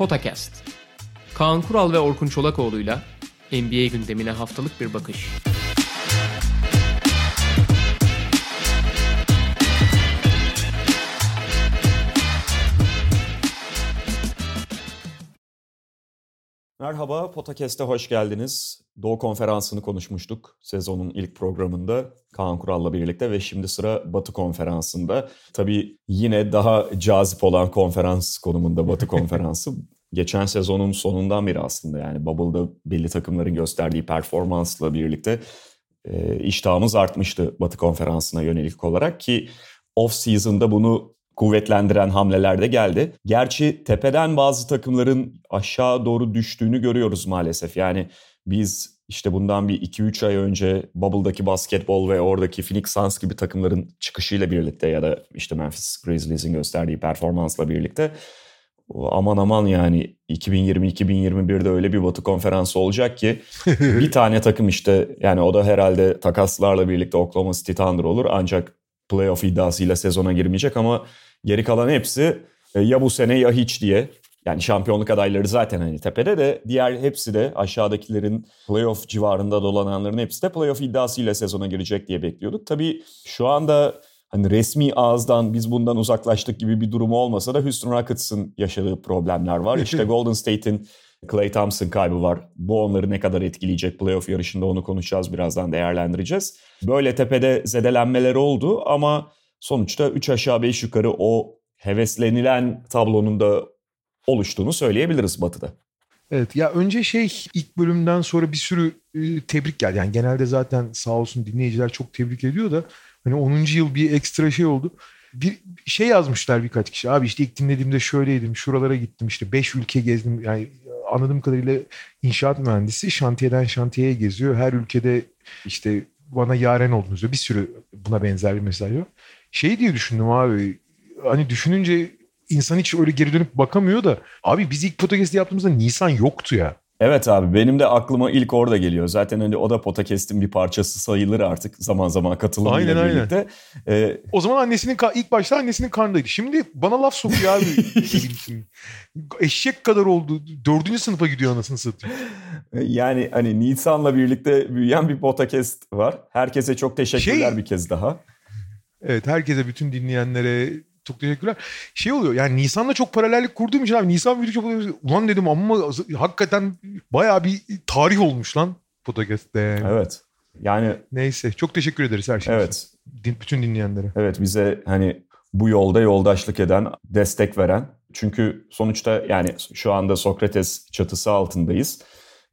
Potakast. Kaan Kural ve Orkun Çolakoğlu'yla NBA gündemine haftalık bir bakış. Merhaba, Potakest'e hoş geldiniz. Doğu Konferansı'nı konuşmuştuk sezonun ilk programında Kaan Kural'la birlikte ve şimdi sıra Batı Konferansı'nda. Tabii yine daha cazip olan konferans konumunda Batı Konferansı. Geçen sezonun sonundan beri aslında yani Bubble'da belli takımların gösterdiği performansla birlikte e, iştahımız artmıştı Batı Konferansı'na yönelik olarak ki off-season'da bunu kuvvetlendiren hamleler de geldi. Gerçi tepeden bazı takımların aşağı doğru düştüğünü görüyoruz maalesef. Yani biz işte bundan bir 2-3 ay önce Bubble'daki basketbol ve oradaki Phoenix Suns gibi takımların çıkışıyla birlikte ya da işte Memphis Grizzlies'in gösterdiği performansla birlikte aman aman yani 2020-2021'de öyle bir batı konferansı olacak ki bir tane takım işte yani o da herhalde takaslarla birlikte Oklahoma City Thunder olur ancak playoff iddiasıyla sezona girmeyecek ama geri kalan hepsi e, ya bu sene ya hiç diye. Yani şampiyonluk adayları zaten hani tepede de diğer hepsi de aşağıdakilerin playoff civarında dolananların hepsi de playoff iddiasıyla sezona girecek diye bekliyorduk. Tabii şu anda hani resmi ağızdan biz bundan uzaklaştık gibi bir durumu olmasa da Houston Rockets'ın yaşadığı problemler var. İşte Golden State'in Clay Thompson kaybı var. Bu onları ne kadar etkileyecek playoff yarışında onu konuşacağız birazdan değerlendireceğiz. Böyle tepede zedelenmeler oldu ama sonuçta 3 aşağı 5 yukarı o heveslenilen tablonun da oluştuğunu söyleyebiliriz Batı'da. Evet ya önce şey ilk bölümden sonra bir sürü e, tebrik geldi. Yani genelde zaten sağ olsun dinleyiciler çok tebrik ediyor da hani 10. yıl bir ekstra şey oldu. Bir şey yazmışlar birkaç kişi. Abi işte ilk dinlediğimde şöyleydim, şuralara gittim işte 5 ülke gezdim. Yani anladığım kadarıyla inşaat mühendisi şantiyeden şantiyeye geziyor. Her ülkede işte bana yaren oldunuz diyor. Bir sürü buna benzer bir mesaj var. Şey diye düşündüm abi. Hani düşününce insan hiç öyle geri dönüp bakamıyor da. Abi biz ilk podcast'i yaptığımızda Nisan yoktu ya. Evet abi benim de aklıma ilk orada geliyor. Zaten hani o da Podcast'in bir parçası sayılır artık zaman zaman katılımıyla aynen, birlikte. Aynen. Ee, o zaman annesinin ilk başta annesinin karnındaydı. Şimdi bana laf sokuyor abi. Eşek kadar oldu. Dördüncü sınıfa gidiyor anasını satıyor. Yani hani Nisan'la birlikte büyüyen bir podcast var. Herkese çok teşekkürler şey, bir kez daha. Evet herkese bütün dinleyenlere çok teşekkürler. Şey oluyor yani Nisan'la çok paralellik kurduğum için abi Nisan video çok ulan dedim ama hakikaten baya bir tarih olmuş lan podcast'te. Evet. Yani neyse çok teşekkür ederiz her şey evet. için. Bütün dinleyenlere. Evet bize hani bu yolda yoldaşlık eden, destek veren. Çünkü sonuçta yani şu anda Sokrates çatısı altındayız.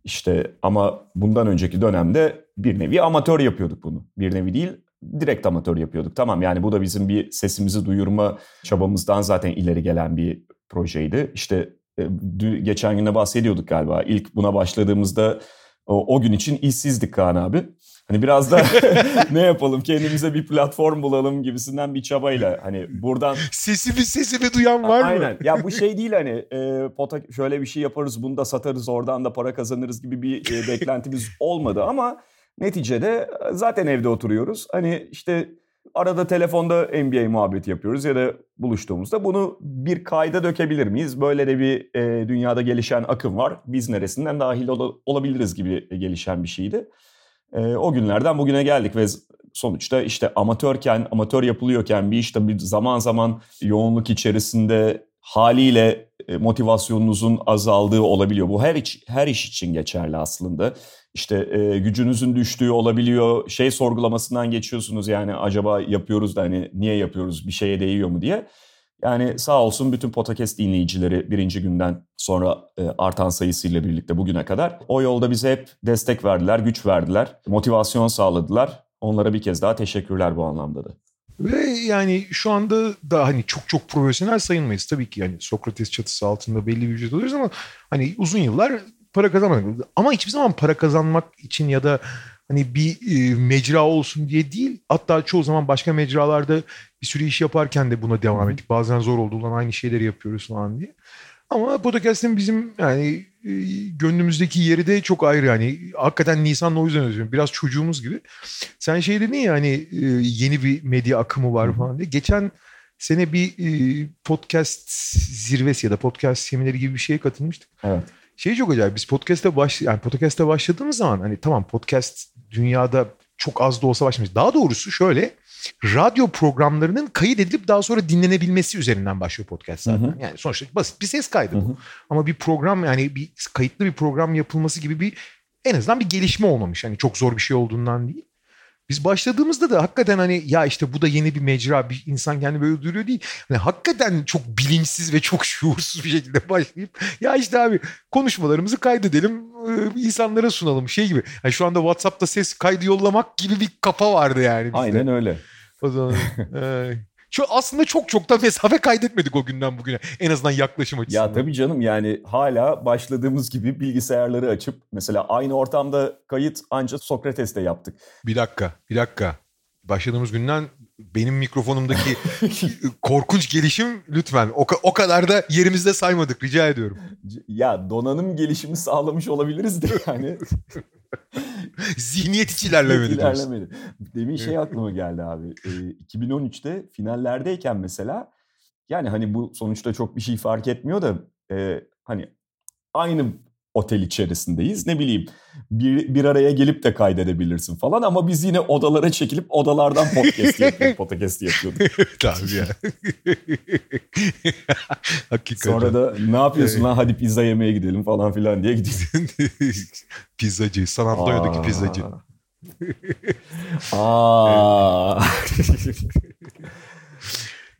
İşte ama bundan önceki dönemde bir nevi amatör yapıyorduk bunu. Bir nevi değil direkt amatör yapıyorduk. Tamam yani bu da bizim bir sesimizi duyurma çabamızdan zaten ileri gelen bir projeydi. İşte e, geçen günde bahsediyorduk galiba. İlk buna başladığımızda o, o gün için işsizdik Kaan abi. Hani biraz da ne yapalım kendimize bir platform bulalım gibisinden bir çabayla hani buradan... Sesimi sesimi duyan var mı? Aynen. Ya bu şey değil hani e, pota şöyle bir şey yaparız bunu da satarız oradan da para kazanırız gibi bir e, beklentimiz olmadı ama Neticede zaten evde oturuyoruz. Hani işte arada telefonda NBA muhabbeti yapıyoruz ya da buluştuğumuzda bunu bir kayda dökebilir miyiz? Böyle de bir e, dünyada gelişen akım var. Biz neresinden dahil ol- olabiliriz gibi gelişen bir şeydi. E, o günlerden bugüne geldik ve sonuçta işte amatörken, amatör yapılıyorken bir işte bir zaman zaman yoğunluk içerisinde haliyle e, motivasyonunuzun azaldığı olabiliyor. Bu her iş, her iş için geçerli aslında. İşte e, gücünüzün düştüğü olabiliyor. Şey sorgulamasından geçiyorsunuz yani acaba yapıyoruz da hani niye yapıyoruz bir şeye değiyor mu diye. Yani sağ olsun bütün podcast dinleyicileri birinci günden sonra e, artan sayısıyla birlikte bugüne kadar o yolda bize hep destek verdiler, güç verdiler, motivasyon sağladılar. Onlara bir kez daha teşekkürler bu anlamda da. Ve yani şu anda da hani çok çok profesyonel sayılmayız. Tabii ki yani Sokrates çatısı altında belli bir ücret alıyoruz ama hani uzun yıllar para kazanmadık. Ama hiçbir zaman para kazanmak için ya da hani bir e, mecra olsun diye değil. Hatta çoğu zaman başka mecralarda bir sürü iş yaparken de buna devam ettik. Bazen zor oldu ulan aynı şeyleri yapıyoruz falan diye. Ama podcast'in bizim yani e, gönlümüzdeki yeri de çok ayrı yani. Hakikaten Nisan'la o yüzden özlüyorum. Biraz çocuğumuz gibi. Sen şey dedin ya hani e, yeni bir medya akımı var falan diye. Geçen sene bir e, podcast zirvesi ya da podcast semineri gibi bir şeye katılmıştık. Evet. Şey çok acayip. Biz podcast'te baş yani podcast'te başladığımız zaman hani tamam podcast dünyada çok az da olsa başlamış. Daha doğrusu şöyle radyo programlarının kayıt edilip daha sonra dinlenebilmesi üzerinden başlıyor podcast zaten. Hı hı. Yani sonuçta basit bir ses kaydı bu. Hı hı. Ama bir program yani bir kayıtlı bir program yapılması gibi bir en azından bir gelişme olmamış. Hani çok zor bir şey olduğundan değil. Biz başladığımızda da hakikaten hani ya işte bu da yeni bir mecra bir insan kendi böyle duruyor değil. Hani hakikaten çok bilinçsiz ve çok şuursuz bir şekilde başlayıp ya işte abi konuşmalarımızı kaydedelim insanlara sunalım şey gibi. Hani şu anda WhatsApp'ta ses kaydı yollamak gibi bir kafa vardı yani bizde. Aynen öyle. O zaman e, şu aslında çok çok da mesafe kaydetmedik o günden bugüne. En azından yaklaşım açısından. Ya tabii canım yani hala başladığımız gibi bilgisayarları açıp mesela aynı ortamda kayıt ancak Sokrates'te yaptık. Bir dakika, bir dakika. Başladığımız günden benim mikrofonumdaki korkunç gelişim lütfen o, o kadar da yerimizde saymadık rica ediyorum. Ya donanım gelişimi sağlamış olabiliriz de yani. Zihniyet hiç ilerlemedi. İlerlemedi. Demin şey aklıma geldi abi. Ee, 2013'te finallerdeyken mesela yani hani bu sonuçta çok bir şey fark etmiyor da e, hani aynı otel içerisindeyiz. Ne bileyim bir, bir araya gelip de kaydedebilirsin falan ama biz yine odalara çekilip odalardan podcast yapıyorduk. podcast yapıyorduk. Tabii ya. Hakikaten. Sonra da ne yapıyorsun lan hadi pizza yemeye gidelim falan filan diye gidiyoruz. pizzacı. San Antonio'daki pizzacı. Aa.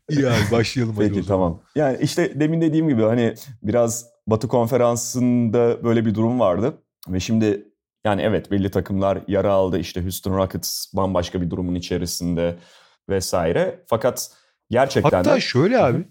İyi abi başlayalım Peki tamam. Yani işte demin dediğim gibi hani biraz Batı konferansında böyle bir durum vardı. Ve şimdi yani evet belli takımlar yara aldı. İşte Houston Rockets bambaşka bir durumun içerisinde vesaire. Fakat gerçekten Hatta de şöyle abi.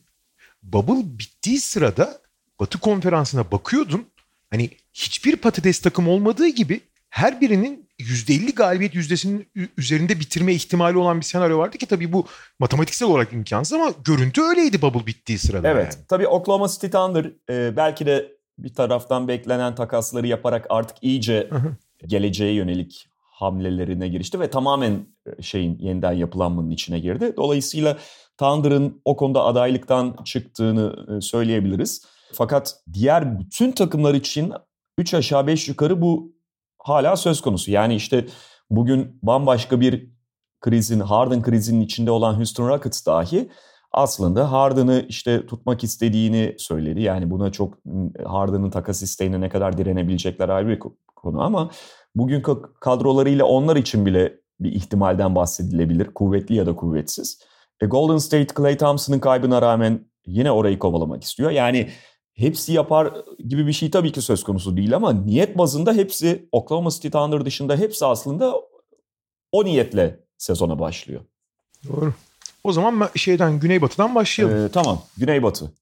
Bubble bittiği sırada Batı konferansına bakıyordun. Hani hiçbir patates takım olmadığı gibi her birinin %50 galibiyet yüzdesinin üzerinde bitirme ihtimali olan bir senaryo vardı ki tabii bu matematiksel olarak imkansız ama görüntü öyleydi Bubble bittiği sırada. Evet. yani. Tabii Oklahoma City Thunder e, belki de bir taraftan beklenen takasları yaparak artık iyice geleceğe yönelik hamlelerine girişti ve tamamen e, şeyin yeniden yapılanmanın içine girdi. Dolayısıyla Thunder'ın o konuda adaylıktan çıktığını e, söyleyebiliriz. Fakat diğer bütün takımlar için 3 aşağı 5 yukarı bu hala söz konusu. Yani işte bugün bambaşka bir krizin, Harden krizinin içinde olan Houston Rockets dahi aslında Harden'ı işte tutmak istediğini söyledi. Yani buna çok Harden'ın takas isteğine ne kadar direnebilecekler ayrı bir konu ama bugünkü kadrolarıyla onlar için bile bir ihtimalden bahsedilebilir. Kuvvetli ya da kuvvetsiz. E Golden State Klay Thompson'ın kaybına rağmen yine orayı kovalamak istiyor. Yani hepsi yapar gibi bir şey tabii ki söz konusu değil ama niyet bazında hepsi Oklahoma City Thunder dışında hepsi aslında o niyetle sezona başlıyor. Doğru. O zaman şeyden Güneybatı'dan başlayalım. Ee, tamam. Güneybatı.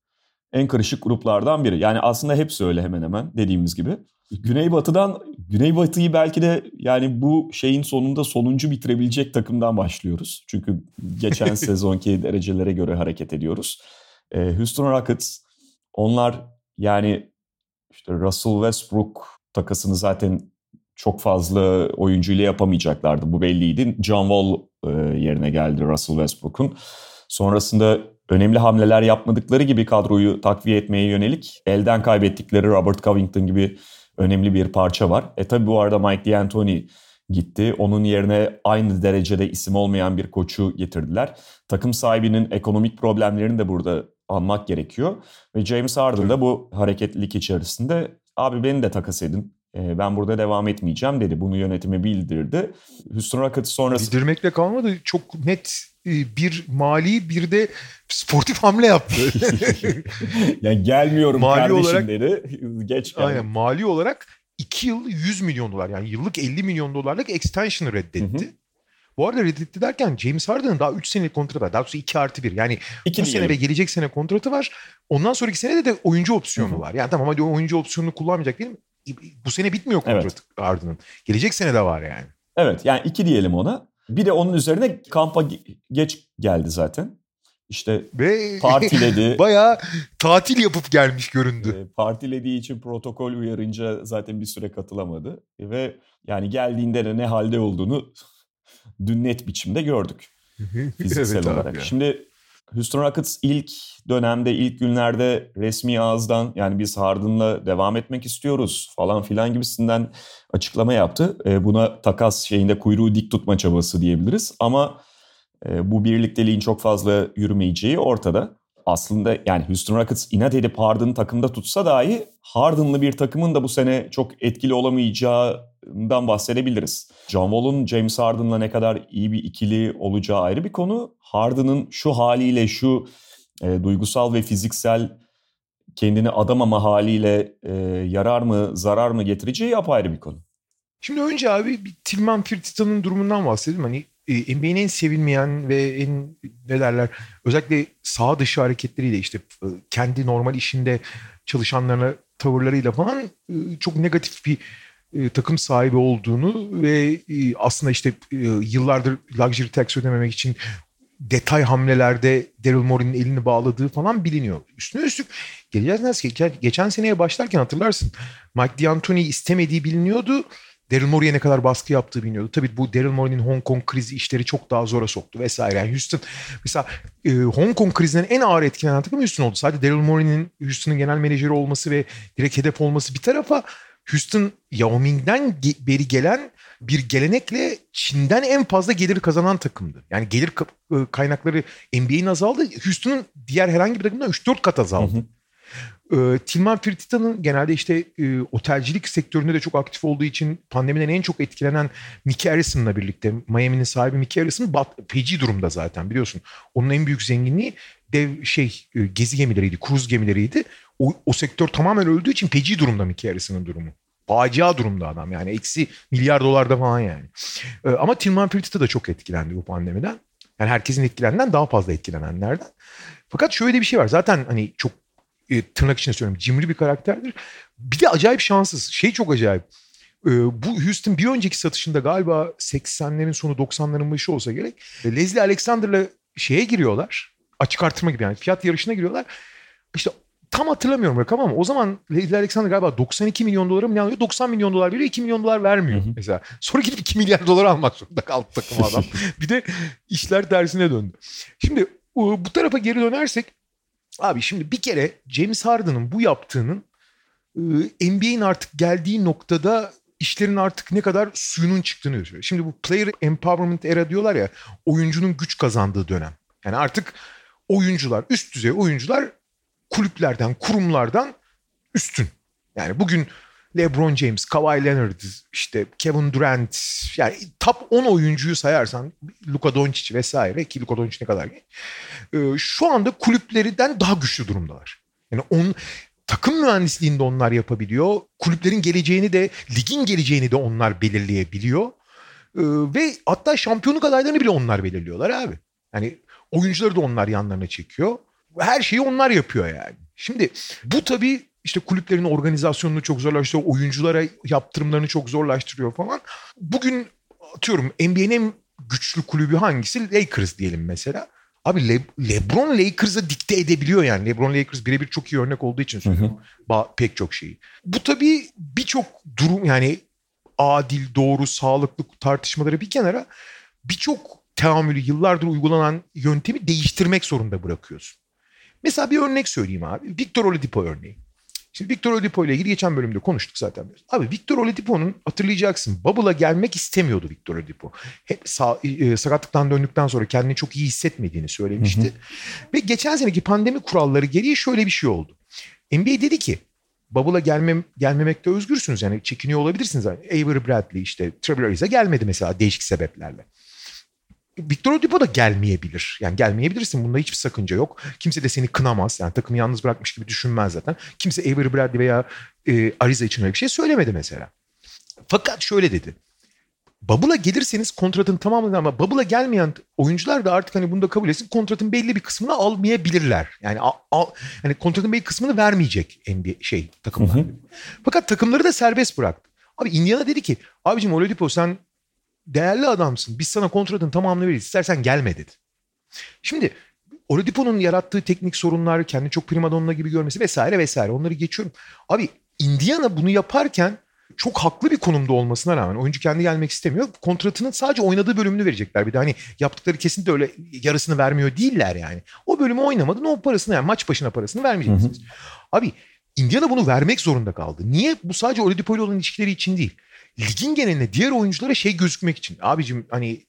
En karışık gruplardan biri. Yani aslında hepsi öyle hemen hemen dediğimiz gibi. Güneybatı'dan, Güneybatı'yı belki de yani bu şeyin sonunda sonuncu bitirebilecek takımdan başlıyoruz. Çünkü geçen sezonki derecelere göre hareket ediyoruz. Ee, Houston Rockets, onlar yani işte Russell Westbrook takasını zaten çok fazla oyuncuyla yapamayacaklardı. Bu belliydi. John Wall e, yerine geldi Russell Westbrook'un. Sonrasında önemli hamleler yapmadıkları gibi kadroyu takviye etmeye yönelik elden kaybettikleri Robert Covington gibi önemli bir parça var. E tabi bu arada Mike D'Antoni gitti. Onun yerine aynı derecede isim olmayan bir koçu getirdiler. Takım sahibinin ekonomik problemlerini de burada anmak gerekiyor. Ve James Harden da bu hareketlilik içerisinde abi beni de takas edin. E, Ben burada devam etmeyeceğim dedi. Bunu yönetime bildirdi. Houston Rockets sonrası Bildirmekle kalmadı. Çok net e, bir mali bir de sportif hamle yaptı. yani gelmiyorum Mali kardeşim olarak- dedi. Geç geldi. Aynen mali olarak 2 yıl 100 milyon dolar yani yıllık 50 milyon dolarlık extension'ı reddetti. Hı Bu arada reddetti derken James Harden'ın daha 3 senelik kontratı var. Daha doğrusu 2 artı 1. Yani İki bu sene ve gelecek sene kontratı var. Ondan sonraki senede de oyuncu opsiyonu Hı hı. var. Yani tamam hadi oyuncu opsiyonunu kullanmayacak değilim. Bu sene bitmiyor Evet. kontratı Harden'ın. Gelecek sene de var yani. Evet yani iki diyelim ona. Bir de onun üzerine kampa ge- geç geldi zaten. İşte Ve partiledi. bayağı tatil yapıp gelmiş göründü. E, partilediği için protokol uyarınca zaten bir süre katılamadı. Ve yani geldiğinde de ne halde olduğunu dün net biçimde gördük fiziksel Evet olarak. ya. Şimdi Houston Rockets ilk dönemde, ilk günlerde resmi ağızdan yani biz Harden'la devam etmek istiyoruz falan filan gibisinden açıklama yaptı. E, buna takas şeyinde kuyruğu dik tutma çabası diyebiliriz ama e, bu birlikteliğin çok fazla yürümeyeceği ortada. Aslında yani Houston Rockets inat edip Harden'ı takımda tutsa dahi Harden'lı bir takımın da bu sene çok etkili olamayacağından bahsedebiliriz. John Wall'un James Harden'la ne kadar iyi bir ikili olacağı ayrı bir konu. Harden'ın şu haliyle şu e, duygusal ve fiziksel kendini adamama haliyle e, yarar mı zarar mı getireceği apayrı bir konu. Şimdi önce abi bir Tilman Firtita'nın durumundan bahsedelim. Hani NBA'nin en sevilmeyen ve en ne derler özellikle sağ dışı hareketleriyle işte e, kendi normal işinde çalışanlarına tavırlarıyla falan e, çok negatif bir takım sahibi olduğunu ve aslında işte yıllardır luxury tax ödememek için detay hamlelerde Daryl Morey'nin elini bağladığı falan biliniyor. Üstüne üstlük geleceğiz nasıl geçen, geçen seneye başlarken hatırlarsın Mike D'Antoni istemediği biliniyordu. Daryl Morey'e ne kadar baskı yaptığı biliniyordu. Tabii bu Daryl Morey'nin Hong Kong krizi işleri çok daha zora soktu vesaire. Yani Houston mesela e, Hong Kong krizinden en ağır etkilenen takım Houston oldu. Sadece Daryl Morey'nin Houston'ın genel menajeri olması ve direkt hedef olması bir tarafa Houston Yao Ming'den beri gelen bir gelenekle Çin'den en fazla gelir kazanan takımdı. Yani gelir e, kaynakları NBA'nin azaldı. Houston'un diğer herhangi bir takımdan 3-4 kat azaldı. Hı hı. E, Tilman Fertitta'nın genelde işte e, otelcilik sektöründe de çok aktif olduğu için pandemiden en çok etkilenen Mickey Harrison'la birlikte Miami'nin sahibi Mickey Harrison bat, feci durumda zaten biliyorsun. Onun en büyük zenginliği dev şey e, gezi gemileriydi, kruz gemileriydi. O, o sektör tamamen öldüğü için feci durumda Mickey Harrison'ın durumu. Facia durumda adam yani eksi milyar dolarda falan yani. E, ama Tilman Fertitta da çok etkilendi bu pandemiden. Yani herkesin etkilenenden daha fazla etkilenenlerden. Fakat şöyle bir şey var. Zaten hani çok e, tırnak içinde söylüyorum cimri bir karakterdir. Bir de acayip şanssız. Şey çok acayip. E, bu Houston bir önceki satışında galiba 80'lerin sonu 90'ların başı olsa gerek. E, Leslie Alexander'la şeye giriyorlar. Açık artırma gibi yani fiyat yarışına giriyorlar. İşte tam hatırlamıyorum rakam ama o zaman Leslie Alexander galiba 92 milyon dolara mı ne alıyor? 90 milyon dolar veriyor 2 milyon dolar vermiyor hı hı. mesela. Sonra gidip 2 milyar dolar almak zorunda kaldı takım adam. bir de işler tersine döndü. Şimdi bu tarafa geri dönersek Abi şimdi bir kere James Harden'ın bu yaptığının e, NBA'in artık geldiği noktada işlerin artık ne kadar suyunun çıktığını gösteriyor. Şimdi bu player empowerment era diyorlar ya oyuncunun güç kazandığı dönem. Yani artık oyuncular, üst düzey oyuncular kulüplerden, kurumlardan üstün. Yani bugün LeBron James, Kawhi Leonard, işte Kevin Durant yani top 10 oyuncuyu sayarsan Luka Doncic vesaire ki Luka Doncic ne kadar genç. Ee, şu anda kulüplerinden daha güçlü durumdalar. Yani on takım mühendisliğinde onlar yapabiliyor. Kulüplerin geleceğini de ligin geleceğini de onlar belirleyebiliyor. Ee, ve hatta şampiyonluk adaylarını bile onlar belirliyorlar abi. Yani oyuncuları da onlar yanlarına çekiyor. Her şeyi onlar yapıyor yani. Şimdi bu tabii işte kulüplerin organizasyonunu çok zorlaştırıyor. Oyunculara yaptırımlarını çok zorlaştırıyor falan. Bugün atıyorum NBA'nin en güçlü kulübü hangisi? Lakers diyelim mesela. Abi Le- LeBron Lakers'a dikte edebiliyor yani. LeBron Lakers birebir çok iyi örnek olduğu için söylüyorum. Ba- pek çok şeyi. Bu tabii birçok durum yani adil, doğru, sağlıklı tartışmaları bir kenara birçok teamülü yıllardır uygulanan yöntemi değiştirmek zorunda bırakıyorsun. Mesela bir örnek söyleyeyim abi. Victor Oladipo örneği. Şimdi Victor Oladipo ile ilgili geçen bölümde konuştuk zaten. Abi Victor Oladipo'nun hatırlayacaksın Bubble'a gelmek istemiyordu Victor Oladipo. Hep sağ, e, sakatlıktan döndükten sonra kendini çok iyi hissetmediğini söylemişti. Hı hı. Ve geçen seneki pandemi kuralları gereği şöyle bir şey oldu. NBA dedi ki Bubble'a gelmem, gelmemekte özgürsünüz. Yani çekiniyor olabilirsiniz. Avery Bradley işte Trevor Ariza gelmedi mesela değişik sebeplerle. Victor Oladipo da gelmeyebilir. Yani gelmeyebilirsin. Bunda hiçbir sakınca yok. Kimse de seni kınamaz. Yani takımı yalnız bırakmış gibi düşünmez zaten. Kimse Avery Bradley veya e, Ariza için öyle bir şey söylemedi mesela. Fakat şöyle dedi. Bubble'a gelirseniz kontratın tamamını ama Bubble'a gelmeyen oyuncular da artık hani bunu da kabul etsin kontratın belli bir kısmını almayabilirler. Yani al, al, hani kontratın belli kısmını vermeyecek NBA şey takımlar. Hı hı. Fakat takımları da serbest bıraktı. Abi Indiana dedi ki abicim Oladipo sen değerli adamsın. Biz sana kontratın tamamını veririz. İstersen gelme dedi. Şimdi Oladipo'nun yarattığı teknik sorunlar, kendi çok primadonna gibi görmesi vesaire vesaire onları geçiyorum. Abi Indiana bunu yaparken çok haklı bir konumda olmasına rağmen oyuncu kendi gelmek istemiyor. Kontratının sadece oynadığı bölümünü verecekler. Bir de hani yaptıkları kesinlikle öyle yarısını vermiyor değiller yani. O bölümü oynamadın o parasını yani maç başına parasını vermeyeceksiniz. Hı hı. Abi Indiana bunu vermek zorunda kaldı. Niye? Bu sadece Oladipo ile olan ilişkileri için değil. Ligin geneline diğer oyunculara şey gözükmek için. Abicim hani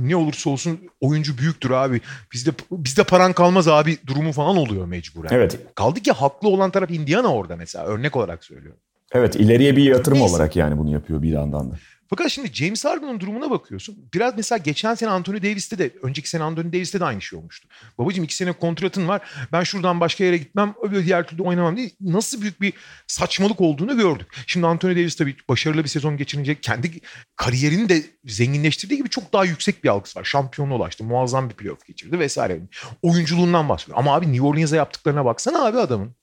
ne olursa olsun oyuncu büyüktür abi. Bizde bizde paran kalmaz abi durumu falan oluyor mecburen. Evet. Kaldı ki haklı olan taraf Indiana orada mesela örnek olarak söylüyorum. Evet ileriye bir yatırım Neyse. olarak yani bunu yapıyor bir yandan da. Fakat şimdi James Harden'ın durumuna bakıyorsun. Biraz mesela geçen sene Anthony Davis'te de, önceki sene Anthony Davis'te de aynı şey olmuştu. Babacım iki sene kontratın var. Ben şuradan başka yere gitmem, öbür diğer türlü oynamam diye nasıl büyük bir saçmalık olduğunu gördük. Şimdi Anthony Davis tabii başarılı bir sezon geçirince kendi kariyerini de zenginleştirdiği gibi çok daha yüksek bir algısı var. Şampiyonluğa ulaştı, muazzam bir playoff geçirdi vesaire. Oyunculuğundan bahsediyor. Ama abi New Orleans'a yaptıklarına baksana abi adamın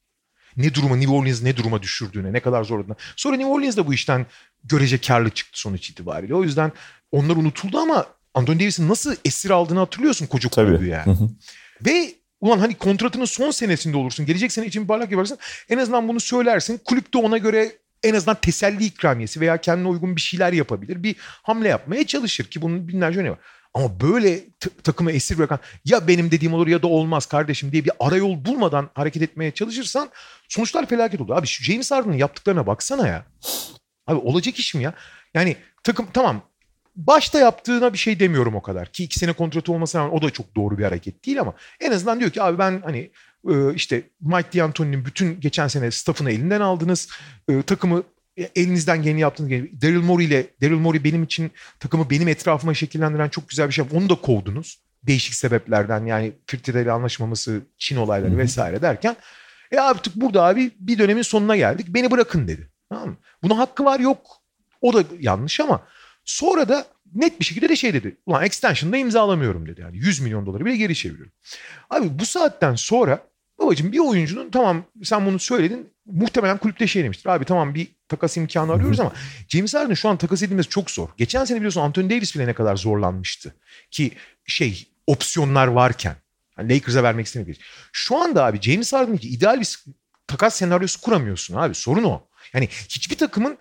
ne duruma New Orleans ne duruma düşürdüğüne, ne kadar zorladığına. Sonra New Orleans da bu işten görece karlı çıktı sonuç itibariyle. O yüzden onlar unutuldu ama Anthony Davis'in nasıl esir aldığını hatırlıyorsun koca kulübü yani. Ve ulan hani kontratının son senesinde olursun. Gelecek sene için bir parlak yaparsın. En azından bunu söylersin. Kulüp de ona göre en azından teselli ikramiyesi veya kendine uygun bir şeyler yapabilir. Bir hamle yapmaya çalışır ki bunun binlerce örneği var. Ama böyle t- takımı esir bırakan ya benim dediğim olur ya da olmaz kardeşim diye bir arayol bulmadan hareket etmeye çalışırsan sonuçlar felaket olur. Abi şu James Harden'ın yaptıklarına baksana ya. Abi olacak iş mi ya? Yani takım tamam başta yaptığına bir şey demiyorum o kadar. Ki iki sene kontratı olmasına rağmen o da çok doğru bir hareket değil ama en azından diyor ki abi ben hani e, işte Mike D'Antoni'nin bütün geçen sene staffını elinden aldınız. E, takımı elinizden geleni yaptınız. Daryl Morey ile Daryl Morey benim için takımı benim etrafıma şekillendiren çok güzel bir şey. Onu da kovdunuz. Değişik sebeplerden yani Firtide ile anlaşmaması, Çin olayları vesaire derken e artık burada abi bir dönemin sonuna geldik. Beni bırakın dedi. Tamam mı? Buna hakkı var yok. O da yanlış ama sonra da net bir şekilde de şey dedi. Ulan extension'da imzalamıyorum dedi. Yani 100 milyon doları bile geri çeviriyorum. Abi bu saatten sonra babacığım bir oyuncunun tamam sen bunu söyledin muhtemelen kulüpte şey demiştir. Abi tamam bir takas imkanı arıyoruz ama James Harden şu an takas edilmesi çok zor. Geçen sene biliyorsun Anthony Davis bile ne kadar zorlanmıştı. Ki şey opsiyonlar varken. Yani Lakers'a vermek istemiyor. Şu anda abi James Harden için ideal bir takas senaryosu kuramıyorsun abi. Sorun o. Yani hiçbir takımın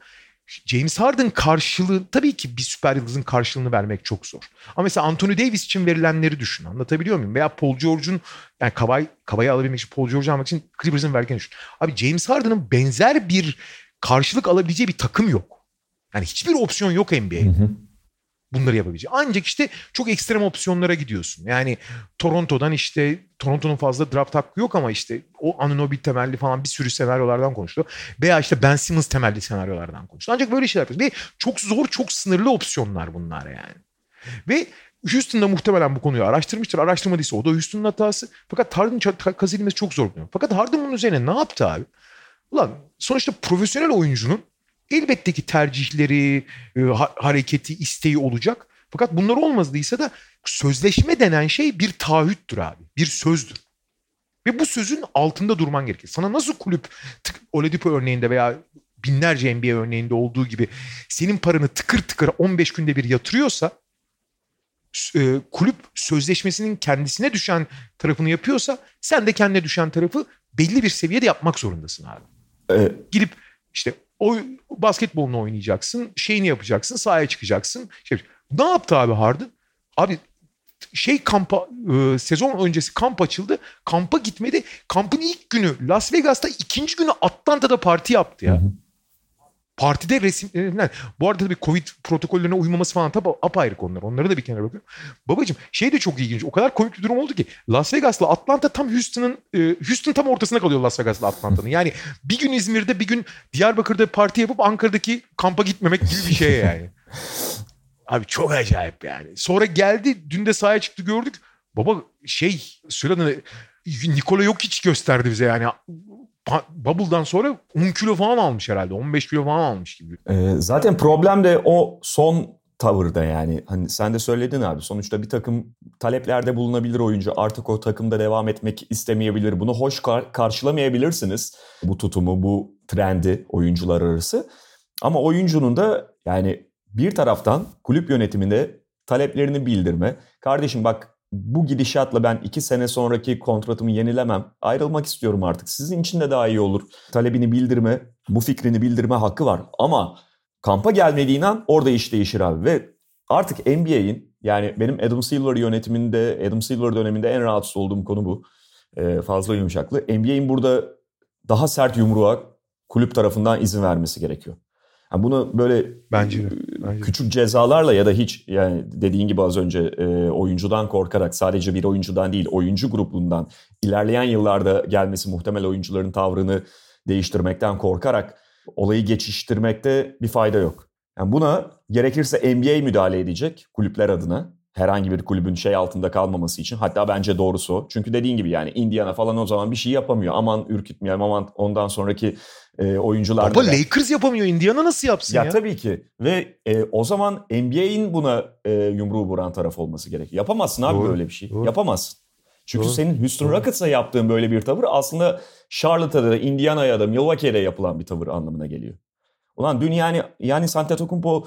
James Harden karşılığı tabii ki bir süper yıldızın karşılığını vermek çok zor. Ama mesela Anthony Davis için verilenleri düşün. Anlatabiliyor muyum? Veya Paul George'un yani Kavay, Kavay'ı alabilmek için Paul George'u almak için Clippers'ın verken düşün. Abi James Harden'ın benzer bir karşılık alabileceği bir takım yok. Yani hiçbir opsiyon yok NBA'de bunları yapabileceği. Ancak işte çok ekstrem opsiyonlara gidiyorsun. Yani Toronto'dan işte Toronto'nun fazla draft hakkı yok ama işte o Anunobi temelli falan bir sürü senaryolardan konuştu. Veya işte Ben Simmons temelli senaryolardan konuştu. Ancak böyle şeyler yapıyoruz. Ve çok zor, çok sınırlı opsiyonlar bunlar yani. Ve Houston'da muhtemelen bu konuyu araştırmıştır. Araştırmadıysa o da Houston'un hatası. Fakat Harden kazanılması çok zor. Fakat Harden bunun üzerine ne yaptı abi? Ulan sonuçta profesyonel oyuncunun Elbette ki tercihleri, e, hareketi, isteği olacak. Fakat bunlar olmadıysa da sözleşme denen şey bir taahhüttür abi. Bir sözdür. Ve bu sözün altında durman gerekir. Sana nasıl kulüp Oladipo örneğinde veya binlerce NBA örneğinde olduğu gibi senin paranı tıkır tıkır 15 günde bir yatırıyorsa e, kulüp sözleşmesinin kendisine düşen tarafını yapıyorsa sen de kendine düşen tarafı belli bir seviyede yapmak zorundasın abi. Ee, Gidip işte o basketbolunu oynayacaksın, şeyini yapacaksın, sahaya çıkacaksın. Şey, ne yaptı abi Harden? Abi şey kampa e, sezon öncesi kamp açıldı. Kampa gitmedi. Kampın ilk günü Las Vegas'ta ikinci günü Atlanta'da parti yaptı ya. Hı hı. Partide resimler. Bu arada tabii Covid protokollerine uymaması falan tabii apayrı konular. Onları da bir kenara bakıyorum. Babacım şey de çok ilginç. O kadar komik bir durum oldu ki Las Vegas'la Atlanta tam Houston'ın e, Houston tam ortasında kalıyor Las Vegas'la Atlanta'nın. Yani bir gün İzmir'de bir gün Diyarbakır'da parti yapıp Ankara'daki kampa gitmemek gibi bir şey yani. Abi çok acayip yani. Sonra geldi dün de sahaya çıktı gördük. Baba şey söyledi Nikola yok hiç gösterdi bize yani Bubble'dan sonra 10 kilo falan almış herhalde. 15 kilo falan almış gibi. Ee, zaten problem de o son tavırda yani. Hani sen de söyledin abi. Sonuçta bir takım taleplerde bulunabilir oyuncu. Artık o takımda devam etmek istemeyebilir. Bunu hoş kar- karşılamayabilirsiniz. Bu tutumu, bu trendi oyuncular arası. Ama oyuncunun da yani bir taraftan kulüp yönetiminde taleplerini bildirme. Kardeşim bak bu gidişatla ben iki sene sonraki kontratımı yenilemem. Ayrılmak istiyorum artık. Sizin için de daha iyi olur. Talebini bildirme, bu fikrini bildirme hakkı var. Ama Kampa gelmediğin an orada iş değişir abi ve artık NBA'in yani benim Adam Silver yönetiminde, Adam Silver döneminde en rahatsız olduğum konu bu. Ee, fazla yumuşaklı. NBA'in burada daha sert yumruğa kulüp tarafından izin vermesi gerekiyor. Yani bunu böyle bence, bence küçük cezalarla ya da hiç yani dediğin gibi az önce e, oyuncudan korkarak sadece bir oyuncudan değil oyuncu grubundan ilerleyen yıllarda gelmesi muhtemel oyuncuların tavrını değiştirmekten korkarak olayı geçiştirmekte bir fayda yok. Yani buna gerekirse NBA müdahale edecek kulüpler adına herhangi bir kulübün şey altında kalmaması için. Hatta bence doğrusu. Çünkü dediğin gibi yani Indiana falan o zaman bir şey yapamıyor. Aman ürkütmeyelim aman ondan sonraki e, oyuncular Baba Lakers yapamıyor. Indiana nasıl yapsın ya? Ya tabii ki. Ve e, o zaman NBA'in buna e, yumruğu vuran taraf olması gerekiyor. Yapamazsın abi Doğru. böyle bir şey. Doğru. Yapamazsın. Çünkü Doğru. senin Houston Doğru. Rockets'a yaptığın böyle bir tavır aslında Charlotte'da da Indiana'ya da Milwaukee'de yapılan bir tavır anlamına geliyor. Ulan dün yani yani Antetokounmpo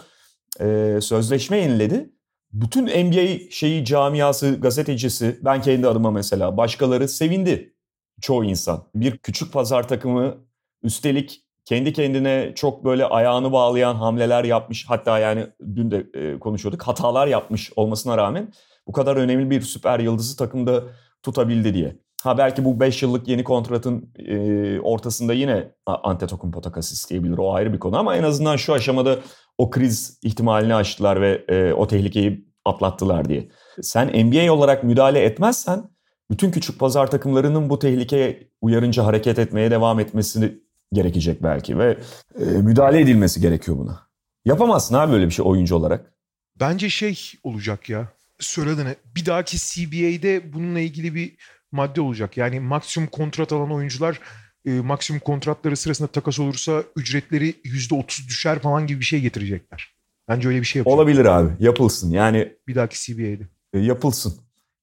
e, sözleşme yeniledi bütün NBA şeyi camiası, gazetecisi, ben kendi adıma mesela başkaları sevindi çoğu insan. Bir küçük pazar takımı üstelik kendi kendine çok böyle ayağını bağlayan hamleler yapmış. Hatta yani dün de e, konuşuyorduk hatalar yapmış olmasına rağmen bu kadar önemli bir süper yıldızı takımda tutabildi diye. Ha belki bu 5 yıllık yeni kontratın e, ortasında yine Antetokounmpo takas isteyebilir. O ayrı bir konu ama en azından şu aşamada o kriz ihtimalini aştılar ve e, o tehlikeyi atlattılar diye. Sen NBA olarak müdahale etmezsen bütün küçük pazar takımlarının bu tehlikeye uyarınca hareket etmeye devam etmesini gerekecek belki ve e, müdahale edilmesi gerekiyor buna. Yapamazsın abi böyle bir şey oyuncu olarak. Bence şey olacak ya. Söylediğine bir dahaki CBA'de bununla ilgili bir madde olacak. Yani maksimum kontrat alan oyuncular e, maksimum kontratları sırasında takas olursa ücretleri %30 düşer falan gibi bir şey getirecekler. Bence öyle bir şey yapacak. Olabilir abi. Yapılsın. Yani bir dahaki CBA'de. Yapılsın.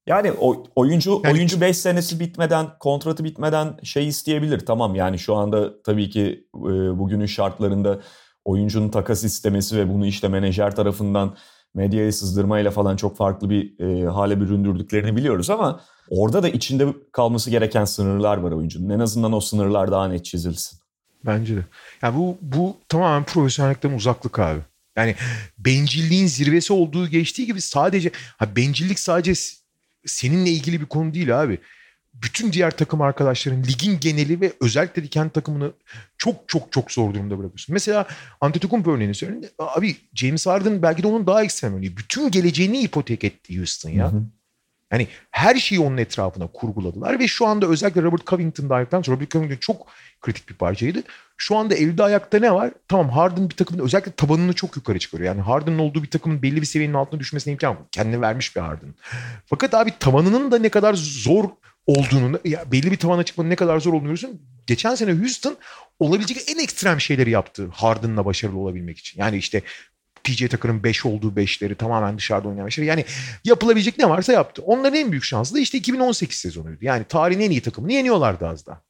Yani o, oyuncu yani, oyuncu 5 senesi bitmeden, kontratı bitmeden şey isteyebilir. Tamam yani şu anda tabii ki e, bugünün şartlarında oyuncunun takas istemesi ve bunu işte menajer tarafından medyaya sızdırmayla falan çok farklı bir e, hale büründürdüklerini biliyoruz ama orada da içinde kalması gereken sınırlar var oyuncunun. En azından o sınırlar daha net çizilsin. Bence de. Yani bu bu tamamen profesyonellikten uzaklık abi. Yani bencilliğin zirvesi olduğu geçtiği gibi sadece ha bencillik sadece seninle ilgili bir konu değil abi. Bütün diğer takım arkadaşların ligin geneli ve özellikle de kendi takımını çok çok çok zor durumda bırakıyorsun. Mesela Antetokounmpo örneğini söyleyeyim. Abi James Harden belki de onun daha ekstrem örneği. Bütün geleceğini ipotek etti Houston ya. Hı hı. Yani her şeyi onun etrafına kurguladılar ve şu anda özellikle Robert Covington dahildikten sonra Robert Covington çok kritik bir parçaydı. Şu anda elde ayakta ne var? Tamam Harden bir takımın özellikle tabanını çok yukarı çıkarıyor. Yani Harden'ın olduğu bir takımın belli bir seviyenin altına düşmesine imkan yok. Kendine vermiş bir Harden. Fakat abi tabanının da ne kadar zor olduğunu, ya belli bir tavana çıkmanın ne kadar zor olduğunu görüyorsun. Geçen sene Houston olabilecek en ekstrem şeyleri yaptı Harden'la başarılı olabilmek için. Yani işte PJ Tucker'ın 5 olduğu 5'leri tamamen dışarıda oynayan beşleri. Yani yapılabilecek ne varsa yaptı. Onların en büyük şansı da işte 2018 sezonuydu. Yani tarihin en iyi takımını yeniyorlardı az da.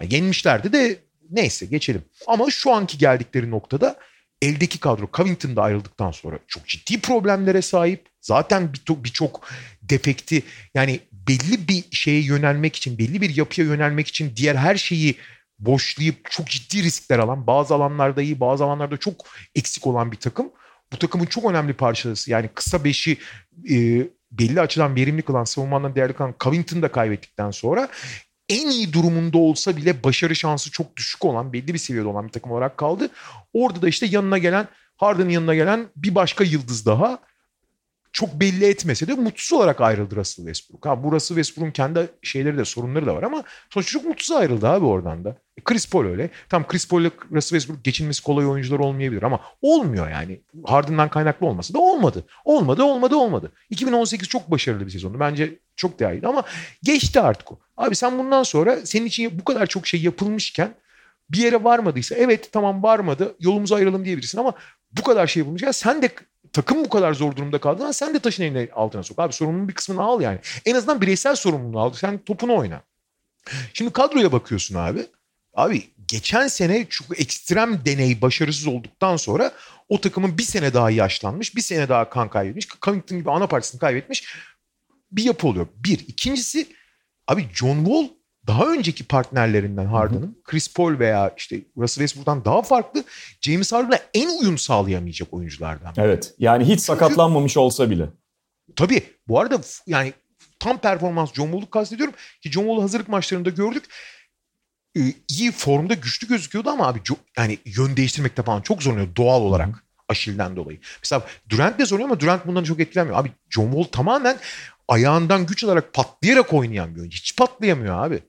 Yani yenmişlerdi de neyse geçelim. Ama şu anki geldikleri noktada eldeki kadro Covington'da ayrıldıktan sonra çok ciddi problemlere sahip. Zaten birçok bir defekti yani belli bir şeye yönelmek için, belli bir yapıya yönelmek için diğer her şeyi boşlayıp çok ciddi riskler alan, bazı alanlarda iyi, bazı alanlarda çok eksik olan bir takım bu takımın çok önemli parçası. Yani kısa beşi e, belli açıdan verimli kılan, savunmandan değerli kılan Covington'ı da kaybettikten sonra en iyi durumunda olsa bile başarı şansı çok düşük olan, belli bir seviyede olan bir takım olarak kaldı. Orada da işte yanına gelen, Harden'ın yanına gelen bir başka yıldız daha çok belli etmese de mutsuz olarak ayrıldı Russell Westbrook. Ha, bu Russell Westbrook'un kendi şeyleri de sorunları da var ama sonuçta çok mutsuz ayrıldı abi oradan da. E, Chris Paul öyle. Tam Chris Paul ile Russell Westbrook geçinmesi kolay oyuncular olmayabilir ama olmuyor yani. Harden'dan kaynaklı olması da olmadı. Olmadı, olmadı, olmadı. 2018 çok başarılı bir sezondu. Bence çok değerliydi ama geçti artık o. Abi sen bundan sonra senin için bu kadar çok şey yapılmışken bir yere varmadıysa evet tamam varmadı yolumuzu ayıralım diyebilirsin ama bu kadar şey yapılmışken sen de takım bu kadar zor durumda kaldığında sen de taşın elini altına sok. Abi sorumluluğun bir kısmını al yani. En azından bireysel sorumluluğunu al. Sen topunu oyna. Şimdi kadroya bakıyorsun abi. Abi geçen sene çok ekstrem deney başarısız olduktan sonra o takımın bir sene daha yaşlanmış, bir sene daha kan kaybetmiş. Covington gibi ana partisini kaybetmiş bir yapı oluyor. Bir. ikincisi abi John Wall daha önceki partnerlerinden Harden'ın Chris Paul veya işte Russell Westbrook'tan daha farklı James Harden'a en uyum sağlayamayacak oyunculardan. Evet. Yani hiç sakatlanmamış olsa bile. Tabii. Bu arada yani tam performans John Wall'u kastediyorum ki John Wall'u hazırlık maçlarında gördük. Ee, iyi formda güçlü gözüküyordu ama abi yani yön değiştirmekte falan çok zorlanıyor doğal olarak. Aşil'den dolayı. Mesela Durant de zorluyor ama Durant bundan çok etkilenmiyor. Abi John Wall tamamen ayağından güç alarak patlayarak oynayan bir oyuncu. Hiç patlayamıyor abi.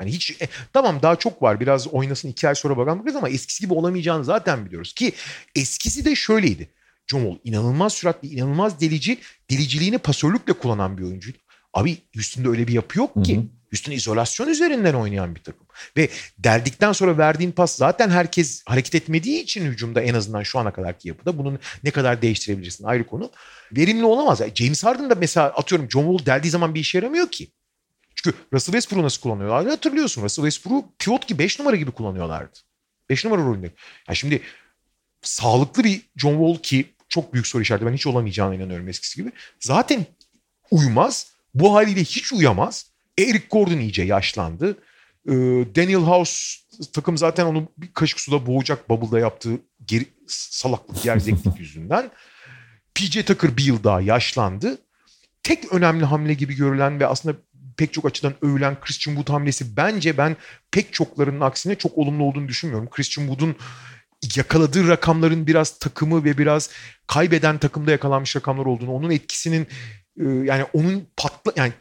Yani hiç e, tamam daha çok var. Biraz oynasın iki ay sonra bakalım bakacağız ama eskisi gibi olamayacağını zaten biliyoruz. Ki eskisi de şöyleydi. Wall inanılmaz süratli, inanılmaz delici, deliciliğini pasörlükle kullanan bir oyuncuydu. Abi Houston'da öyle bir yapı yok ki. Hı izolasyon üzerinden oynayan bir takım. Ve deldikten sonra verdiğin pas zaten herkes hareket etmediği için hücumda en azından şu ana kadarki yapıda bunun ne kadar değiştirebilirsin ayrı konu. Verimli olamaz. Yani James Harden da mesela atıyorum John Wall deldiği zaman bir işe yaramıyor ki. Çünkü Russell Westbrook'u nasıl kullanıyorlar hatırlıyorsun. Russell Westbrook'u pivot gibi 5 numara gibi kullanıyorlardı. 5 numara rolünde. Yani şimdi sağlıklı bir John Wall ki çok büyük soru işareti ben hiç olamayacağına inanıyorum eskisi gibi. Zaten uymaz. Bu haliyle hiç uyamaz. Eric Gordon iyice yaşlandı. Ee, Daniel House takım zaten onu bir kaşık suda boğacak Bubble'da yaptığı geri, salaklık, gerzeklik yüzünden. PJ Tucker bir yıl daha yaşlandı. Tek önemli hamle gibi görülen ve aslında pek çok açıdan övülen Christian Wood hamlesi bence ben pek çoklarının aksine çok olumlu olduğunu düşünmüyorum. Christian Wood'un yakaladığı rakamların biraz takımı ve biraz kaybeden takımda yakalanmış rakamlar olduğunu, onun etkisinin e, yani onun patla yani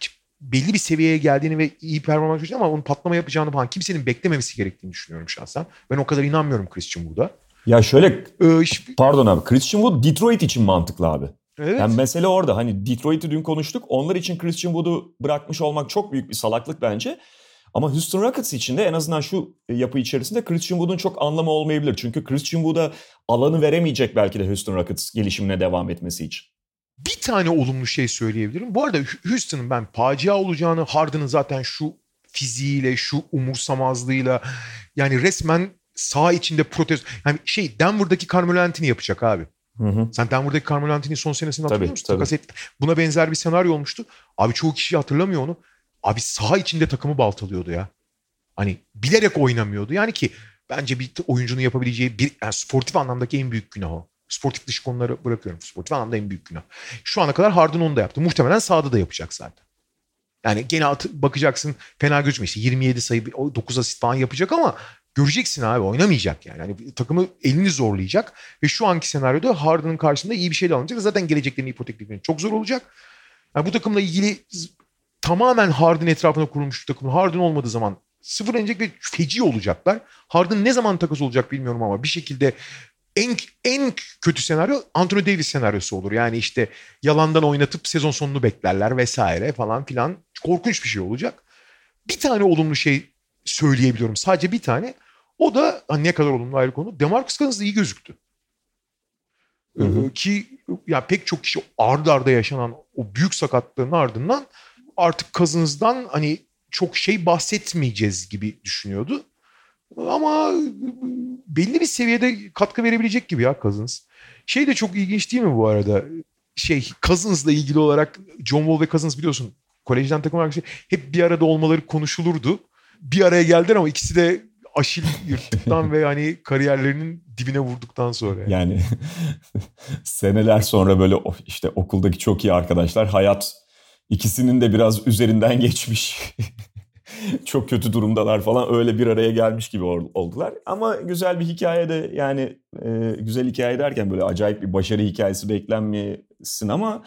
belli bir seviyeye geldiğini ve iyi performans gösterdiğini ama onun patlama yapacağını falan kimsenin beklememesi gerektiğini düşünüyorum şahsen. Ben o kadar inanmıyorum Christian Wood'a. Ya şöyle ee, pardon abi Christian Wood Detroit için mantıklı abi. Evet. Yani mesele orada. Hani Detroit'i dün konuştuk. Onlar için Christian Wood'u bırakmış olmak çok büyük bir salaklık bence. Ama Houston Rockets için de en azından şu yapı içerisinde Christian Wood'un çok anlamı olmayabilir. Çünkü Christian Wood'a alanı veremeyecek belki de Houston Rockets gelişimine devam etmesi için. Bir tane olumlu şey söyleyebilirim. Bu arada Houston'ın ben facia olacağını Harden'ın zaten şu fiziğiyle, şu umursamazlığıyla yani resmen sağ içinde protez... Yani şey Denver'daki Carmelo Anthony yapacak abi. Hı hı. Sen Denver'daki Carmelo Anthony son senesini hatırlıyor tabii, musun? Tabii. Takas. Buna benzer bir senaryo olmuştu. Abi çoğu kişi hatırlamıyor onu. Abi saha içinde takımı baltalıyordu ya. Hani bilerek oynamıyordu. Yani ki bence bir oyuncunun yapabileceği bir yani sportif anlamdaki en büyük günah o. Sportif dışı konuları bırakıyorum. Sportif anlamda en büyük günah. Şu ana kadar Harden onu da yaptı. Muhtemelen sahada da yapacak zaten. Yani gene at, bakacaksın fena gözükmüyor. İşte 27 sayı 9 asist falan yapacak ama göreceksin abi oynamayacak yani. yani takımı elini zorlayacak ve şu anki senaryoda Harden'ın karşısında iyi bir şey de alınacak. Zaten geleceklerini ipoteklemek çok zor olacak. Yani bu takımla ilgili tamamen Harden etrafına kurulmuş bir takım. Harden olmadığı zaman sıfırlanacak ve feci olacaklar. Harden ne zaman takas olacak bilmiyorum ama bir şekilde en en kötü senaryo Anthony Davis senaryosu olur. Yani işte yalandan oynatıp sezon sonunu beklerler vesaire falan filan. Korkunç bir şey olacak. Bir tane olumlu şey söyleyebiliyorum. Sadece bir tane. O da hani ne kadar olumlu ayrı konu. Demarcus Cousins iyi gözüktü. Hı hı. Ee, ki ya pek çok kişi ardı arda yaşanan o büyük sakatlığın ardından artık Cousins'dan hani çok şey bahsetmeyeceğiz gibi düşünüyordu. Ama belli bir seviyede katkı verebilecek gibi ya Cousins. Şey de çok ilginç değil mi bu arada? Şey Cousins'la ilgili olarak John Wall ve Cousins biliyorsun kolejden takım arkadaşı hep bir arada olmaları konuşulurdu. Bir araya geldiler ama ikisi de aşil yırttıktan ve hani kariyerlerinin dibine vurduktan sonra. Yani, yani seneler sonra böyle işte okuldaki çok iyi arkadaşlar hayat ikisinin de biraz üzerinden geçmiş. çok kötü durumdalar falan öyle bir araya gelmiş gibi oldular. Ama güzel bir hikaye de yani e, güzel hikaye derken böyle acayip bir başarı hikayesi beklenmesin ama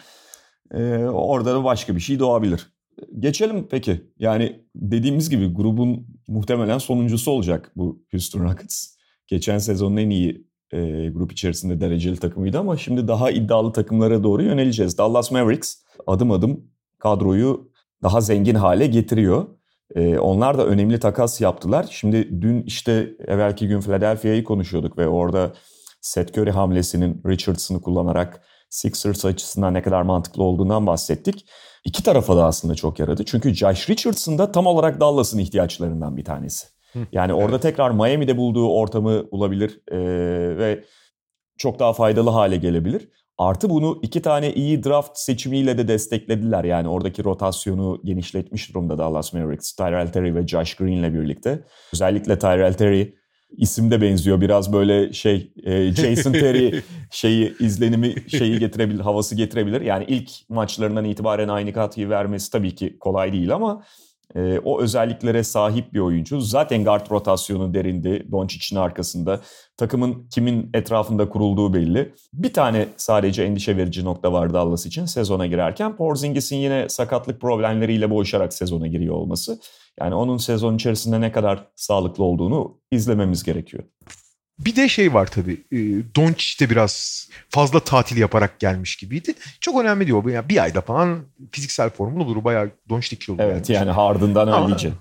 e, orada da başka bir şey doğabilir. Geçelim peki. Yani dediğimiz gibi grubun muhtemelen sonuncusu olacak bu Houston Rockets. Geçen sezonun en iyi e, grup içerisinde dereceli takımıydı ama şimdi daha iddialı takımlara doğru yöneleceğiz. Dallas Mavericks adım adım kadroyu daha zengin hale getiriyor. Ee, onlar da önemli takas yaptılar. Şimdi dün işte evvelki gün Philadelphia'yı konuşuyorduk ve orada Seth Curry hamlesinin Richardson'ı kullanarak Sixers açısından ne kadar mantıklı olduğundan bahsettik. İki tarafa da aslında çok yaradı. Çünkü Josh Richardson da tam olarak Dallas'ın ihtiyaçlarından bir tanesi. Yani orada tekrar Miami'de bulduğu ortamı bulabilir ee, ve çok daha faydalı hale gelebilir. Artı bunu iki tane iyi draft seçimiyle de desteklediler. Yani oradaki rotasyonu genişletmiş durumda Dallas Mavericks. Tyrell Terry ve Josh Green'le birlikte. Özellikle Tyrell Terry isim de benziyor. Biraz böyle şey e, Jason Terry şeyi izlenimi şeyi getirebilir, havası getirebilir. Yani ilk maçlarından itibaren aynı katkıyı vermesi tabii ki kolay değil ama e, o özelliklere sahip bir oyuncu. Zaten guard rotasyonu derindi Doncic'in arkasında. Takımın kimin etrafında kurulduğu belli. Bir tane sadece endişe verici nokta var Dallas için sezona girerken. Porzingis'in yine sakatlık problemleriyle boğuşarak sezona giriyor olması. Yani onun sezon içerisinde ne kadar sağlıklı olduğunu izlememiz gerekiyor. Bir de şey var tabii. E, Doncic de biraz fazla tatil yaparak gelmiş gibiydi. Çok önemli diyor. Yani bir ayda falan fiziksel formun olur. Bayağı Doncic kilo Evet gelmiş. yani Harden'dan hallice.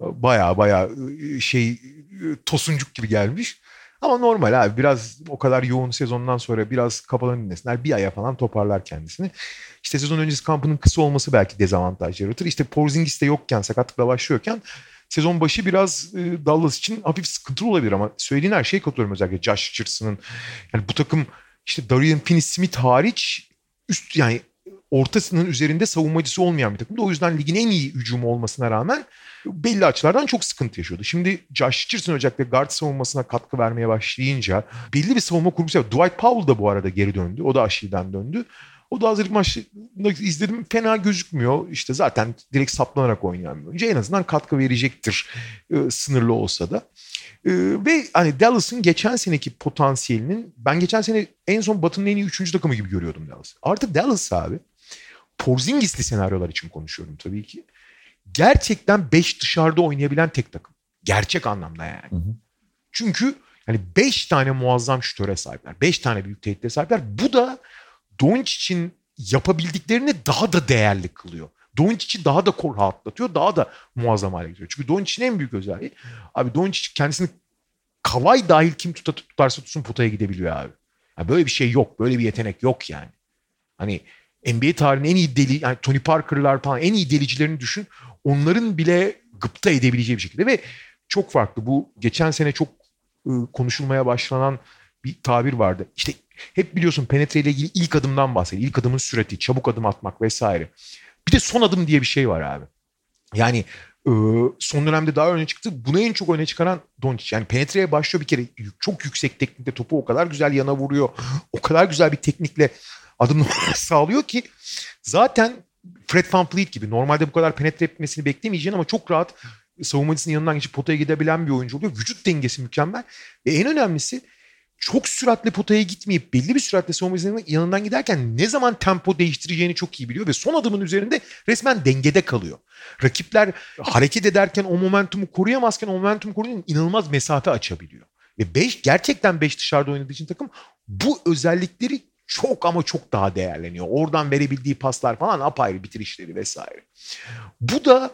Bayağı bayağı e, şey e, tosuncuk gibi gelmiş. Ama normal abi biraz o kadar yoğun sezondan sonra biraz kafalarını dinlesinler. Bir aya falan toparlar kendisini. İşte sezon öncesi kampının kısa olması belki dezavantaj yaratır. İşte Porzingis de yokken sakatlıkla başlıyorken sezon başı biraz e, Dallas için hafif sıkıntılı olabilir ama söylediğin her şeyi katılıyorum özellikle Josh Richardson'ın. Yani bu takım işte Darian Finney-Smith hariç üst yani ortasının üzerinde savunmacısı olmayan bir takımdı. O yüzden ligin en iyi hücumu olmasına rağmen belli açılardan çok sıkıntı yaşıyordu. Şimdi Josh Richardson özellikle guard savunmasına katkı vermeye başlayınca belli bir savunma kurgusu. Dwight Powell da bu arada geri döndü. O da Aşil'den döndü. O da hazırlık maçında izledim. Fena gözükmüyor. İşte zaten direkt saplanarak oynayan bir oyuncu. En azından katkı verecektir e, sınırlı olsa da. E, ve hani Dallas'ın geçen seneki potansiyelinin ben geçen sene en son Batı'nın en iyi üçüncü takımı gibi görüyordum Dallas. Artık Dallas abi Porzingis'li senaryolar için konuşuyorum tabii ki. Gerçekten 5 dışarıda oynayabilen tek takım. Gerçek anlamda yani. Hı hı. Çünkü yani 5 tane muazzam şutöre sahipler. 5 tane büyük tehditte sahipler. Bu da Doncic'in yapabildiklerini daha da değerli kılıyor. Doncic'i daha da rahatlatıyor, daha da muazzam hale getiriyor. Çünkü Doncic'in en büyük özelliği abi Doncic kendisini Kavay dahil kim tutarsa tutsun potaya gidebiliyor abi. Yani böyle bir şey yok. Böyle bir yetenek yok yani. Hani NBA tarihinin en iyi deli yani Tony Parker'lar falan en iyi delicilerini düşün. Onların bile gıpta edebileceği bir şekilde ve çok farklı. Bu geçen sene çok ıı, konuşulmaya başlanan bir tabir vardı. İşte hep biliyorsun penetre ile ilgili ilk adımdan bahsediyor. İlk adımın sürati, çabuk adım atmak vesaire. Bir de son adım diye bir şey var abi. Yani son dönemde daha öne çıktı. Bunu en çok öne çıkaran Doncic. Yani penetreye başlıyor bir kere. Çok yüksek teknikte topu o kadar güzel yana vuruyor. O kadar güzel bir teknikle adım sağlıyor ki zaten Fred VanVleet gibi normalde bu kadar penetre etmesini beklemeyeceğin ama çok rahat savunmacısının yanından geçip potaya gidebilen bir oyuncu oluyor. Vücut dengesi mükemmel. Ve en önemlisi çok süratli potaya gitmeyip belli bir süratle savunmacısının yanından giderken ne zaman tempo değiştireceğini çok iyi biliyor ve son adımın üzerinde resmen dengede kalıyor. Rakipler hareket ederken o momentumu koruyamazken o momentumu koruyunca inanılmaz mesafe açabiliyor. Ve 5 gerçekten 5 dışarıda oynadığı için takım bu özellikleri çok ama çok daha değerleniyor. Oradan verebildiği paslar falan apayrı bitirişleri vesaire. Bu da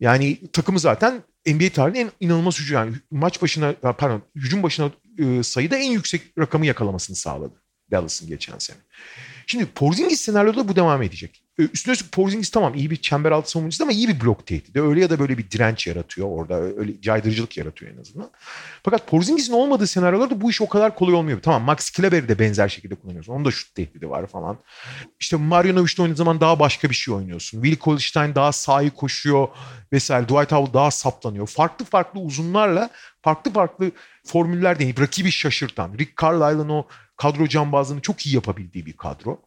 yani takımı zaten NBA tarihinin en inanılmaz hücum yani maç başına pardon hücum başına e, sayıda en yüksek rakamı yakalamasını sağladı Dallas'ın geçen sene. Şimdi Porzingis senaryoda bu devam edecek. Ee, üstüne üstlük Porzingis tamam iyi bir çember altı savunucusu ama iyi bir blok tehdidi. Öyle ya da böyle bir direnç yaratıyor orada. Öyle caydırıcılık yaratıyor en azından. Fakat Porzingis'in olmadığı senaryolarda bu iş o kadar kolay olmuyor. Tamam Max Kleber'i de benzer şekilde kullanıyorsun. Onun da şut tehdidi var falan. İşte Marjanovic'le oynadığı zaman daha başka bir şey oynuyorsun. Willi Kolstein daha sahi koşuyor vesaire. Dwight Howell daha saplanıyor. Farklı farklı uzunlarla farklı farklı formüller deneyip rakibi şaşırtan. Rick Carlisle'ın o kadro cambazlığını çok iyi yapabildiği bir kadro.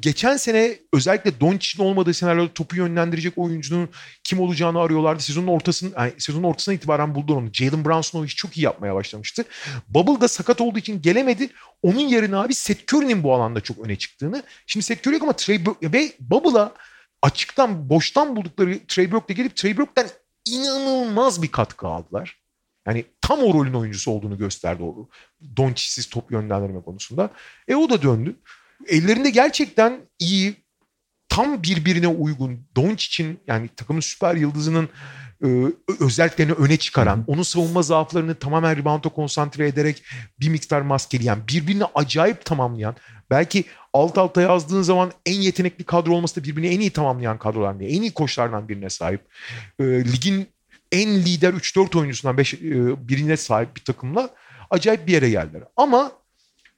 Geçen sene özellikle Doncic'in olmadığı senaryoda topu yönlendirecek oyuncunun kim olacağını arıyorlardı. Sezonun ortasını yani sezonun ortasına itibaren buldular onu. Jalen Brunson o işi çok iyi yapmaya başlamıştı. Bubble da sakat olduğu için gelemedi. Onun yerine abi Seth Curry'nin bu alanda çok öne çıktığını. Şimdi Seth Curry yok ama Trey ve Bubble'a açıktan boştan buldukları Trey Burke'le gelip Trey Burke'den inanılmaz bir katkı aldılar. Yani tam o rolün oyuncusu olduğunu gösterdi o Doncic'siz top yönlendirme konusunda. E o da döndü. Ellerinde gerçekten iyi, tam birbirine uygun Doncic'in yani takımın süper yıldızının e, özelliklerini öne çıkaran, Hı. onun savunma zaaflarını tamamen rebound'a konsantre ederek bir miktar maskeleyen, birbirini acayip tamamlayan, belki alt alta yazdığın zaman en yetenekli kadro olması da birbirini en iyi tamamlayan kadrolar diye, en iyi koçlardan birine sahip. E, ligin en lider 3-4 oyuncusundan 5 e, birine sahip bir takımla acayip bir yere geldiler. Ama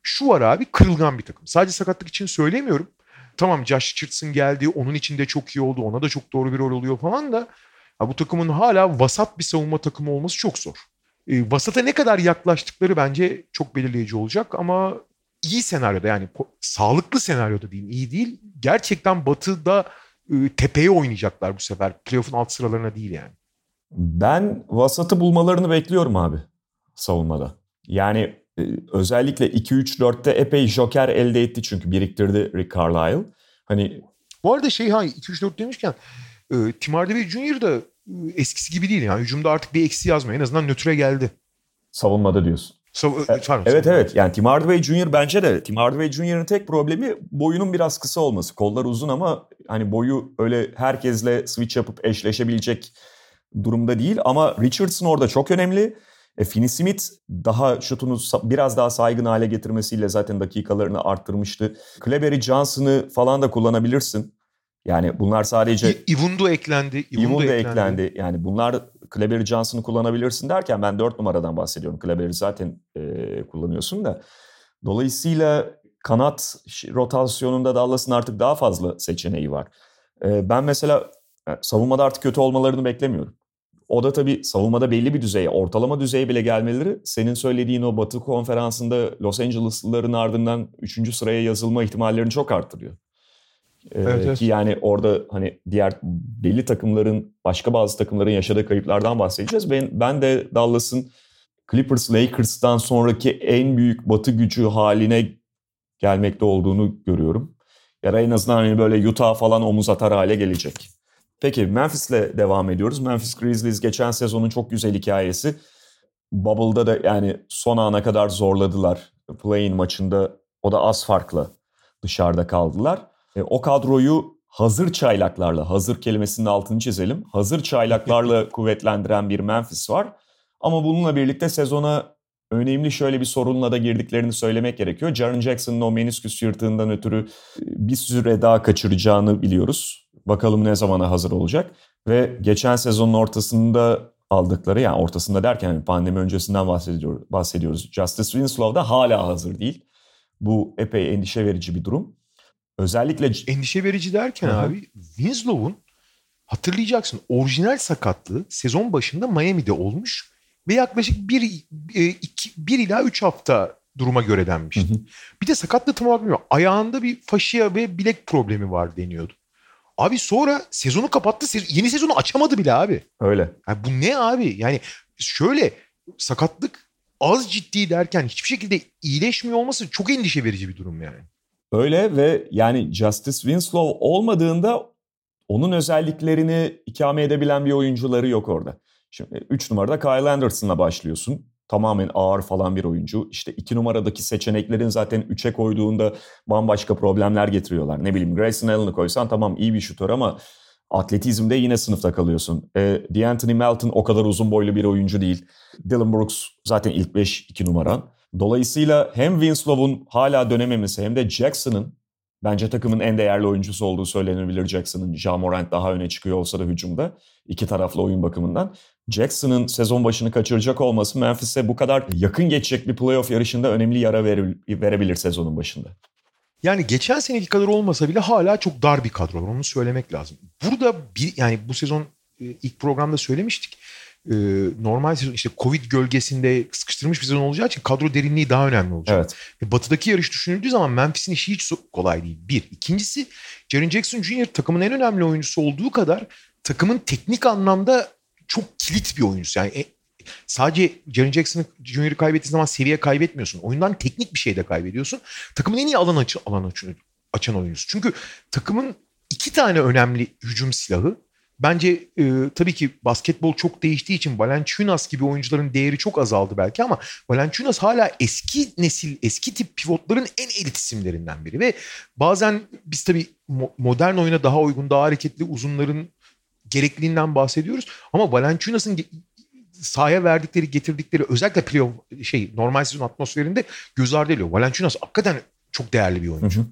Şu var abi kırılgan bir takım. Sadece sakatlık için söylemiyorum. Tamam Josh Richardson geldi. Onun için de çok iyi oldu. Ona da çok doğru bir rol oluyor falan da. Ya bu takımın hala vasat bir savunma takımı olması çok zor. E, vasata ne kadar yaklaştıkları bence çok belirleyici olacak ama iyi senaryoda yani sağlıklı senaryoda diyeyim iyi değil. Gerçekten batıda e, tepeye oynayacaklar bu sefer. Playoff'un alt sıralarına değil yani. Ben vasatı bulmalarını bekliyorum abi savunmada. Yani özellikle 2-3-4'te epey joker elde etti çünkü biriktirdi Rick Carlisle. Hani bu arada şey ha 2-3-4 demişken e, Tim Hardaway Jr. da e, eskisi gibi değil yani. Hücumda artık bir eksi yazmıyor. En azından nötre geldi. Savunmada diyorsun. Sav e, evet pardon, evet evet yani Tim Hardaway Jr. bence de Tim Hardaway Jr.'ın tek problemi boyunun biraz kısa olması. Kollar uzun ama hani boyu öyle herkesle switch yapıp eşleşebilecek durumda değil. Ama Richardson orada çok önemli. E, Finney Smith daha şutunu biraz daha saygın hale getirmesiyle zaten dakikalarını arttırmıştı. Kleber'i Johnson'ı falan da kullanabilirsin. Yani bunlar sadece... Ivundo eklendi. Ivundo eklendi. eklendi. Yani bunlar Kleber'i Johnson'ı kullanabilirsin derken ben 4 numaradan bahsediyorum. Kleber'i zaten e, kullanıyorsun da. Dolayısıyla kanat rotasyonunda Dallas'ın artık daha fazla seçeneği var. E, ben mesela e, savunmada artık kötü olmalarını beklemiyorum. O da tabii savunmada belli bir düzeye, ortalama düzeye bile gelmeleri senin söylediğin o Batı konferansında Los Angeles'lıların ardından 3. sıraya yazılma ihtimallerini çok arttırıyor. Ee, evet, evet. Ki yani orada hani diğer belli takımların, başka bazı takımların yaşadığı kayıplardan bahsedeceğiz. Ben, ben de Dallas'ın Clippers, Lakers'tan sonraki en büyük batı gücü haline gelmekte olduğunu görüyorum. Ya en azından hani böyle Utah falan omuz atar hale gelecek. Peki Memphis'le devam ediyoruz. Memphis Grizzlies geçen sezonun çok güzel hikayesi. Bubble'da da yani son ana kadar zorladılar. Play-in maçında o da az farklı dışarıda kaldılar. E, o kadroyu hazır çaylaklarla, hazır kelimesinin altını çizelim. Hazır çaylaklarla kuvvetlendiren bir Memphis var. Ama bununla birlikte sezona önemli şöyle bir sorunla da girdiklerini söylemek gerekiyor. Jaren Jackson'ın o menisküs yırtığından ötürü e, bir süre daha kaçıracağını biliyoruz. Bakalım ne zamana hazır olacak. Ve geçen sezonun ortasında aldıkları yani ortasında derken hani pandemi öncesinden bahsediyoruz. bahsediyoruz. Justice Winslow da hala hazır değil. Bu epey endişe verici bir durum. Özellikle endişe verici derken Hı-hı. abi Winslow'un hatırlayacaksın orijinal sakatlığı sezon başında Miami'de olmuş ve yaklaşık bir, e, iki, bir ila üç hafta duruma göre denmişti. Hı hı. Bir de sakatlığı tam olarak bilmiyorum. Ayağında bir faşia ve bilek problemi var deniyordu. Abi sonra sezonu kapattı. Yeni sezonu açamadı bile abi. Öyle. Yani bu ne abi? Yani şöyle sakatlık az ciddi derken hiçbir şekilde iyileşmiyor olması çok endişe verici bir durum yani. Öyle ve yani Justice Winslow olmadığında onun özelliklerini ikame edebilen bir oyuncuları yok orada. Şimdi 3 numarada Kyle Anderson'la başlıyorsun. Tamamen ağır falan bir oyuncu. İşte 2 numaradaki seçeneklerin zaten 3'e koyduğunda bambaşka problemler getiriyorlar. Ne bileyim Grayson Allen'ı koysan tamam iyi bir şutör ama atletizmde yine sınıfta kalıyorsun. E, D'Anthony Melton o kadar uzun boylu bir oyuncu değil. Dylan Brooks zaten ilk 5 2 numaran. Dolayısıyla hem Winslow'un hala dönememesi hem de Jackson'ın bence takımın en değerli oyuncusu olduğu söylenebilir Jackson'ın. Ja Morant daha öne çıkıyor olsa da hücumda iki taraflı oyun bakımından. Jackson'ın sezon başını kaçıracak olması Memphis'e bu kadar yakın geçecek bir playoff yarışında önemli yara verebilir sezonun başında. Yani geçen seneki kadar olmasa bile hala çok dar bir kadro var onu söylemek lazım. Burada bir yani bu sezon e, ilk programda söylemiştik e, normal sezon işte Covid gölgesinde sıkıştırmış bir sezon olacağı için kadro derinliği daha önemli olacak. Evet. Ve batıdaki yarış düşünüldüğü zaman Memphis'in işi hiç kolay değil. Bir. İkincisi Jaren Jackson Jr. takımın en önemli oyuncusu olduğu kadar takımın teknik anlamda çok kilit bir oyuncusu. Yani e, sadece Jaren Jackson Jr.'ı kaybettiğin zaman seviye kaybetmiyorsun. Oyundan teknik bir şey de kaybediyorsun. Takımın en iyi alan, açı, alan açı, açan oyuncusu. Çünkü takımın iki tane önemli hücum silahı Bence e, tabii ki basketbol çok değiştiği için Valanciunas gibi oyuncuların değeri çok azaldı belki ama Valanciunas hala eski nesil, eski tip pivotların en elit isimlerinden biri ve bazen biz tabii modern oyuna daha uygun, daha hareketli uzunların gerekliliğinden bahsediyoruz ama Valanciunas'ın sahaya verdikleri, getirdikleri özellikle playoff şey normal sezon atmosferinde göz ardı ediliyor. Valanciunas hakikaten çok değerli bir oyuncu. Hı hı.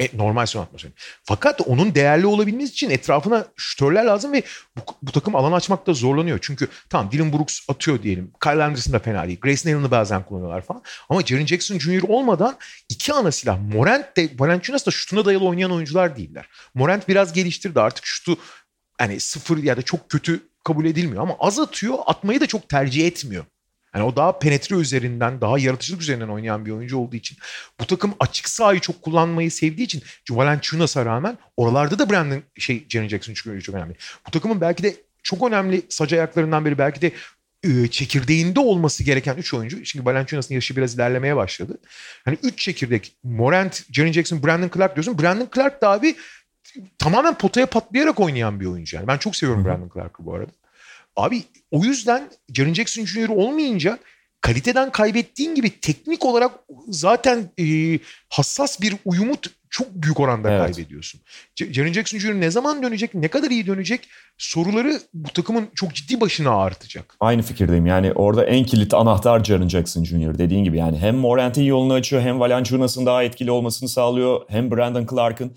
E, normal son atmosferi. Fakat onun değerli olabilmesi için etrafına şütörler lazım ve bu, bu takım alan açmakta zorlanıyor. Çünkü tamam Dylan Brooks atıyor diyelim. Kyle Anderson da fena değil. Grayson Allen'ı bazen kullanıyorlar falan. Ama Jaren Jackson Jr. olmadan iki ana silah. Morant de Valanciunas da şutuna dayalı oynayan oyuncular değiller. Morant biraz geliştirdi. Artık şutu hani sıfır ya da çok kötü kabul edilmiyor ama az atıyor. Atmayı da çok tercih etmiyor. Yani o daha penetre üzerinden, daha yaratıcılık üzerinden oynayan bir oyuncu olduğu için bu takım açık sahayı çok kullanmayı sevdiği için Valanciunas'a rağmen oralarda da Brandon şey Jaren Jackson çıkıyor çok önemli. Bu takımın belki de çok önemli sac ayaklarından biri belki de çekirdeğinde olması gereken 3 oyuncu. Şimdi Valanciunas'ın yaşı biraz ilerlemeye başladı. Hani 3 çekirdek Morant, Jaren Jackson, Brandon Clark diyorsun. Brandon Clark da abi tamamen potaya patlayarak oynayan bir oyuncu yani. Ben çok seviyorum Brandon Clark'ı bu arada. Abi o yüzden Jaren Jackson Jr. olmayınca kaliteden kaybettiğin gibi teknik olarak zaten e, hassas bir uyumu çok büyük oranda evet. kaybediyorsun. Jaren Jackson Jr. ne zaman dönecek, ne kadar iyi dönecek soruları bu takımın çok ciddi başına ağırtacak. Aynı fikirdeyim. Yani orada en kilit anahtar Jaren Jackson Jr. dediğin gibi. Yani hem Morant'in yolunu açıyor hem Valanciunas'ın daha etkili olmasını sağlıyor. Hem Brandon Clark'ın.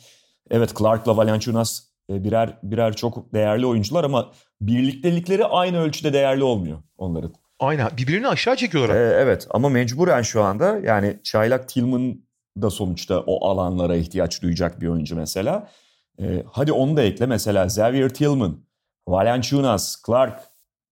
Evet Clark'la Valanciunas birer birer çok değerli oyuncular ama birliktelikleri aynı ölçüde değerli olmuyor onların. Aynen birbirlerini aşağı çekiyorlar. Ee, evet ama mecburen şu anda yani Çaylak Tillman da sonuçta o alanlara ihtiyaç duyacak bir oyuncu mesela. Ee, hadi onu da ekle mesela Xavier Tillman, Valanciunas, Clark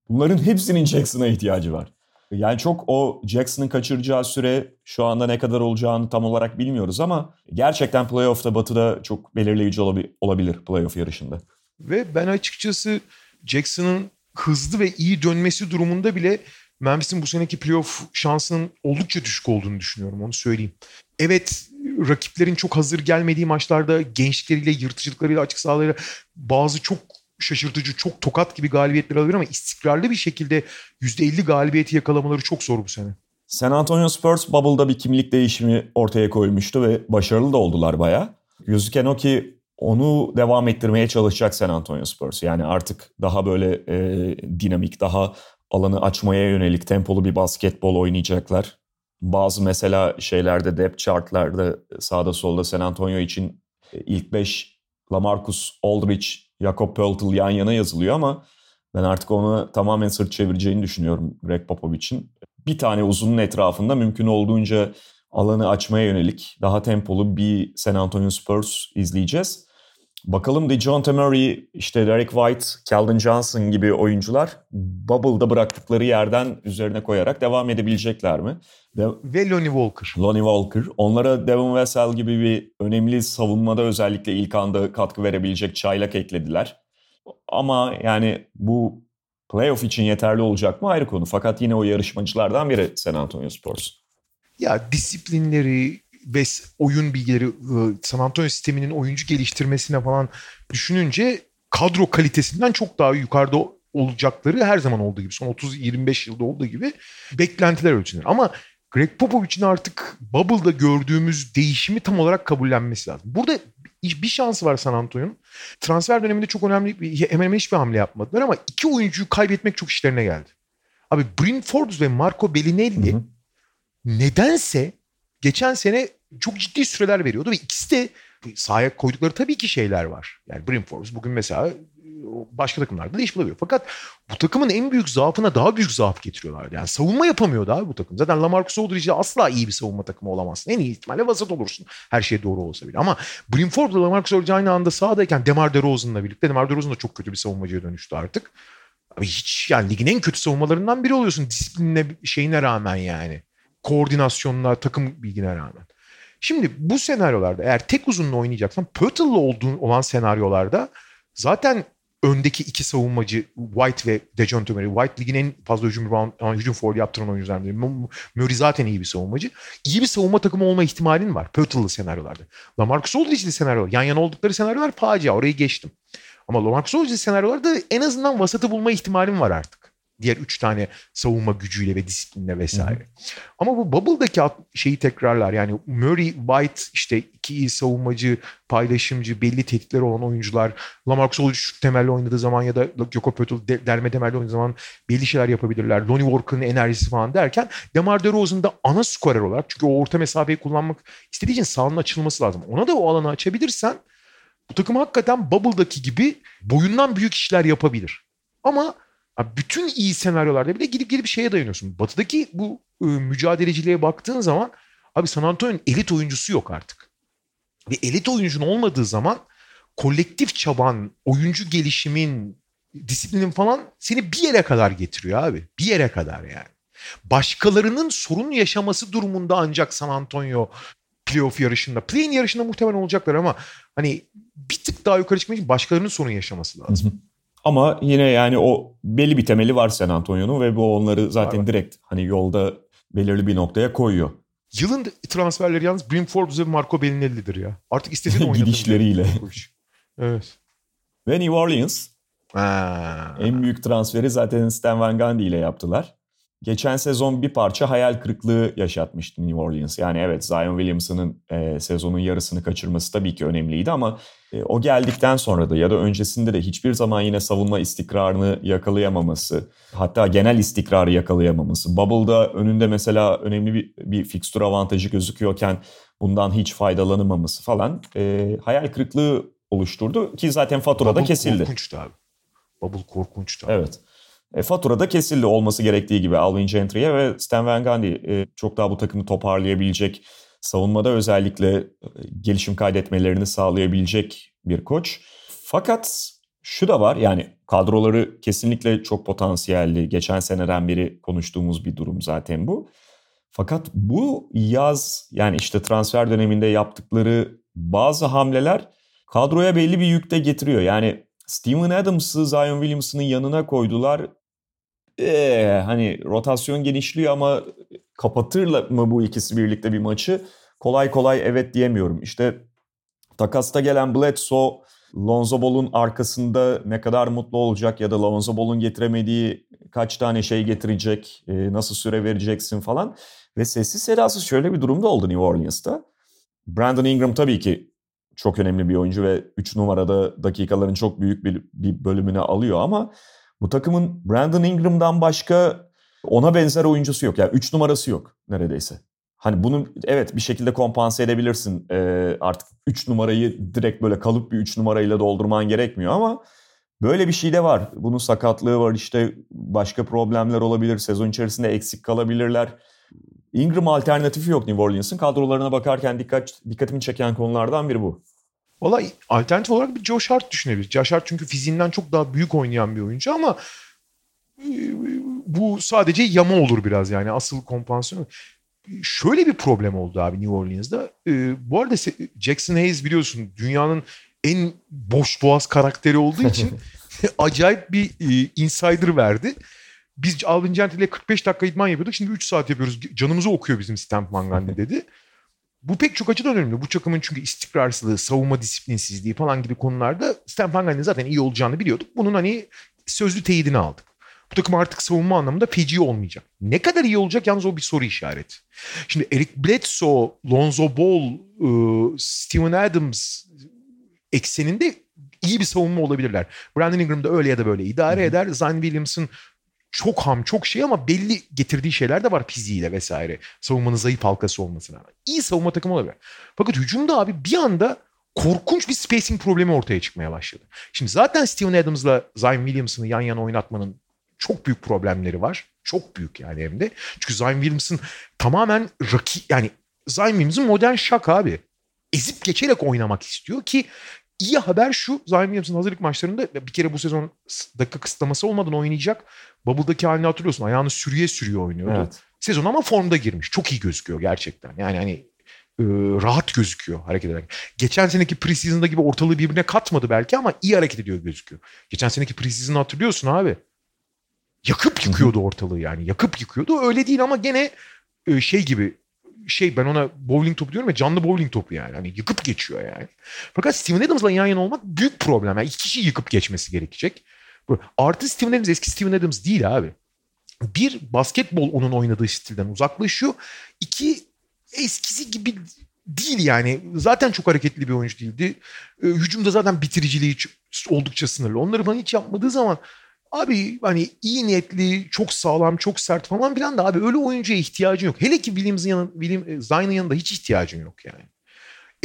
bunların hepsinin Jackson'a ihtiyacı var. Yani çok o Jackson'ın kaçıracağı süre şu anda ne kadar olacağını tam olarak bilmiyoruz ama gerçekten playoff'ta Batı'da çok belirleyici olabilir playoff yarışında. Ve ben açıkçası Jackson'ın hızlı ve iyi dönmesi durumunda bile Memphis'in bu seneki playoff şansının oldukça düşük olduğunu düşünüyorum onu söyleyeyim. Evet rakiplerin çok hazır gelmediği maçlarda gençlikleriyle, yırtıcılıklarıyla, açık sahalarıyla bazı çok şaşırtıcı, çok tokat gibi galibiyetler alabilir ama istikrarlı bir şekilde %50 galibiyeti yakalamaları çok zor bu sene. San Antonio Spurs Bubble'da bir kimlik değişimi ortaya koymuştu ve başarılı da oldular baya. Gözüken o ki onu devam ettirmeye çalışacak San Antonio Spurs. Yani artık daha böyle e, dinamik, daha alanı açmaya yönelik tempolu bir basketbol oynayacaklar. Bazı mesela şeylerde depth chartlarda sağda solda San Antonio için e, ilk 5 Lamarcus Aldridge, Jakob Poeltl yan yana yazılıyor ama ben artık onu tamamen sırt çevireceğini düşünüyorum Greg Popovich'in. Bir tane uzunun etrafında mümkün olduğunca alanı açmaya yönelik daha tempolu bir San Antonio Spurs izleyeceğiz. Bakalım DeJounte Murray, işte Derek White, Keldon Johnson gibi oyuncular Bubble'da bıraktıkları yerden üzerine koyarak devam edebilecekler mi? De Ve Lonnie Walker. Lonnie Walker. Onlara Devin Vassell gibi bir önemli savunmada özellikle ilk anda katkı verebilecek çaylak eklediler. Ama yani bu playoff için yeterli olacak mı ayrı konu. Fakat yine o yarışmacılardan biri San Antonio Spurs. Ya disiplinleri, ve oyun bilgileri ıı, San Antonio sisteminin oyuncu geliştirmesine falan düşününce kadro kalitesinden çok daha yukarıda olacakları her zaman olduğu gibi son 30-25 yılda olduğu gibi beklentiler ölçülür. Ama Greg Popovich'in artık Bubble'da gördüğümüz değişimi tam olarak kabullenmesi lazım. Burada bir şansı var San Antonio'nun. Transfer döneminde çok önemli hemen hemen hiçbir hamle yapmadılar ama iki oyuncuyu kaybetmek çok işlerine geldi. Abi Bryn Forbes ve Marco Bellinelli hı hı. nedense geçen sene çok ciddi süreler veriyordu ve ikisi de sahaya koydukları tabii ki şeyler var. Yani Brim Forbes bugün mesela başka takımlarda da iş bulabiliyor. Fakat bu takımın en büyük zaafına daha büyük zaaf getiriyorlar. Yani savunma yapamıyordu abi bu takım. Zaten Lamarcus Aldridge'de asla iyi bir savunma takımı olamazsın. En iyi ihtimalle vasat olursun. Her şey doğru olsa bile. Ama Brim Forbes ile Lamarcus Aldridge aynı anda sahadayken Demar DeRozan'la birlikte Demar DeRozan da çok kötü bir savunmacıya dönüştü artık. Abi hiç yani ligin en kötü savunmalarından biri oluyorsun disiplinine şeyine rağmen yani koordinasyonuna, takım bilgine rağmen. Şimdi bu senaryolarda eğer tek uzunla oynayacaksan Pörtle'la olduğun olan senaryolarda zaten öndeki iki savunmacı White ve Dejounte Murray. White ligin en fazla hücum, rebound, hücum foul yaptıran oyunculardan. Murray zaten iyi bir savunmacı. İyi bir savunma takımı olma ihtimalin var Pörtle'lı senaryolarda. Lamarcus Aldridge'li senaryo. Yan yana oldukları senaryolar facia. Orayı geçtim. Ama Lamarcus Aldridge'li senaryolarda en azından vasatı bulma ihtimalin var artık. Diğer üç tane savunma gücüyle ve disiplinle vesaire. Hı hı. Ama bu Bubble'daki şeyi tekrarlar. Yani Murray, White işte iki iyi savunmacı, paylaşımcı, belli tehditleri olan oyuncular. Lamarcus Aldridge şut temelli oynadığı zaman ya da Joko Pötl de, derme temelli oynadığı zaman belli şeyler yapabilirler. Lonnie Walker'ın enerjisi falan derken Demar DeRozan da ana skorer olarak çünkü o orta mesafeyi kullanmak istediği için sahanın açılması lazım. Ona da o alanı açabilirsen bu takım hakikaten Bubble'daki gibi boyundan büyük işler yapabilir. Ama bütün iyi senaryolarda bile gidip gidip şeye dayanıyorsun. Batı'daki bu e, mücadeleciliğe baktığın zaman abi San Antonio'nun elit oyuncusu yok artık. Ve elit oyuncun olmadığı zaman kolektif çaban, oyuncu gelişimin, disiplinin falan seni bir yere kadar getiriyor abi. Bir yere kadar yani. Başkalarının sorun yaşaması durumunda ancak San Antonio playoff yarışında, play-in yarışında muhtemelen olacaklar ama hani bir tık daha yukarı çıkmak için başkalarının sorun yaşaması lazım. Ama yine yani o belli bir temeli var San Antonio'nun ve bu onları zaten var. direkt hani yolda belirli bir noktaya koyuyor. Yılın transferleri yalnız Brim Forbes ve Marco Bellinelli'dir ya. Artık istediğin oynatır. Gidişleriyle. evet. Ve New Orleans. Ha. En büyük transferi zaten Stan Van Gundy ile yaptılar. Geçen sezon bir parça hayal kırıklığı yaşatmıştı New Orleans. Yani evet Zion Williamson'ın e, sezonun yarısını kaçırması tabii ki önemliydi ama e, o geldikten sonra da ya da öncesinde de hiçbir zaman yine savunma istikrarını yakalayamaması, hatta genel istikrarı yakalayamaması. Bubble'da önünde mesela önemli bir, bir fixture avantajı gözüküyorken bundan hiç faydalanamaması falan e, hayal kırıklığı oluşturdu ki zaten faturada Bubble kesildi. korkunçtu abi. Bubble korkunçtu abi. Evet. E, faturada kesildi olması gerektiği gibi Alvin Gentry'e ve Stan Van Gundy e, çok daha bu takımı toparlayabilecek, savunmada özellikle e, gelişim kaydetmelerini sağlayabilecek bir koç. Fakat şu da var yani kadroları kesinlikle çok potansiyelli. Geçen seneden beri konuştuğumuz bir durum zaten bu. Fakat bu yaz yani işte transfer döneminde yaptıkları bazı hamleler kadroya belli bir yük de getiriyor. Yani Steven Adams'ı Zion Williamson'ın yanına koydular ee, hani rotasyon genişliyor ama kapatırlar mı bu ikisi birlikte bir maçı? Kolay kolay evet diyemiyorum. İşte takasta gelen Bledsoe Lonzo Ball'un arkasında ne kadar mutlu olacak ya da Lonzo Ball'un getiremediği kaç tane şey getirecek, nasıl süre vereceksin falan. Ve sessiz sedasız şöyle bir durumda oldu New Orleans'ta. Brandon Ingram tabii ki çok önemli bir oyuncu ve 3 numarada dakikaların çok büyük bir, bir bölümünü alıyor ama bu takımın Brandon Ingram'dan başka ona benzer oyuncusu yok. Yani 3 numarası yok neredeyse. Hani bunu evet bir şekilde kompanse edebilirsin. Ee, artık 3 numarayı direkt böyle kalıp bir 3 numarayla doldurman gerekmiyor ama böyle bir şey de var. Bunun sakatlığı var işte başka problemler olabilir. Sezon içerisinde eksik kalabilirler. Ingram alternatifi yok New Orleans'ın. Kadrolarına bakarken dikkat dikkatimi çeken konulardan biri bu. Valla alternatif olarak bir Josh Hart düşünebiliriz. Josh Hart çünkü fiziğinden çok daha büyük oynayan bir oyuncu ama e, bu sadece yama olur biraz yani asıl kompansiyonu. Şöyle bir problem oldu abi New Orleans'da. Ee, bu arada Jackson Hayes biliyorsun dünyanın en boş boğaz karakteri olduğu için acayip bir e, insider verdi. Biz Alvin Gentry ile 45 dakika idman yapıyorduk. Şimdi 3 saat yapıyoruz. Canımızı okuyor bizim Stamp Mangani dedi. Bu pek çok açıdan önemli. Bu takımın çünkü istikrarsızlığı, savunma disiplinsizliği falan gibi konularda Stan Van zaten iyi olacağını biliyorduk. Bunun hani sözlü teyidini aldık. Bu takım artık savunma anlamında feci olmayacak. Ne kadar iyi olacak yalnız o bir soru işareti. Şimdi Eric Bledsoe, Lonzo Ball, ıı, Steven Adams ekseninde iyi bir savunma olabilirler. Brandon Ingram da öyle ya da böyle idare eder. Zion Williamson çok ham çok şey ama belli getirdiği şeyler de var fiziğiyle vesaire. Savunmanın zayıf halkası olmasına rağmen. İyi savunma takımı olabilir. Fakat hücumda abi bir anda korkunç bir spacing problemi ortaya çıkmaya başladı. Şimdi zaten Steven Adams'la Zion Williamson'ı yan yana oynatmanın çok büyük problemleri var. Çok büyük yani hem de. Çünkü Zion Williamson tamamen rakip yani Zion Williamson modern şak abi. Ezip geçerek oynamak istiyor ki İyi haber şu Zion Williamson hazırlık maçlarında bir kere bu sezon dakika kısıtlaması olmadan oynayacak. Bubble'daki halini hatırlıyorsun. Ayağını sürüye sürüyor oynuyordu. Evet. Sezon ama formda girmiş. Çok iyi gözüküyor gerçekten. Yani hani e, rahat gözüküyor hareket ederken. Geçen seneki preseason'da gibi ortalığı birbirine katmadı belki ama iyi hareket ediyor gözüküyor. Geçen seneki preseason'ı hatırlıyorsun abi. Yakıp yıkıyordu ortalığı yani. Yakıp yıkıyordu. Öyle değil ama gene e, şey gibi şey ben ona bowling topu diyorum ya canlı bowling topu yani. Hani yıkıp geçiyor yani. Fakat Steven Adams'la yan yana olmak büyük problem. Yani iki kişi yıkıp geçmesi gerekecek. Artı Steven Adams eski Steven Adams değil abi. bir basketbol onun oynadığı stilden uzaklaşıyor. İki eskisi gibi değil yani. Zaten çok hareketli bir oyuncu değildi. E, hücumda zaten bitiriciliği oldukça sınırlı. Onları falan hiç yapmadığı zaman abi hani iyi niyetli, çok sağlam, çok sert falan filan da abi öyle oyuncuya ihtiyacın yok. Hele ki Williams'ın yanında, William, e, Zion'ın yanında hiç ihtiyacın yok yani.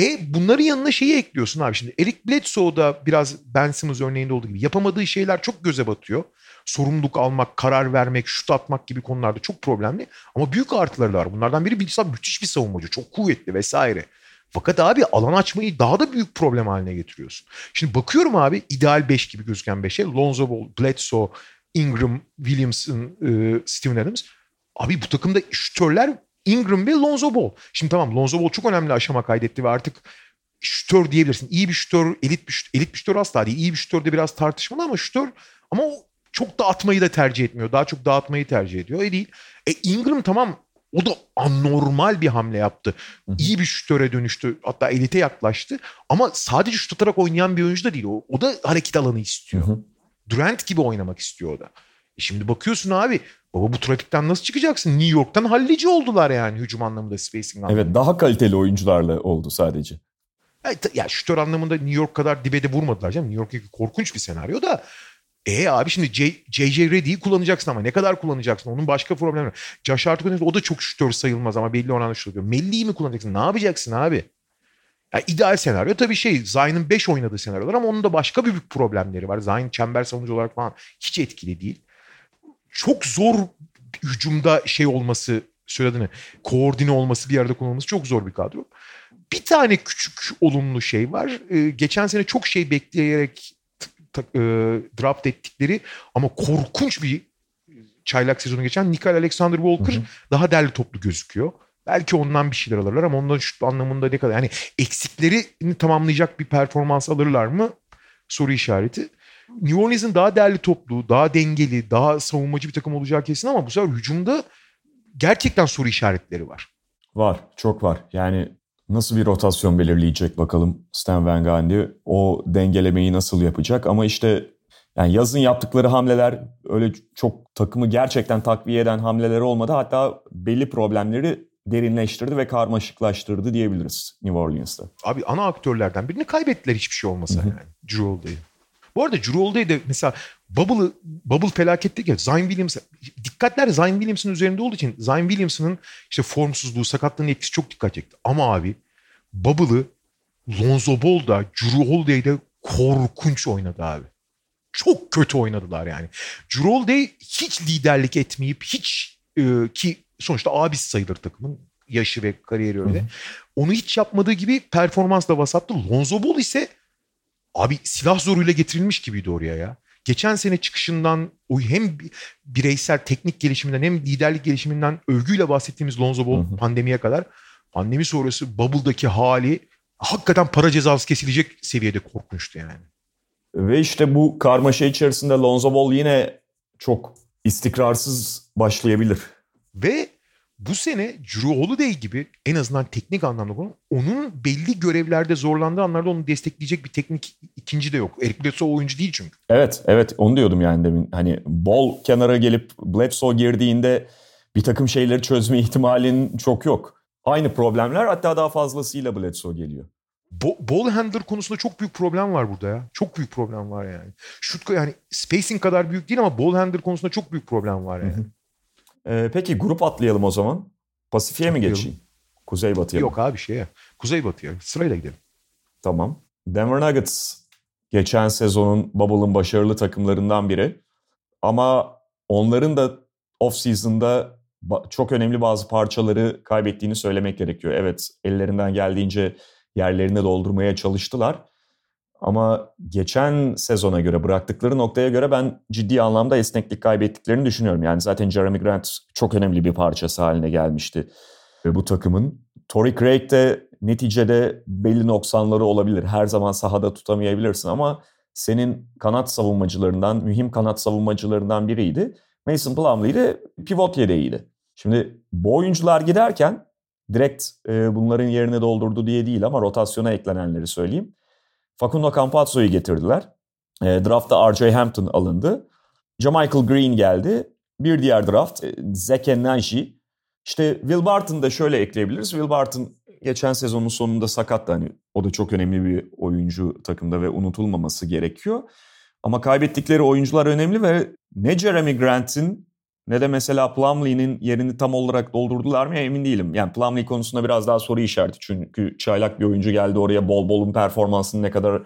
E bunların yanına şeyi ekliyorsun abi şimdi. Eric Bledsoe'da biraz Ben Simmons örneğinde olduğu gibi yapamadığı şeyler çok göze batıyor. Sorumluluk almak, karar vermek, şut atmak gibi konularda çok problemli. Ama büyük artıları da var. Bunlardan biri bilgisayar müthiş bir savunmacı. Çok kuvvetli vesaire. Fakat abi alan açmayı daha da büyük problem haline getiriyorsun. Şimdi bakıyorum abi ideal 5 gibi gözüken 5'e. Lonzo Ball, Bledsoe, Ingram, Williamson, e, Steven Adams. Abi bu takımda şütörler Ingram ve Lonzo Ball. Şimdi tamam Lonzo Ball çok önemli aşama kaydetti ve artık şütör diyebilirsin. İyi bir şütör, elit bir şütör, elit bir şütör asla değil. İyi bir şütör de biraz tartışmalı ama şütör ama o çok dağıtmayı da tercih etmiyor. Daha çok dağıtmayı tercih ediyor. Öyle değil. E Ingram tamam o da anormal bir hamle yaptı. İyi bir şütöre dönüştü. Hatta elite yaklaştı. Ama sadece şut atarak oynayan bir oyuncu da değil. O, o da hareket alanı istiyor. Hı hı. Durant gibi oynamak istiyor o da. E şimdi bakıyorsun abi baba bu trafikten nasıl çıkacaksın? New York'tan hallici oldular yani hücum anlamında, spacing anlamında. Evet daha kaliteli oyuncularla oldu sadece. Evet, ya şütör anlamında New York kadar dibe de vurmadılar canım. New York'taki korkunç bir senaryo da e abi şimdi J.J. Reddy'yi kullanacaksın ama ne kadar kullanacaksın? Onun başka problemi var. Josh Hart o da çok şütör sayılmaz ama belli oranda şut atıyor. Melli'yi mi kullanacaksın? Ne yapacaksın abi? Ya ideal senaryo tabii şey Zayn'ın 5 oynadığı senaryolar ama onun da başka büyük problemleri var. Zayn çember savunucu olarak falan hiç etkili değil. Çok zor hücumda şey olması söylediğini koordine olması bir yerde kullanılması çok zor bir kadro. Bir tane küçük olumlu şey var. Ee, geçen sene çok şey bekleyerek e, draft ettikleri ama korkunç bir çaylak sezonu geçen Nikal Alexander Walker hı hı. daha derli toplu gözüküyor. Belki ondan bir şeyler alırlar ama ondan şu anlamında ne kadar yani eksiklerini tamamlayacak bir performans alırlar mı? Soru işareti. New Orleans'ın daha değerli toplu, daha dengeli, daha savunmacı bir takım olacağı kesin ama bu sefer hücumda gerçekten soru işaretleri var. Var, çok var. Yani Nasıl bir rotasyon belirleyecek bakalım Stan Van Gundy. O dengelemeyi nasıl yapacak ama işte yani yazın yaptıkları hamleler öyle çok takımı gerçekten takviye eden hamleler olmadı. Hatta belli problemleri derinleştirdi ve karmaşıklaştırdı diyebiliriz New Orleans'ta. Abi ana aktörlerden birini kaybettiler hiçbir şey olmasa yani. Drew Holiday'i. Bu arada Drew mesela Bubble, Bubble felakette ya Zion Williams dikkatler Zion Williams'ın üzerinde olduğu için Zion Williams'ın işte formsuzluğu, sakatlığının etkisi çok dikkat çekti. Ama abi Bubble'ı Lonzo Ball da Drew Holiday'de korkunç oynadı abi. Çok kötü oynadılar yani. Drew Holiday hiç liderlik etmeyip hiç e, ki sonuçta abisi sayılır takımın yaşı ve kariyeri öyle. Hı hı. Onu hiç yapmadığı gibi performans da vasattı. Lonzo Ball ise abi silah zoruyla getirilmiş gibiydi oraya ya. Geçen sene çıkışından o hem bireysel teknik gelişiminden hem liderlik gelişiminden övgüyle bahsettiğimiz Lonzo Ball hı hı. pandemiye kadar pandemi sonrası Bubble'daki hali hakikaten para cezası kesilecek seviyede korkmuştu yani. Ve işte bu karmaşa içerisinde Lonzo Ball yine çok istikrarsız başlayabilir. Ve bu sene Drew Holiday gibi en azından teknik anlamda onun belli görevlerde zorlandığı anlarda onu destekleyecek bir teknik ikinci de yok. Eric Bledsoe oyuncu değil çünkü. Evet, evet onu diyordum yani demin. Hani bol kenara gelip Bledsoe girdiğinde bir takım şeyleri çözme ihtimalin çok yok. Aynı problemler hatta daha fazlasıyla Bledsoe geliyor. Bo ball handler konusunda çok büyük problem var burada ya. Çok büyük problem var yani. Şut yani spacing kadar büyük değil ama ball handler konusunda çok büyük problem var yani. Ee, peki grup atlayalım o zaman. Pasifik'e mi geçeyim? Kuzey batıya Yok abi şeye. Kuzey batıya. Sırayla gidelim. Tamam. Denver Nuggets geçen sezonun Bubble'ın başarılı takımlarından biri. Ama onların da off-season'da çok önemli bazı parçaları kaybettiğini söylemek gerekiyor. Evet ellerinden geldiğince yerlerini doldurmaya çalıştılar. Ama geçen sezona göre bıraktıkları noktaya göre ben ciddi anlamda esneklik kaybettiklerini düşünüyorum. Yani zaten Jeremy Grant çok önemli bir parçası haline gelmişti ve bu takımın. Torrey Craig de neticede belli noksanları olabilir. Her zaman sahada tutamayabilirsin ama senin kanat savunmacılarından, mühim kanat savunmacılarından biriydi. Mason Plumlee de pivot yedeğiydi. Şimdi bu oyuncular giderken direkt bunların yerine doldurdu diye değil ama rotasyona eklenenleri söyleyeyim. Facundo Campazzo'yu getirdiler. E, draftta R.J. Hampton alındı. Michael Green geldi. Bir diğer draft e, Zeke Nanji. İşte Will Barton da şöyle ekleyebiliriz. Will Barton geçen sezonun sonunda sakattı. Hani o da çok önemli bir oyuncu takımda ve unutulmaması gerekiyor. Ama kaybettikleri oyuncular önemli ve ne Jeremy Grant'in ne de mesela Plumlee'nin yerini tam olarak doldurdular mı emin değilim. Yani Plumlee konusunda biraz daha soru işareti. Çünkü çaylak bir oyuncu geldi oraya bol bolun performansının ne kadar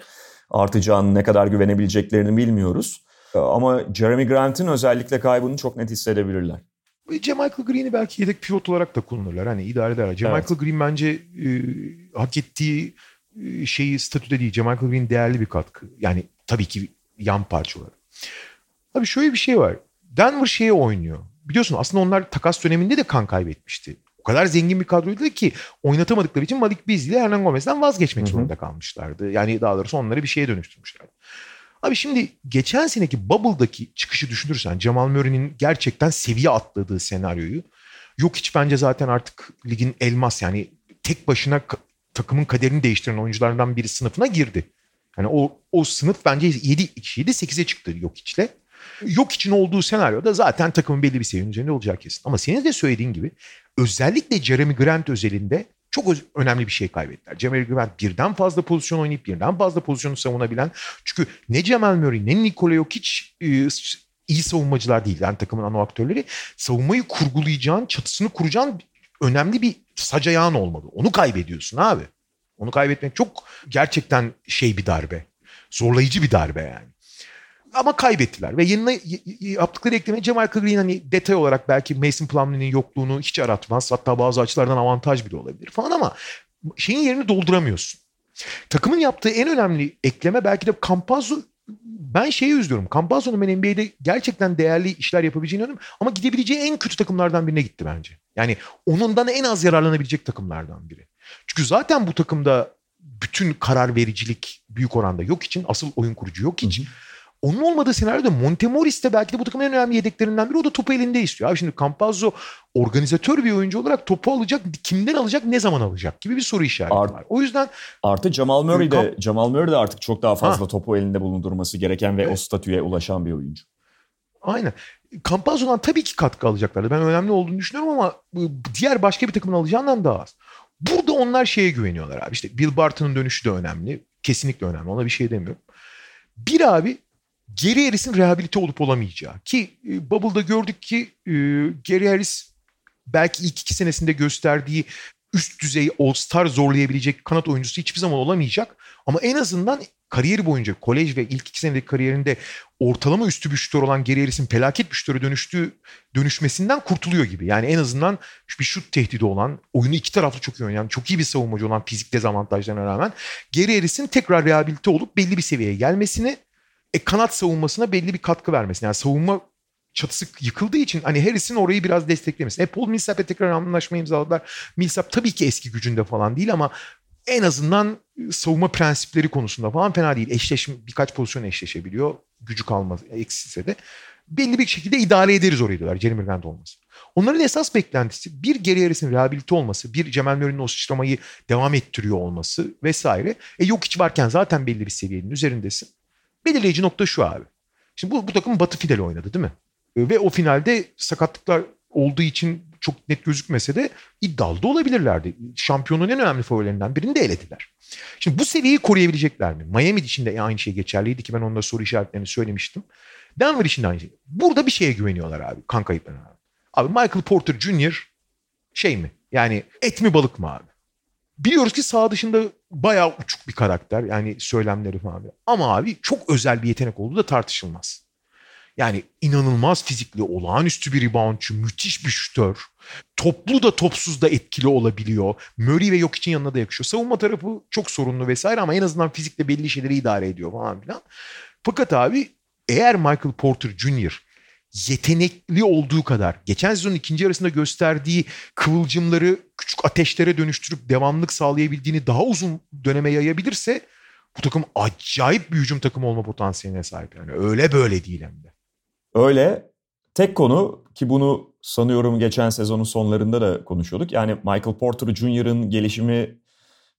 artacağını, ne kadar güvenebileceklerini bilmiyoruz. Ama Jeremy Grant'in özellikle kaybını çok net hissedebilirler. Michael Green'i belki yedek pivot olarak da kullanırlar. Hani idare ederler. Michael evet. Green bence e, hak ettiği e, şeyi statüde değil. Michael Green değerli bir katkı. Yani tabii ki yan parça olarak. Abi şöyle bir şey var. Denver şeyi oynuyor. Biliyorsun aslında onlar takas döneminde de kan kaybetmişti. O kadar zengin bir kadroydu ki oynatamadıkları için Malik Beasley ile Hernan Gomez'den vazgeçmek Hı-hı. zorunda kalmışlardı. Yani daha doğrusu onları bir şeye dönüştürmüşlerdi. Abi şimdi geçen seneki Bubble'daki çıkışı düşünürsen Jamal Murray'nin gerçekten seviye atladığı senaryoyu yok hiç bence zaten artık ligin elmas yani tek başına takımın kaderini değiştiren oyunculardan biri sınıfına girdi. Yani o o sınıf bence 7 kişiydi 8'e çıktı yok içle. Yok için olduğu senaryoda zaten takımın belli bir seviyenin üzerinde olacak kesin. Ama senin de söylediğin gibi özellikle Jeremy Grant özelinde çok önemli bir şey kaybettiler. Jeremy Grant birden fazla pozisyon oynayıp birden fazla pozisyonu savunabilen. Çünkü ne Cemal Murray ne Nikola Jokic e, iyi savunmacılar değil. Yani takımın ana aktörleri. Savunmayı kurgulayacağın, çatısını kuracağın önemli bir sac ayağın olmalı. Onu kaybediyorsun abi. Onu kaybetmek çok gerçekten şey bir darbe. Zorlayıcı bir darbe yani. Ama kaybettiler ve yerine yaptıkları ekleme Cemal Green hani detay olarak belki Mason Plumlee'nin yokluğunu hiç aratmaz. Hatta bazı açılardan avantaj bile olabilir falan ama şeyin yerini dolduramıyorsun. Takımın yaptığı en önemli ekleme belki de Campazzo ben şeyi üzülüyorum. Campazzo'nun ben NBA'de gerçekten değerli işler yapabileceğini inanıyorum. Ama gidebileceği en kötü takımlardan birine gitti bence. Yani onundan en az yararlanabilecek takımlardan biri. Çünkü zaten bu takımda bütün karar vericilik büyük oranda yok için. Asıl oyun kurucu yok için. Hı hı. Onun olmadığı senaryoda Montemoris de belki de bu takımın en önemli yedeklerinden biri. O da topu elinde istiyor. Abi şimdi Campazzo organizatör bir oyuncu olarak topu alacak, kimden alacak, ne zaman alacak gibi bir soru işareti Art, var. O yüzden artı Jamal Murray de Jamal Murray de artık çok daha fazla ha. topu elinde bulundurması gereken ve evet. o statüye ulaşan bir oyuncu. Aynen. Campazzo'dan tabii ki katkı alacaklardı. Ben önemli olduğunu düşünüyorum ama diğer başka bir takımın alacağından daha az. Burada onlar şeye güveniyorlar abi. İşte Bill Barton'ın dönüşü de önemli. Kesinlikle önemli. Ona bir şey demiyorum. Bir abi Geri Harris'in rehabilite olup olamayacağı. Ki e, Bubble'da gördük ki e, Gary Harris belki ilk iki senesinde gösterdiği üst düzey All-Star zorlayabilecek kanat oyuncusu hiçbir zaman olamayacak. Ama en azından kariyeri boyunca kolej ve ilk iki senedeki kariyerinde ortalama üstü bir şutör olan Gary Harris'in felaket bir şutöre dönüştüğü dönüşmesinden kurtuluyor gibi. Yani en azından bir şut tehdidi olan, oyunu iki taraflı çok iyi oynayan, çok iyi bir savunmacı olan fizik dezavantajlarına rağmen Gary Harris'in tekrar rehabilite olup belli bir seviyeye gelmesini e, kanat savunmasına belli bir katkı vermesi. Yani savunma çatısı yıkıldığı için hani Harris'in orayı biraz desteklemesi. E Paul Millsap'e tekrar anlaşma imzaladılar. Millsap tabii ki eski gücünde falan değil ama en azından savunma prensipleri konusunda falan fena değil. Eşleşme birkaç pozisyon eşleşebiliyor. Gücü kalmaz eksilse de. Belli bir şekilde idare ederiz orayı diyorlar. Jeremy Grant olması. Onların esas beklentisi bir geri Harris'in rehabilite olması, bir Cemal Murray'nin o sıçramayı devam ettiriyor olması vesaire. E yok hiç varken zaten belli bir seviyenin üzerindesin. Belirleyici nokta şu abi. Şimdi bu, bu takım Batı finali oynadı değil mi? Ve o finalde sakatlıklar olduğu için çok net gözükmese de iddialı da olabilirlerdi. Şampiyonun en önemli favorilerinden birini de elediler. Şimdi bu seviyeyi koruyabilecekler mi? Miami için de aynı şey geçerliydi ki ben onda soru işaretlerini söylemiştim. Denver için de aynı şey. Burada bir şeye güveniyorlar abi. Kan kayıplarına abi. Abi Michael Porter Jr. şey mi? Yani et mi balık mı abi? Biliyoruz ki sağ dışında bayağı uçuk bir karakter. Yani söylemleri falan. Ama abi çok özel bir yetenek olduğu da tartışılmaz. Yani inanılmaz fizikli, olağanüstü bir reboundçu, müthiş bir şütör. Toplu da topsuz da etkili olabiliyor. Murray ve yok için yanına da yakışıyor. Savunma tarafı çok sorunlu vesaire ama en azından fizikle belli şeyleri idare ediyor falan filan. Fakat abi eğer Michael Porter Jr yetenekli olduğu kadar geçen sezonun ikinci yarısında gösterdiği kıvılcımları küçük ateşlere dönüştürüp devamlık sağlayabildiğini daha uzun döneme yayabilirse bu takım acayip bir hücum takımı olma potansiyeline sahip. Yani öyle böyle değil hem de. Öyle. Tek konu ki bunu sanıyorum geçen sezonun sonlarında da konuşuyorduk. Yani Michael Porter Jr.'ın gelişimi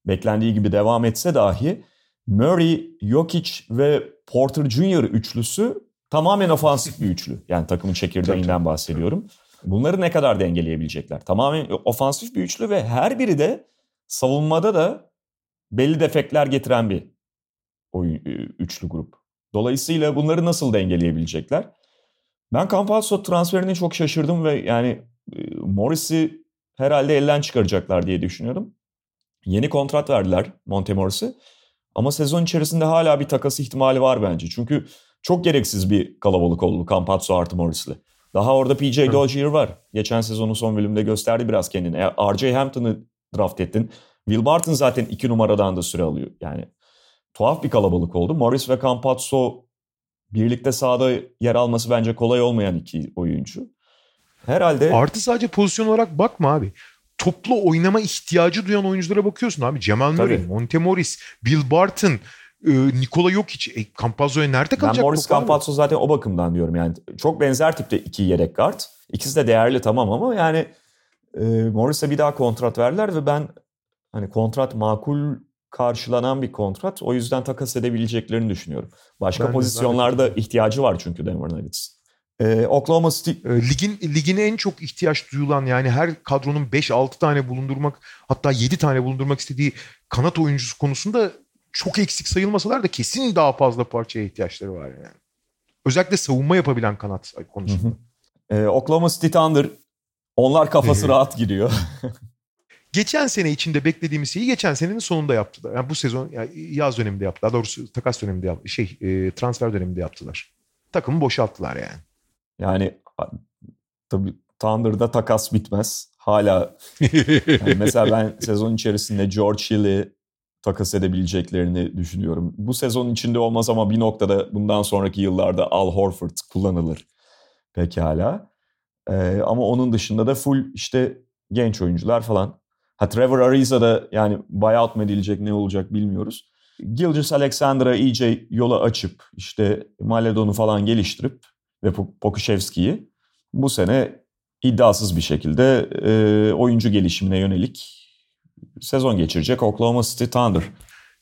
beklendiği gibi devam etse dahi Murray, Jokic ve Porter Jr. üçlüsü tamamen ofansif bir üçlü. Yani takımın çekirdeğinden bahsediyorum. Bunları ne kadar dengeleyebilecekler? Tamamen ofansif bir üçlü ve her biri de savunmada da belli defekler getiren bir oyun, e, üçlü grup. Dolayısıyla bunları nasıl dengeleyebilecekler? Ben Campazzo transferine çok şaşırdım ve yani e, Morris'i herhalde elden çıkaracaklar diye düşünüyordum. Yeni kontrat verdiler Monte Morris'i. Ama sezon içerisinde hala bir takas ihtimali var bence. Çünkü çok gereksiz bir kalabalık oldu Campazzo artı Morris'li. Daha orada PJ Dozier var. Geçen sezonun son bölümünde gösterdi biraz kendini. E, RJ Hampton'ı draft ettin. Will Barton zaten iki numaradan da süre alıyor. Yani tuhaf bir kalabalık oldu. Morris ve Campazzo birlikte sahada yer alması bence kolay olmayan iki oyuncu. Herhalde... Artı sadece pozisyon olarak bakma abi. Toplu oynama ihtiyacı duyan oyunculara bakıyorsun abi. Cemal Murray, Monte Morris, Bill Barton, e, Nikola Jokic, e, Campazzo'ya nerede kalacak? Ben Morris Campazzo zaten o bakımdan diyorum yani. Çok benzer tipte iki yedek guard. İkisi de değerli tamam ama yani e, Morris'e bir daha kontrat verdiler ve ben hani kontrat makul karşılanan bir kontrat. O yüzden takas edebileceklerini düşünüyorum. Başka ben pozisyonlarda de, ihtiyacı var çünkü Denver Nuggets'ın. Ee, Oklahoma City... Ee, ligin ligin en çok ihtiyaç duyulan yani her kadronun 5-6 tane bulundurmak hatta 7 tane bulundurmak istediği kanat oyuncusu konusunda çok eksik sayılmasalar da kesin daha fazla parçaya ihtiyaçları var yani. Özellikle savunma yapabilen kanat konusunda. Ee, Oklahoma City Thunder onlar kafası rahat giriyor. geçen sene içinde beklediğimiz şeyi geçen senenin sonunda yaptılar. Yani bu sezon yani yaz döneminde yaptılar. Doğrusu takas döneminde yaptılar. Şey e, transfer döneminde yaptılar. Takımı boşalttılar yani. Yani tabii Thunder'da takas bitmez. Hala yani mesela ben sezon içerisinde George Hill'i takas edebileceklerini düşünüyorum. Bu sezon içinde olmaz ama bir noktada bundan sonraki yıllarda Al Horford kullanılır pekala. Ee, ama onun dışında da full işte genç oyuncular falan. Ha Trevor Ariza da yani buyout mı edilecek ne olacak bilmiyoruz. Gilgis Alexander'a iyice yola açıp işte Maledon'u falan geliştirip ve Pokuševski'yi bu sene iddiasız bir şekilde e, oyuncu gelişimine yönelik sezon geçirecek Oklahoma City Thunder.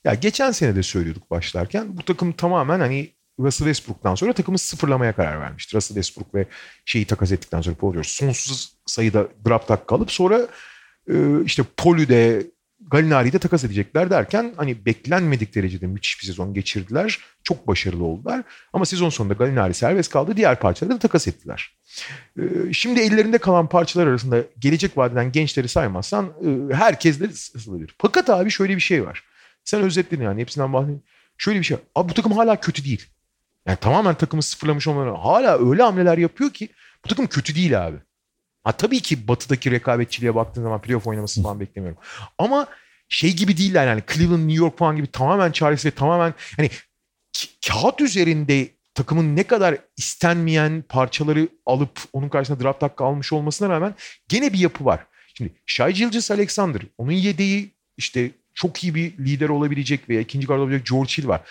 Ya geçen sene de söylüyorduk başlarken bu takım tamamen hani Russell Westbrook'tan sonra takımı sıfırlamaya karar vermişti. Russell Westbrook ve şeyi takas ettikten sonra Paul George sonsuz sayıda draft hakkı alıp sonra e, işte Polü'de Galinari'yi takas edecekler derken hani beklenmedik derecede müthiş bir sezon geçirdiler. Çok başarılı oldular. Ama sezon sonunda Galinari serbest kaldı. Diğer parçaları da takas ettiler. Ee, şimdi ellerinde kalan parçalar arasında gelecek vadeden gençleri saymazsan e, herkes de sızılabilir. Fakat abi şöyle bir şey var. Sen özetledin yani hepsinden bahsedin. Şöyle bir şey. Abi bu takım hala kötü değil. Yani tamamen takımı sıfırlamış olmaları hala öyle hamleler yapıyor ki bu takım kötü değil abi. Ha, tabii ki batıdaki rekabetçiliğe baktığın zaman playoff oynaması falan beklemiyorum. Ama şey gibi değiller yani Cleveland, New York falan gibi tamamen çaresiz ve tamamen hani kağıt üzerinde takımın ne kadar istenmeyen parçaları alıp onun karşısında draft hakkı almış olmasına rağmen gene bir yapı var. Şimdi Shai Gilgis Alexander, onun yedeği işte çok iyi bir lider olabilecek veya ikinci guard olabilecek George Hill var.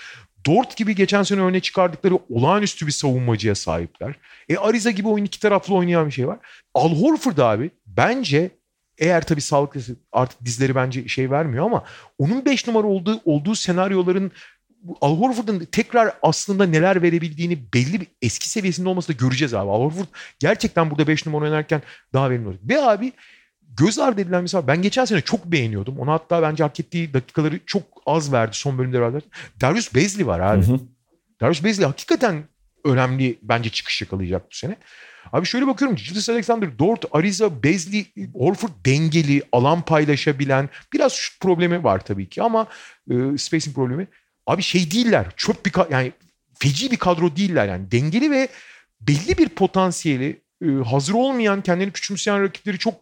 Dort gibi geçen sene örneğe çıkardıkları olağanüstü bir savunmacıya sahipler. E Ariza gibi oyun iki taraflı oynayan bir şey var. Al Horford abi bence eğer tabii sağlıklı artık dizleri bence şey vermiyor ama onun 5 numara olduğu olduğu senaryoların Al Horford'un tekrar aslında neler verebildiğini belli bir eski seviyesinde olması da göreceğiz abi. Al Horford gerçekten burada 5 numara oynarken daha verimli olacak. Ve abi göz ardı edilen mesela ben geçen sene çok beğeniyordum. Ona hatta bence hak ettiği dakikaları çok az verdi son bölümde verdi. Darius Bezli var abi. Hı hı. Darius Bezli hakikaten önemli bence çıkış yakalayacak bu sene. Abi şöyle bakıyorum. Julius Alexander, Dort, Ariza, Bezli, Horford dengeli, alan paylaşabilen. Biraz şu problemi var tabii ki ama e, spacing problemi. Abi şey değiller. Çöp bir yani feci bir kadro değiller yani. Dengeli ve belli bir potansiyeli e, hazır olmayan, kendini küçümseyen rakipleri çok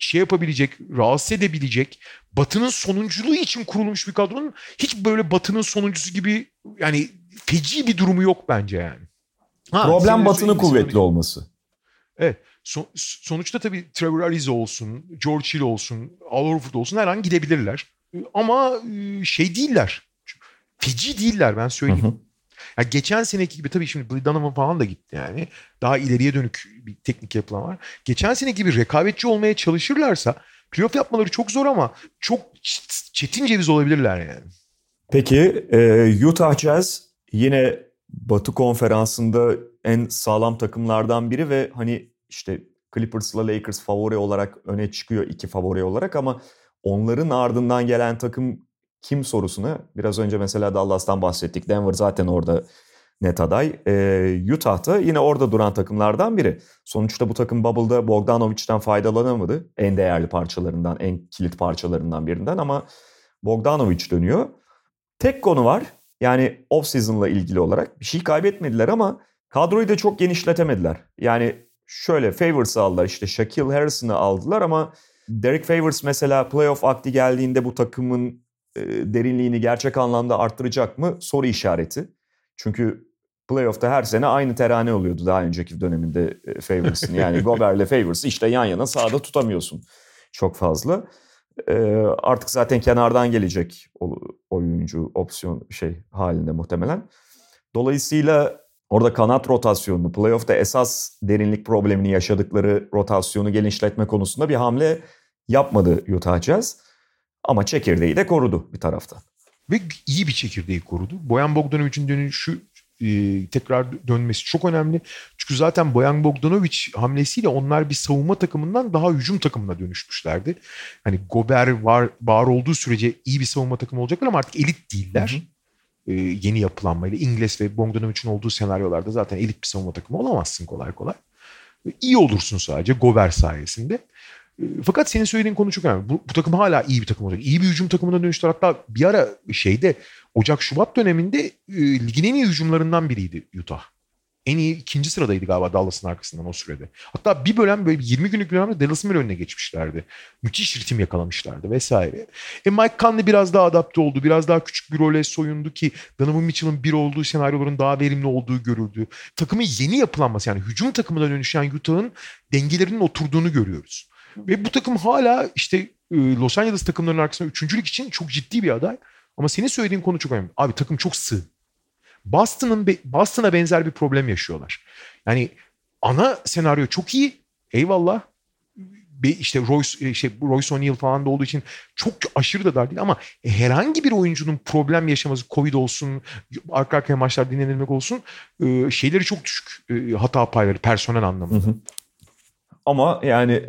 şey yapabilecek, rahatsız edebilecek, Batı'nın sonunculuğu için kurulmuş bir kadronun hiç böyle Batı'nın sonuncusu gibi yani feci bir durumu yok bence yani. Ha, Problem Batı'nın kuvvetli olması. Evet. So, sonuçta tabii Trevor Ariza olsun, George Hill olsun, Al Horford olsun her an gidebilirler. Ama e, şey değiller. Feci değiller ben söyleyeyim. Hı hı. Ya geçen seneki gibi tabii şimdi Billy Donovan falan da gitti yani. Daha ileriye dönük bir teknik yapılan var. Geçen sene gibi rekabetçi olmaya çalışırlarsa playoff yapmaları çok zor ama çok çetin ceviz olabilirler yani. Peki e, Utah Jazz yine Batı konferansında en sağlam takımlardan biri ve hani işte Clippers'la Lakers favori olarak öne çıkıyor iki favori olarak ama onların ardından gelen takım kim sorusuna biraz önce mesela Dallas'tan bahsettik. Denver zaten orada net aday. Ee, Utah'ta yine orada duran takımlardan biri. Sonuçta bu takım Bubble'da Bogdanovic'den faydalanamadı. En değerli parçalarından, en kilit parçalarından birinden ama Bogdanovic dönüyor. Tek konu var. Yani off-season'la ilgili olarak bir şey kaybetmediler ama kadroyu da çok genişletemediler. Yani şöyle Favors aldılar işte Shaquille Harrison'ı aldılar ama Derek Favors mesela playoff akti geldiğinde bu takımın e, derinliğini gerçek anlamda arttıracak mı soru işareti. Çünkü playoff'ta her sene aynı terane oluyordu daha önceki döneminde e, Favors'ın. Yani Gobert'le Favors'ı işte yan yana sahada tutamıyorsun çok fazla. E, artık zaten kenardan gelecek oyuncu opsiyon şey halinde muhtemelen. Dolayısıyla orada kanat rotasyonunu, playoff'ta esas derinlik problemini yaşadıkları rotasyonu genişletme konusunda bir hamle yapmadı Utah Jazz. Ama çekirdeği de korudu bir taraftan. Ve iyi bir çekirdeği korudu. Boyan Bogdanovic'in dönüşü e, tekrar dönmesi çok önemli. Çünkü zaten Boyan Bogdanovic hamlesiyle onlar bir savunma takımından daha hücum takımına dönüşmüşlerdi. Hani Gober var, var olduğu sürece iyi bir savunma takımı olacaklar ama artık elit değiller. Hı hı. E, yeni yapılanmayla İngiliz ve Bogdanovic'in olduğu senaryolarda zaten elit bir savunma takımı olamazsın kolay kolay. E, iyi olursun sadece Gober sayesinde. Fakat senin söylediğin konu çok önemli. Bu, bu takım hala iyi bir takım olacak. İyi bir hücum takımına dönüştüler. Hatta bir ara şeyde Ocak-Şubat döneminde e, ligin en iyi hücumlarından biriydi Utah. En iyi ikinci sıradaydı galiba Dallas'ın arkasından o sürede. Hatta bir bölüm böyle 20 günlük bir dönemde Dallas'ın bir önüne geçmişlerdi. Müthiş ritim yakalamışlardı vesaire. E Mike Conley biraz daha adapte oldu. Biraz daha küçük bir role soyundu ki Donovan Mitchell'ın bir olduğu senaryoların daha verimli olduğu görüldü. Takımın yeni yapılanması yani hücum takımına dönüşen Utah'ın dengelerinin oturduğunu görüyoruz. Ve bu takım hala işte e, Los Angeles takımlarının arkasında üçüncülük için çok ciddi bir aday. Ama senin söylediğin konu çok önemli. Abi takım çok sığ. Boston'ın Boston'a benzer bir problem yaşıyorlar. Yani ana senaryo çok iyi. Eyvallah. İşte Royce, şey, Royce O'Neal falan da olduğu için çok aşırı da dar değil ama herhangi bir oyuncunun problem yaşaması, Covid olsun, arka arkaya maçlar dinlenilmek olsun e, şeyleri çok düşük e, hata payları personel anlamında. Hı hı. Ama yani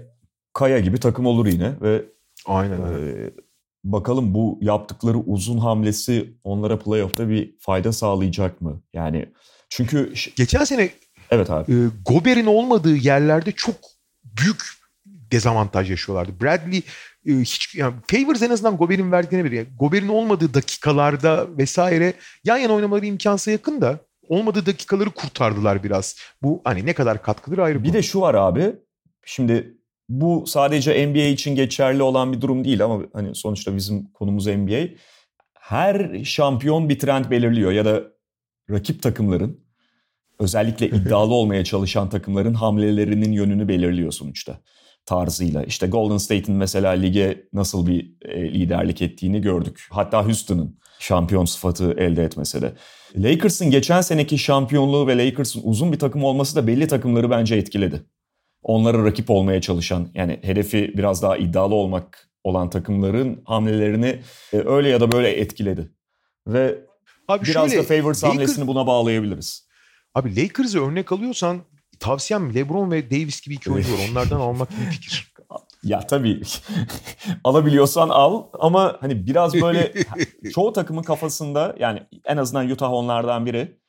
Kaya gibi takım olur yine ve Aynen e, bakalım bu yaptıkları uzun hamlesi onlara playoff'ta bir fayda sağlayacak mı? Yani çünkü geçen sene evet abi. E, Gober'in olmadığı yerlerde çok büyük dezavantaj yaşıyorlardı. Bradley e, hiç yani Favors en azından Gober'in verdiğine bir yani Gober'in olmadığı dakikalarda vesaire yan yana oynamaları imkansa yakın da olmadığı dakikaları kurtardılar biraz. Bu hani ne kadar katkıdır ayrı bir konu. de şu var abi. Şimdi bu sadece NBA için geçerli olan bir durum değil ama hani sonuçta bizim konumuz NBA. Her şampiyon bir trend belirliyor ya da rakip takımların özellikle iddialı olmaya çalışan takımların hamlelerinin yönünü belirliyor sonuçta tarzıyla. İşte Golden State'in mesela lige nasıl bir e, liderlik ettiğini gördük. Hatta Houston'ın şampiyon sıfatı elde etmesi de. Lakers'ın geçen seneki şampiyonluğu ve Lakers'ın uzun bir takım olması da belli takımları bence etkiledi onlara rakip olmaya çalışan yani hedefi biraz daha iddialı olmak olan takımların hamlelerini e, öyle ya da böyle etkiledi. Ve Abi biraz şöyle, da Favors Lakers, hamlesini buna bağlayabiliriz. Abi Lakers'ı örnek alıyorsan tavsiyem LeBron ve Davis gibi iki oyuncu var. Onlardan almak bir fikir. Ya tabii alabiliyorsan al ama hani biraz böyle çoğu takımın kafasında yani en azından Utah onlardan biri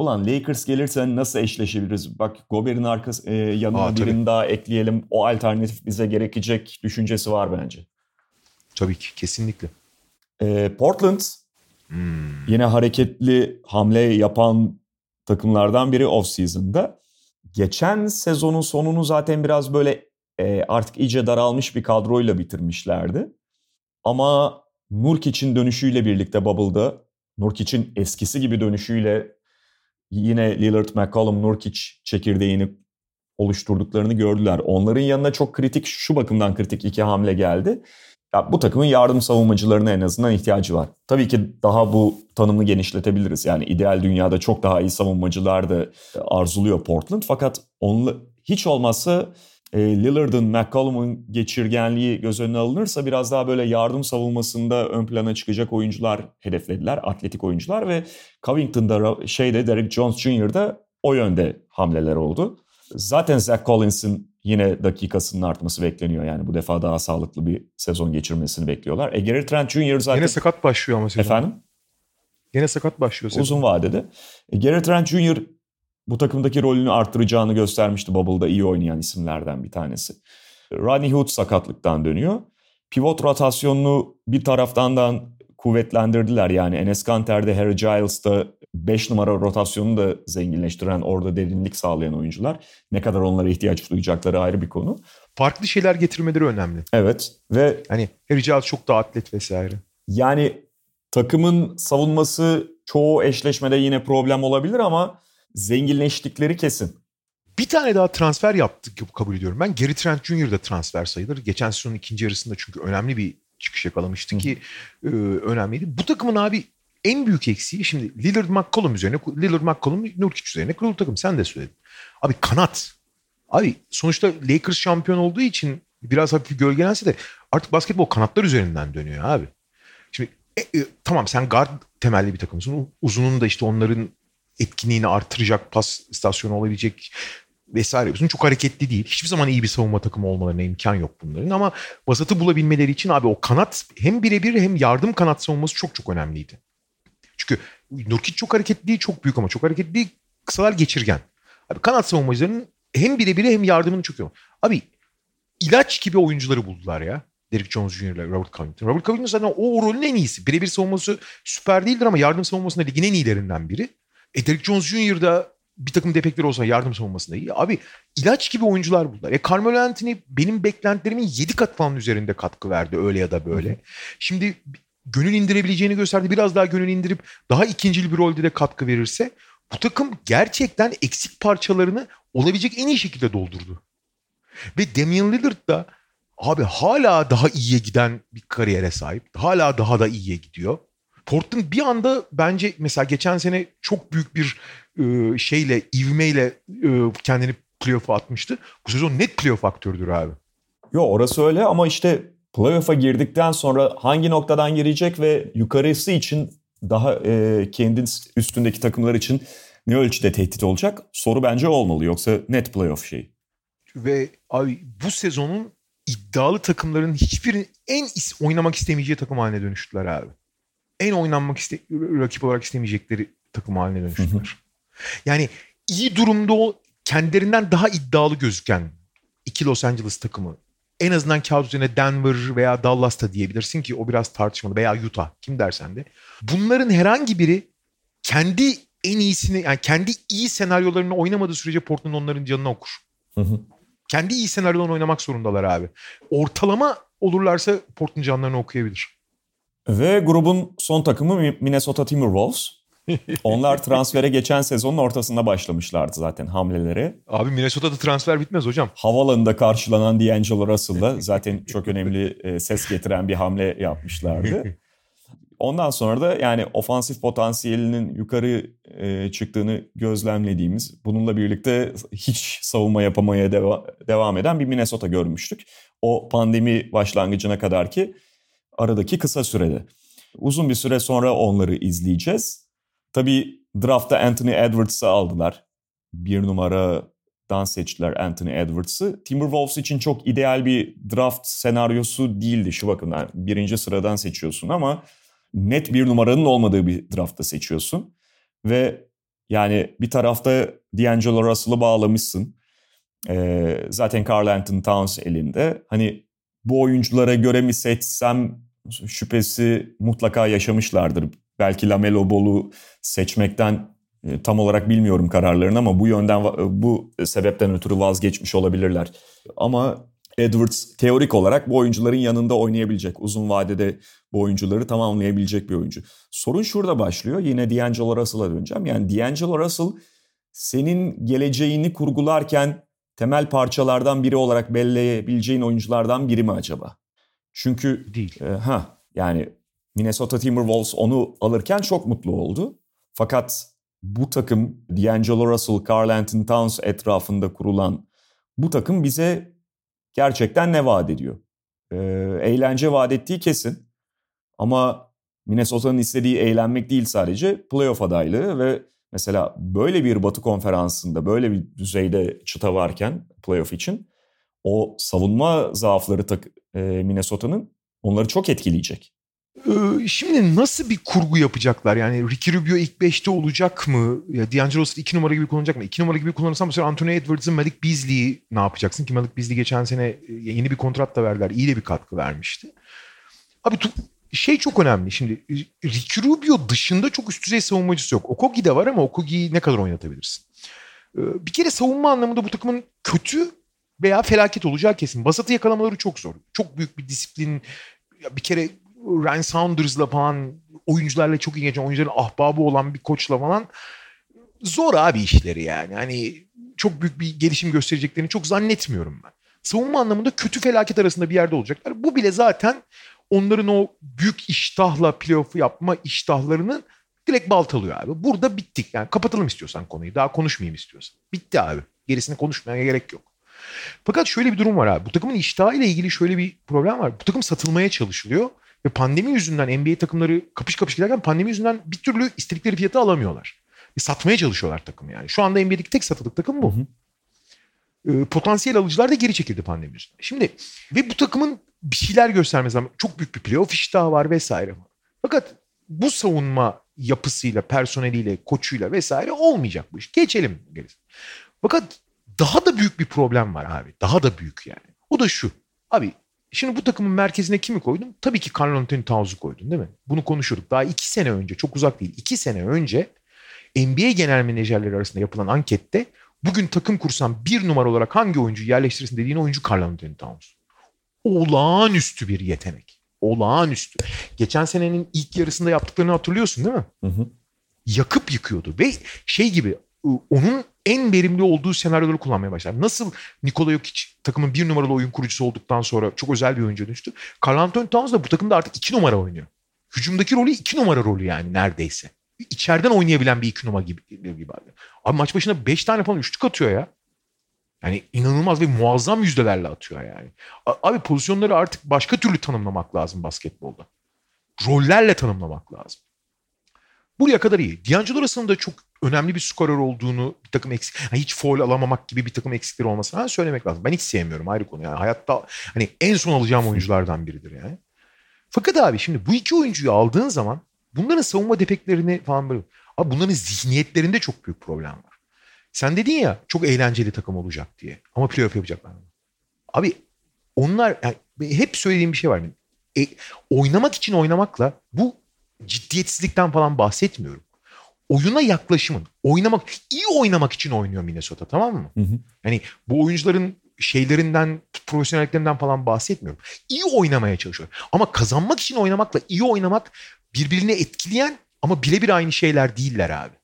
Ulan Lakers gelirse nasıl eşleşebiliriz? Bak Gober'in arkası e, yanına Aa, birini daha ekleyelim. O alternatif bize gerekecek düşüncesi var bence. Tabii ki kesinlikle. E, Portland hmm. yine hareketli hamle yapan takımlardan biri off-season'da. Geçen sezonun sonunu zaten biraz böyle e, artık iyice daralmış bir kadroyla bitirmişlerdi. Ama Nurkic'in dönüşüyle birlikte Bubble'da Nurkic'in eskisi gibi dönüşüyle yine Lillard, McCollum, Nurkic çekirdeğini oluşturduklarını gördüler. Onların yanına çok kritik, şu bakımdan kritik iki hamle geldi. Ya bu takımın yardım savunmacılarına en azından ihtiyacı var. Tabii ki daha bu tanımını genişletebiliriz. Yani ideal dünyada çok daha iyi savunmacılar da arzuluyor Portland. Fakat onunla hiç olmazsa e, Lillard'ın, McCollum'un geçirgenliği göz önüne alınırsa biraz daha böyle yardım savunmasında ön plana çıkacak oyuncular hedeflediler. Atletik oyuncular ve Covington'da şeyde Derek Jones Jr.'da o yönde hamleler oldu. Zaten Zach Collins'in yine dakikasının artması bekleniyor. Yani bu defa daha sağlıklı bir sezon geçirmesini bekliyorlar. E Gary Trent Jr. zaten... Yine sakat başlıyor ama sezon. Efendim? Yine sakat başlıyor sezon. Uzun vadede. E Gary Trent Jr. bu takımdaki rolünü arttıracağını göstermişti. Bubble'da iyi oynayan isimlerden bir tanesi. Rodney Hood sakatlıktan dönüyor. Pivot rotasyonunu bir taraftan kuvvetlendirdiler. Yani Enes Kanter'de, Harry Giles'da 5 numara rotasyonu da zenginleştiren, orada derinlik sağlayan oyuncular. Ne kadar onlara ihtiyaç duyacakları ayrı bir konu. Farklı şeyler getirmeleri önemli. Evet ve... Hani Harry Giles çok daha atlet vesaire. Yani takımın savunması çoğu eşleşmede yine problem olabilir ama zenginleştikleri kesin. Bir tane daha transfer yaptık kabul ediyorum. Ben Gary Trent Jr. da transfer sayılır. Geçen sezonun ikinci yarısında çünkü önemli bir çıkış yakalamıştı ki e, önemliydi. Bu takımın abi en büyük eksiği şimdi Lillard McCollum üzerine Lillard McCollum Nurkic üzerine kurulu takım. Sen de söyledin. Abi kanat. Abi sonuçta Lakers şampiyon olduğu için biraz hafif gölgelense de artık basketbol kanatlar üzerinden dönüyor abi. Şimdi e, e, tamam sen guard temelli bir takımsın. Uzunun da işte onların etkinliğini artıracak pas istasyonu olabilecek vesaire yapıyorsun. Çok hareketli değil. Hiçbir zaman iyi bir savunma takımı olmalarına imkan yok bunların ama vasatı bulabilmeleri için abi o kanat hem birebir hem yardım kanat savunması çok çok önemliydi. Çünkü Nurkic çok hareketli çok büyük ama çok hareketli. Kısalar geçirgen. Abi kanat savunmacılarının hem birebiri hem yardımını çok iyi. Abi ilaç gibi oyuncuları buldular ya. Derek Jones Jr. ile Robert Covington. Robert Covington zaten o rolün en iyisi. Birebir savunması süper değildir ama yardım savunmasında ligin en iyilerinden biri. E Derek Jones Jr. da bir takım defekleri olsa yardım savunmasında iyi. Abi ilaç gibi oyuncular buldular. E Carmelo Anthony benim beklentilerimin 7 kat falan üzerinde katkı verdi öyle ya da böyle. Şimdi gönül indirebileceğini gösterdi. Biraz daha gönül indirip daha ikincil bir rolde de katkı verirse bu takım gerçekten eksik parçalarını olabilecek en iyi şekilde doldurdu. Ve Damian Lillard da abi hala daha iyiye giden bir kariyere sahip. Hala daha da iyiye gidiyor. Portland bir anda bence mesela geçen sene çok büyük bir e, şeyle, ivmeyle e, kendini playoff'a atmıştı. Bu sezon net playoff aktörüdür abi. Yo orası öyle ama işte playoff'a girdikten sonra hangi noktadan girecek ve yukarısı için daha e, kendi üstündeki takımlar için ne ölçüde tehdit olacak? Soru bence olmalı yoksa net playoff şey. Ve abi bu sezonun iddialı takımların hiçbirinin en is- oynamak istemeyeceği takım haline dönüştüler abi. En oynanmak iste rakip olarak istemeyecekleri takım haline dönüştüler. Yani iyi durumda o kendilerinden daha iddialı gözüken iki Los Angeles takımı en azından kağıt üzerine Denver veya Dallas'ta diyebilirsin ki o biraz tartışmalı veya Utah kim dersen de. Bunların herhangi biri kendi en iyisini yani kendi iyi senaryolarını oynamadığı sürece Portland onların canını okur. Hı hı. Kendi iyi senaryolarını oynamak zorundalar abi. Ortalama olurlarsa Portland canlarını okuyabilir. Ve grubun son takımı Minnesota Timberwolves. Onlar transfere geçen sezonun ortasında başlamışlardı zaten hamlelere. Abi Minnesota'da transfer bitmez hocam. Havalanında karşılanan D'Angelo Russell'da zaten çok önemli e, ses getiren bir hamle yapmışlardı. Ondan sonra da yani ofansif potansiyelinin yukarı e, çıktığını gözlemlediğimiz, bununla birlikte hiç savunma yapamaya deva- devam eden bir Minnesota görmüştük. O pandemi başlangıcına kadar ki aradaki kısa sürede. Uzun bir süre sonra onları izleyeceğiz. Tabii draftta Anthony Edwards'ı aldılar. Bir numaradan seçtiler Anthony Edwards'ı. Timberwolves için çok ideal bir draft senaryosu değildi şu bakımdan. Birinci sıradan seçiyorsun ama net bir numaranın olmadığı bir draftta seçiyorsun. Ve yani bir tarafta D'Angelo Russell'ı bağlamışsın. Ee, zaten Carl Anthony Towns elinde. Hani bu oyunculara göre mi seçsem şüphesi mutlaka yaşamışlardır. Belki Lamelo Ball'u seçmekten e, tam olarak bilmiyorum kararlarını ama bu yönden bu sebepten ötürü vazgeçmiş olabilirler. Ama Edwards teorik olarak bu oyuncuların yanında oynayabilecek, uzun vadede bu oyuncuları tamamlayabilecek bir oyuncu. Sorun şurada başlıyor. Yine D'Angelo Russell'a döneceğim. Yani D'Angelo Russell senin geleceğini kurgularken temel parçalardan biri olarak belleyebileceğin oyunculardan biri mi acaba? Çünkü değil. E, ha yani Minnesota Timberwolves onu alırken çok mutlu oldu. Fakat bu takım D'Angelo Russell, Carl Anthony Towns etrafında kurulan bu takım bize gerçekten ne vaat ediyor? Ee, eğlence vaat ettiği kesin. Ama Minnesota'nın istediği eğlenmek değil sadece playoff adaylığı ve mesela böyle bir Batı konferansında böyle bir düzeyde çıta varken playoff için o savunma zaafları tak, e, Minnesota'nın onları çok etkileyecek. Ee, şimdi nasıl bir kurgu yapacaklar? Yani Ricky Rubio ilk 5'te olacak mı? Ya D'Angelo Russell 2 numara gibi kullanacak mı? 2 numara gibi kullanırsan mesela Anthony Edwards'ın Malik Beasley'i ne yapacaksın? Ki Malik Beasley geçen sene e, yeni bir kontrat da verdiler. İyi de bir katkı vermişti. Abi şey çok önemli. Şimdi Ricky Rubio dışında çok üst düzey savunmacısı yok. Okogi de var ama Okogi'yi ne kadar oynatabilirsin? Ee, bir kere savunma anlamında bu takımın kötü veya felaket olacağı kesin. Basatı yakalamaları çok zor. Çok büyük bir disiplin. Bir kere Ryan Saunders'la falan oyuncularla çok iyi geçen oyuncuların ahbabı olan bir koçla falan zor abi işleri yani. Hani çok büyük bir gelişim göstereceklerini çok zannetmiyorum ben. Savunma anlamında kötü felaket arasında bir yerde olacaklar. Bu bile zaten onların o büyük iştahla playoff'u yapma iştahlarının direkt baltalıyor abi. Burada bittik. Yani kapatalım istiyorsan konuyu. Daha konuşmayayım istiyorsan. Bitti abi. Gerisini konuşmaya gerek yok. Fakat şöyle bir durum var abi. Bu takımın iştahı ile ilgili şöyle bir problem var. Bu takım satılmaya çalışılıyor. Ve pandemi yüzünden NBA takımları kapış kapış giderken pandemi yüzünden bir türlü istedikleri fiyatı alamıyorlar. E, satmaya çalışıyorlar takım yani. Şu anda NBA'deki tek satılık takım bu. Hı hı. E, potansiyel alıcılar da geri çekildi pandemi yüzünden. Şimdi ve bu takımın bir şeyler göstermesi lazım. Çok büyük bir playoff iştahı var vesaire. Fakat bu savunma yapısıyla, personeliyle, koçuyla vesaire olmayacak bu iş. Geçelim gerisi. Fakat daha da büyük bir problem var abi. Daha da büyük yani. O da şu. Abi Şimdi bu takımın merkezine kimi koydum? Tabii ki Carl Anthony Towns'u koydun değil mi? Bunu konuşuyorduk. Daha iki sene önce, çok uzak değil. iki sene önce NBA genel menajerleri arasında yapılan ankette bugün takım kursan bir numara olarak hangi oyuncuyu yerleştirirsin dediğin oyuncu Carl Anthony Towns. Olağanüstü bir yetenek. Olağanüstü. Geçen senenin ilk yarısında yaptıklarını hatırlıyorsun değil mi? Hı hı. Yakıp yıkıyordu ve şey gibi onun en verimli olduğu senaryoları kullanmaya başlar. Nasıl Nikola Jokic takımın bir numaralı oyun kurucusu olduktan sonra çok özel bir oyuncu dönüştü. Carl Anthony Towns da bu takımda artık iki numara oynuyor. Hücumdaki rolü iki numara rolü yani neredeyse. İçeriden oynayabilen bir iki numara gibi. gibi abi. abi maç başına beş tane falan üçlük atıyor ya. Yani inanılmaz ve muazzam yüzdelerle atıyor yani. Abi pozisyonları artık başka türlü tanımlamak lazım basketbolda. Rollerle tanımlamak lazım. Buraya kadar iyi. D'Angelo Russell'ın da çok önemli bir skorer olduğunu bir takım eksik, yani hiç foul alamamak gibi bir takım eksikleri olmasına söylemek lazım. Ben hiç sevmiyorum ayrı konu. Yani hayatta hani en son alacağım oyunculardan biridir yani. Fakat abi şimdi bu iki oyuncuyu aldığın zaman bunların savunma defeklerini falan böyle. Abi bunların zihniyetlerinde çok büyük problem var. Sen dedin ya çok eğlenceli takım olacak diye. Ama playoff yapacaklar. Abi onlar yani hep söylediğim bir şey var. E, oynamak için oynamakla bu ciddiyetsizlikten falan bahsetmiyorum oyuna yaklaşımın, oynamak, iyi oynamak için oynuyor Minnesota tamam mı? Hı hı. Yani bu oyuncuların şeylerinden, profesyonelliklerinden falan bahsetmiyorum. İyi oynamaya çalışıyor. Ama kazanmak için oynamakla iyi oynamak birbirini etkileyen ama birebir aynı şeyler değiller abi.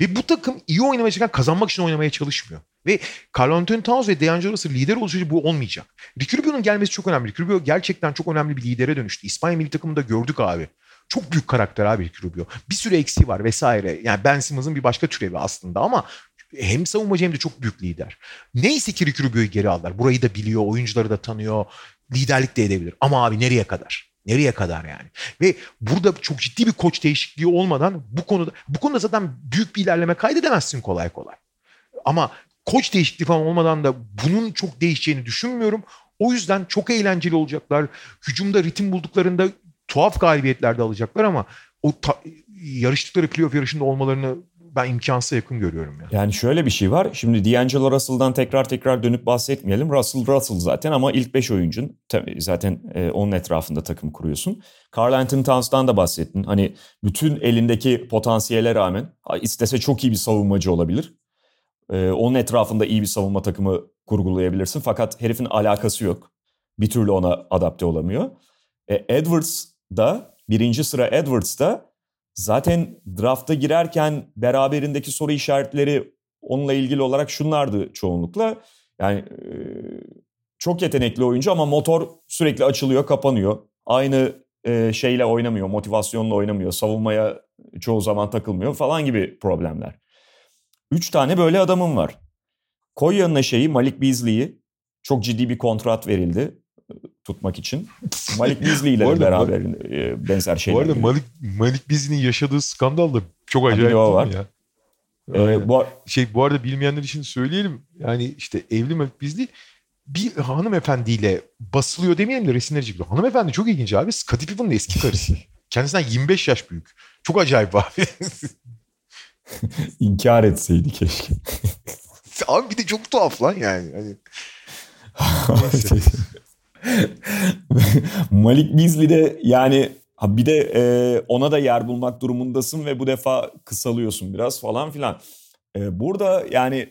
Ve bu takım iyi oynamaya çalışırken kazanmak için oynamaya çalışmıyor. Ve Carl Anthony Towns ve D'Angelo Russell lider oluşu bu olmayacak. Ricky Rubio'nun gelmesi çok önemli. Ricky Rubio gerçekten çok önemli bir lidere dönüştü. İspanya milli takımında gördük abi. Çok büyük karakter abi Rubio. Bir sürü eksiği var vesaire. Yani Ben Simmons'ın bir başka türevi aslında ama hem savunmacı hem de çok büyük lider. Neyse ki Ricky Rubio'yu geri aldılar. Burayı da biliyor, oyuncuları da tanıyor. Liderlik de edebilir. Ama abi nereye kadar? Nereye kadar yani? Ve burada çok ciddi bir koç değişikliği olmadan bu konuda bu konuda zaten büyük bir ilerleme kaydedemezsin kolay kolay. Ama koç değişikliği falan olmadan da bunun çok değişeceğini düşünmüyorum. O yüzden çok eğlenceli olacaklar. Hücumda ritim bulduklarında tuhaf galibiyetler de alacaklar ama o ta- yarıştıkları playoff yarışında olmalarını ben imkansıza yakın görüyorum. Ya. Yani şöyle bir şey var. Şimdi D'Angelo Russell'dan tekrar tekrar dönüp bahsetmeyelim. Russell Russell zaten ama ilk 5 oyuncun zaten e, onun etrafında takım kuruyorsun. Carl Anthony Towns'dan da bahsettin. Hani bütün elindeki potansiyele rağmen istese çok iyi bir savunmacı olabilir. E, onun etrafında iyi bir savunma takımı kurgulayabilirsin. Fakat herifin alakası yok. Bir türlü ona adapte olamıyor. E, Edwards da birinci sıra Edwards'da zaten drafta girerken beraberindeki soru işaretleri onunla ilgili olarak şunlardı çoğunlukla. Yani çok yetenekli oyuncu ama motor sürekli açılıyor, kapanıyor. Aynı şeyle oynamıyor, motivasyonla oynamıyor, savunmaya çoğu zaman takılmıyor falan gibi problemler. Üç tane böyle adamım var. Koy yanına şeyi Malik Beasley'i çok ciddi bir kontrat verildi tutmak için. Malik Beasley ile Bu arada- beraber e, benzer Bu şeyler. arada geliyor. Malik, Malik Beasley'nin yaşadığı skandal da çok bir acayip değil var. ya? E, Aynen. bu şey bu arada bilmeyenler için söyleyelim. Yani işte evli Malik Beasley bir hanımefendiyle basılıyor demeyelim de resimleri çekiliyor. Hanımefendi çok ilginç abi. Scottie Pippen'ın eski karısı. Kendisinden 25 yaş büyük. Çok acayip abi. inkar etseydi keşke. abi bir de çok tuhaf lan yani. Hani. Malik Beasley de yani bir de e, ona da yer bulmak durumundasın ve bu defa kısalıyorsun biraz falan filan. E, burada yani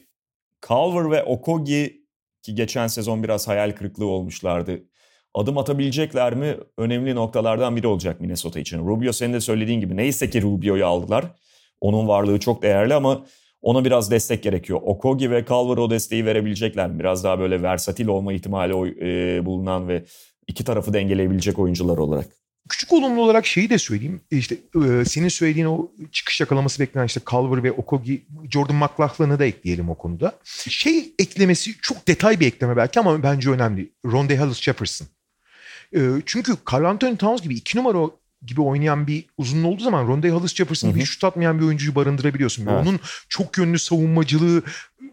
Culver ve Okogi ki geçen sezon biraz hayal kırıklığı olmuşlardı. Adım atabilecekler mi? Önemli noktalardan biri olacak Minnesota için. Rubio senin de söylediğin gibi neyse ki Rubio'yu aldılar. Onun varlığı çok değerli ama ona biraz destek gerekiyor. Okogi ve Culver o desteği verebilecekler mi? Biraz daha böyle versatil olma ihtimali e, bulunan ve iki tarafı dengeleyebilecek oyuncular olarak. Küçük olumlu olarak şeyi de söyleyeyim. İşte e, senin söylediğin o çıkış yakalaması beklenen işte Culver ve Okogi, Jordan McLaughlin'ı da ekleyelim o konuda. Şey eklemesi çok detay bir ekleme belki ama bence önemli. Rondae Hollis Jefferson. E, çünkü Carl Anthony Towns gibi iki numara gibi oynayan bir uzun olduğu zaman Rondae Hollis Jefferson hı. bir şut atmayan bir oyuncuyu barındırabiliyorsun. Ve Evet. Onun çok yönlü savunmacılığı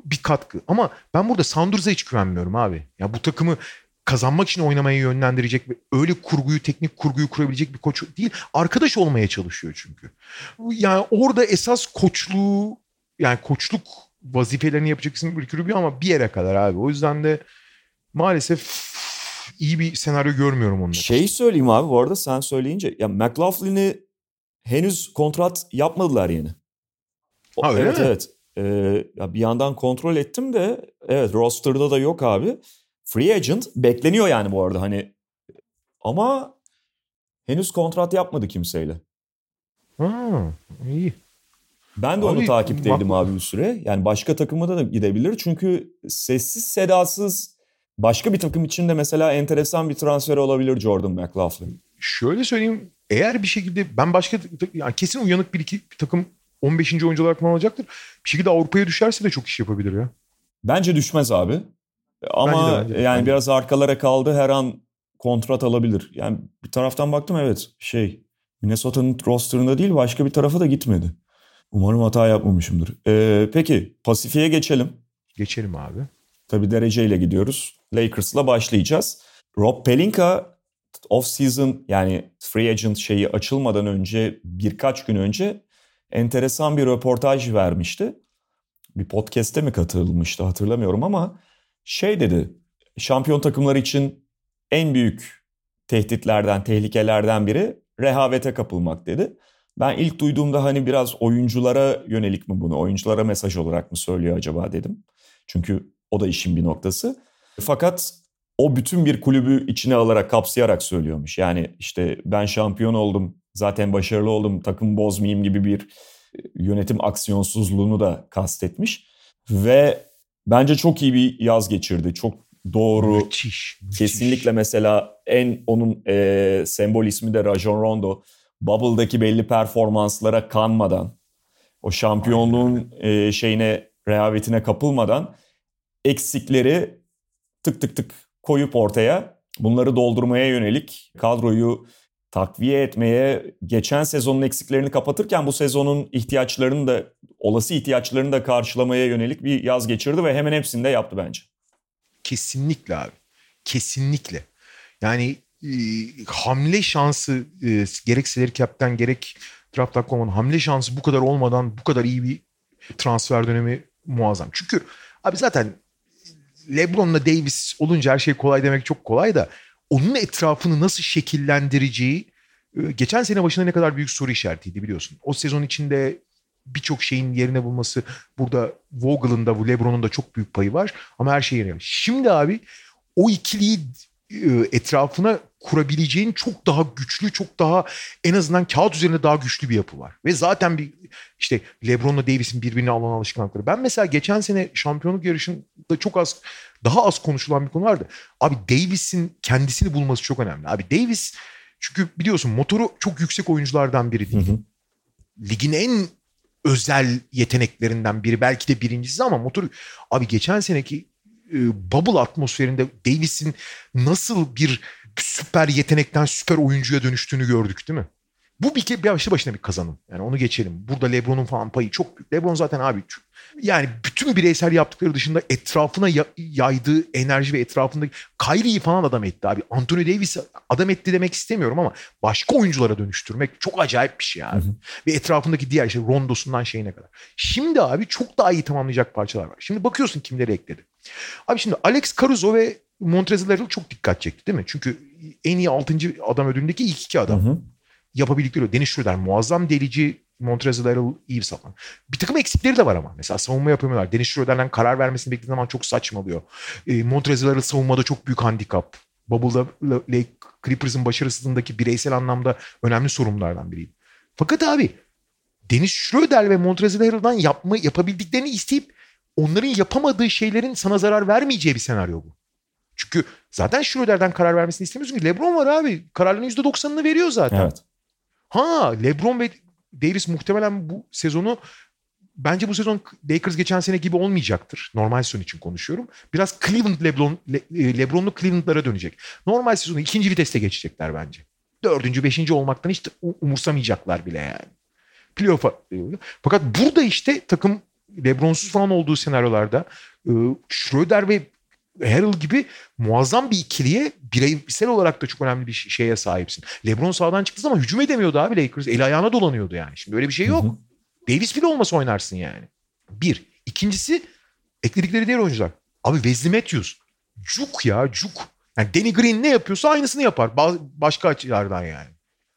bir katkı. Ama ben burada Sandurs'a hiç güvenmiyorum abi. Ya bu takımı kazanmak için oynamaya yönlendirecek ve öyle kurguyu, teknik kurguyu kurabilecek bir koç değil. Arkadaş olmaya çalışıyor çünkü. Yani orada esas koçluğu yani koçluk vazifelerini yapacak isim Ricky Rubio ama bir yere kadar abi. O yüzden de maalesef iyi bir senaryo görmüyorum onun. Şey söyleyeyim abi bu arada sen söyleyince ya McLaughlin'i henüz kontrat yapmadılar yeni. O- Ha, evet mi? evet. Ee, ya bir yandan kontrol ettim de evet roster'da da yok abi. Free agent bekleniyor yani bu arada hani ama henüz kontrat yapmadı kimseyle. Ha, iyi. Ben de onu Abi, takipteydim bak- abi bir süre. Yani başka takıma da gidebilir. Çünkü sessiz sedasız başka bir takım için de mesela enteresan bir transfer olabilir Jordan McLaughlin. Şöyle söyleyeyim. Eğer bir şekilde ben başka yani kesin uyanık bir iki bir takım 15. oyuncu olarak falan alacaktır. Bir şekilde Avrupa'ya düşerse de çok iş yapabilir ya. Bence düşmez abi. Ama Bence de, bence de. yani Bence biraz arkalara kaldı. Her an kontrat alabilir. Yani bir taraftan baktım evet şey Minnesota'nın rosterında değil başka bir tarafa da gitmedi. Umarım hata yapmamışımdır. Ee, peki Pasifik'e geçelim. Geçelim abi. Tabii dereceyle gidiyoruz. Lakers'la başlayacağız. Rob Pelinka off-season yani free agent şeyi açılmadan önce birkaç gün önce enteresan bir röportaj vermişti. Bir podcast'te mi katılmıştı hatırlamıyorum ama şey dedi. Şampiyon takımlar için en büyük tehditlerden, tehlikelerden biri rehavete kapılmak dedi. Ben ilk duyduğumda hani biraz oyunculara yönelik mi bunu, oyunculara mesaj olarak mı söylüyor acaba dedim. Çünkü o da işin bir noktası. Fakat o bütün bir kulübü içine alarak, kapsayarak söylüyormuş. Yani işte ben şampiyon oldum, zaten başarılı oldum, takım bozmayayım gibi bir yönetim aksiyonsuzluğunu da kastetmiş. Ve bence çok iyi bir yaz geçirdi. Çok doğru, Müthiş. müthiş. Kesinlikle mesela en onun e, sembol ismi de Rajon Rondo. Bubble'daki belli performanslara kanmadan, o şampiyonluğun e, şeyine, rehavetine kapılmadan eksikleri tık tık tık koyup ortaya bunları doldurmaya yönelik kadroyu takviye etmeye, geçen sezonun eksiklerini kapatırken bu sezonun ihtiyaçlarını da olası ihtiyaçlarını da karşılamaya yönelik bir yaz geçirdi ve hemen hepsini de yaptı bence. Kesinlikle abi. Kesinlikle. Yani e, hamle şansı e, gerek salary cap'ten gerek draft.com'un hamle şansı bu kadar olmadan bu kadar iyi bir transfer dönemi muazzam. Çünkü abi zaten LeBron'la Davis olunca her şey kolay demek çok kolay da onun etrafını nasıl şekillendireceği e, geçen sene başında ne kadar büyük soru işaretiydi biliyorsun. O sezon içinde birçok şeyin yerine bulması burada Vogel'ın da bu LeBron'un da çok büyük payı var ama her şey yerine. Şimdi abi o ikiliyi etrafına kurabileceğin çok daha güçlü, çok daha en azından kağıt üzerinde daha güçlü bir yapı var. Ve zaten bir işte LeBron'la Davis'in birbirine alan alışkanlıkları. Ben mesela geçen sene şampiyonluk yarışında çok az daha az konuşulan bir konu vardı. Abi Davis'in kendisini bulması çok önemli. Abi Davis çünkü biliyorsun motoru çok yüksek oyunculardan biri değil. Hı hı. Ligin en özel yeteneklerinden biri belki de birincisi ama motoru abi geçen seneki bubble atmosferinde Davis'in nasıl bir süper yetenekten süper oyuncuya dönüştüğünü gördük değil mi? Bu bir, bir başlı başına bir kazanım. Yani onu geçelim. Burada LeBron'un falan payı çok büyük. LeBron zaten abi yani bütün bireysel yaptıkları dışında etrafına yaydığı enerji ve etrafındaki Kyrie'yi falan adam etti abi. Anthony Davis adam etti demek istemiyorum ama başka oyunculara dönüştürmek çok acayip bir şey abi. Hı hı. Ve etrafındaki diğer işte Rondo'sundan şeyine kadar. Şimdi abi çok daha iyi tamamlayacak parçalar var. Şimdi bakıyorsun kimleri ekledi. Abi şimdi Alex Caruso ve Montrezl Harrell çok dikkat çekti değil mi? Çünkü en iyi 6. adam ödülündeki ilk iki adam. Hı hı. Yapabildikleri. Deniz Schroeder muazzam delici Montrezl Harrell iyi bir sapan. Bir takım eksikleri de var ama. Mesela savunma yapamıyorlar. Deniz Schroeder'den karar vermesini beklediği zaman çok saçmalıyor. E, Montrezl Harrell savunmada çok büyük handikap. Bubble'da Lake Clippers'ın başarısızlığındaki bireysel anlamda önemli sorunlardan biriydi. Fakat abi Deniz Schroeder ve Montrezl Harrell'dan yapma, yapabildiklerini isteyip onların yapamadığı şeylerin sana zarar vermeyeceği bir senaryo bu. Çünkü zaten Schroeder'den karar vermesini istemiyorsun ki. LeBron var abi. Kararların %90'ını veriyor zaten. Evet. Ha LeBron ve Davis muhtemelen bu sezonu bence bu sezon Lakers geçen sene gibi olmayacaktır. Normal sezon için konuşuyorum. Biraz Cleveland Lebron Le, e, LeBron'lu Cleveland'lara dönecek. Normal sezonu ikinci viteste geçecekler bence. Dördüncü, beşinci olmaktan hiç umursamayacaklar bile yani. Playoff'a. E, fakat burada işte takım LeBron'suz falan olduğu senaryolarda e, Schroeder ve Harrell gibi muazzam bir ikiliye bireysel olarak da çok önemli bir şeye sahipsin. LeBron sağdan çıktı ama hücum edemiyordu abi Lakers. Eli ayağına dolanıyordu yani. Şimdi öyle bir şey yok. Hı hı. Davis bile olmasa oynarsın yani. Bir. İkincisi ekledikleri diğer oyuncular. Abi Wesley Matthews. Cuk ya cuk. Yani Danny Green ne yapıyorsa aynısını yapar. Başka açılardan yani.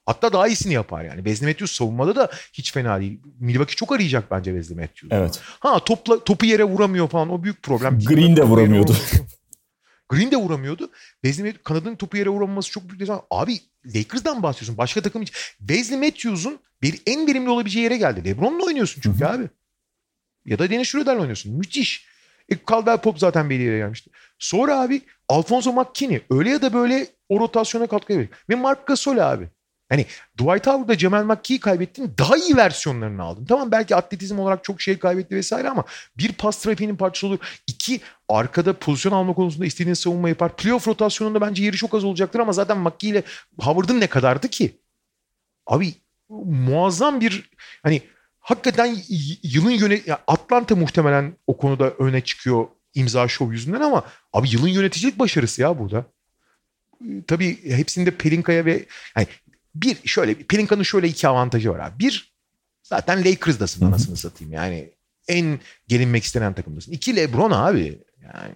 Hatta daha iyisini yapar yani. Wesley Matthews savunmada da hiç fena değil. Milwaukee çok arayacak bence Wesley Matthews. Evet. Ha topla, topu yere vuramıyor falan o büyük problem. Green de vuramıyordu. Green de vuramıyordu. Wesley Matthews, Kanada'nın topu yere vuramaması çok büyük desen. Abi Lakers'dan bahsediyorsun. Başka takım için. Wesley Matthews'un bir en verimli olabileceği yere geldi. LeBron'la oynuyorsun çünkü Hı-hı. abi. Ya da Dennis Schroeder'la oynuyorsun. Müthiş. E, Caldwell Pop zaten belli yere gelmişti. Sonra abi Alfonso McKinney öyle ya da böyle o rotasyona katkı veriyor. Ve Mark Gasol abi. Hani Dwight Howard'da Cemal McKee'yi kaybettin daha iyi versiyonlarını aldın. Tamam belki atletizm olarak çok şey kaybetti vesaire ama bir pas trafiğinin parçası olur. İki arkada pozisyon alma konusunda istediğin savunma yapar. Playoff rotasyonunda bence yeri çok az olacaktır ama zaten McKee ile Howard'ın ne kadardı ki? Abi muazzam bir hani hakikaten yılın yönet Atlanta muhtemelen o konuda öne çıkıyor imza şov yüzünden ama abi yılın yöneticilik başarısı ya burada. Tabii hepsinde Pelinka'ya ve yani bir şöyle Pelinka'nın şöyle iki avantajı var abi. Bir zaten Lakers'dasın anasını satayım. Yani en gelinmek istenen takımdasın. İki LeBron abi. Yani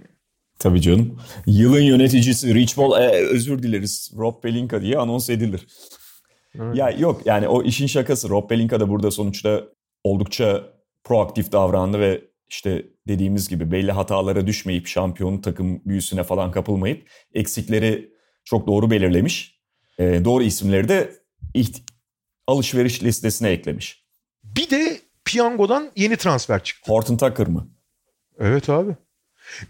Tabii canım. Yılın yöneticisi Rich Paul e, özür dileriz Rob Pelinka diye anons edilir. Evet. Ya yok yani o işin şakası. Rob Pelinka da burada sonuçta oldukça proaktif davrandı ve işte dediğimiz gibi belli hatalara düşmeyip şampiyon takım büyüsüne falan kapılmayıp eksikleri çok doğru belirlemiş e, doğru isimleri de alışveriş listesine eklemiş. Bir de piyangodan yeni transfer çıktı. Horton Tucker mı? Evet abi.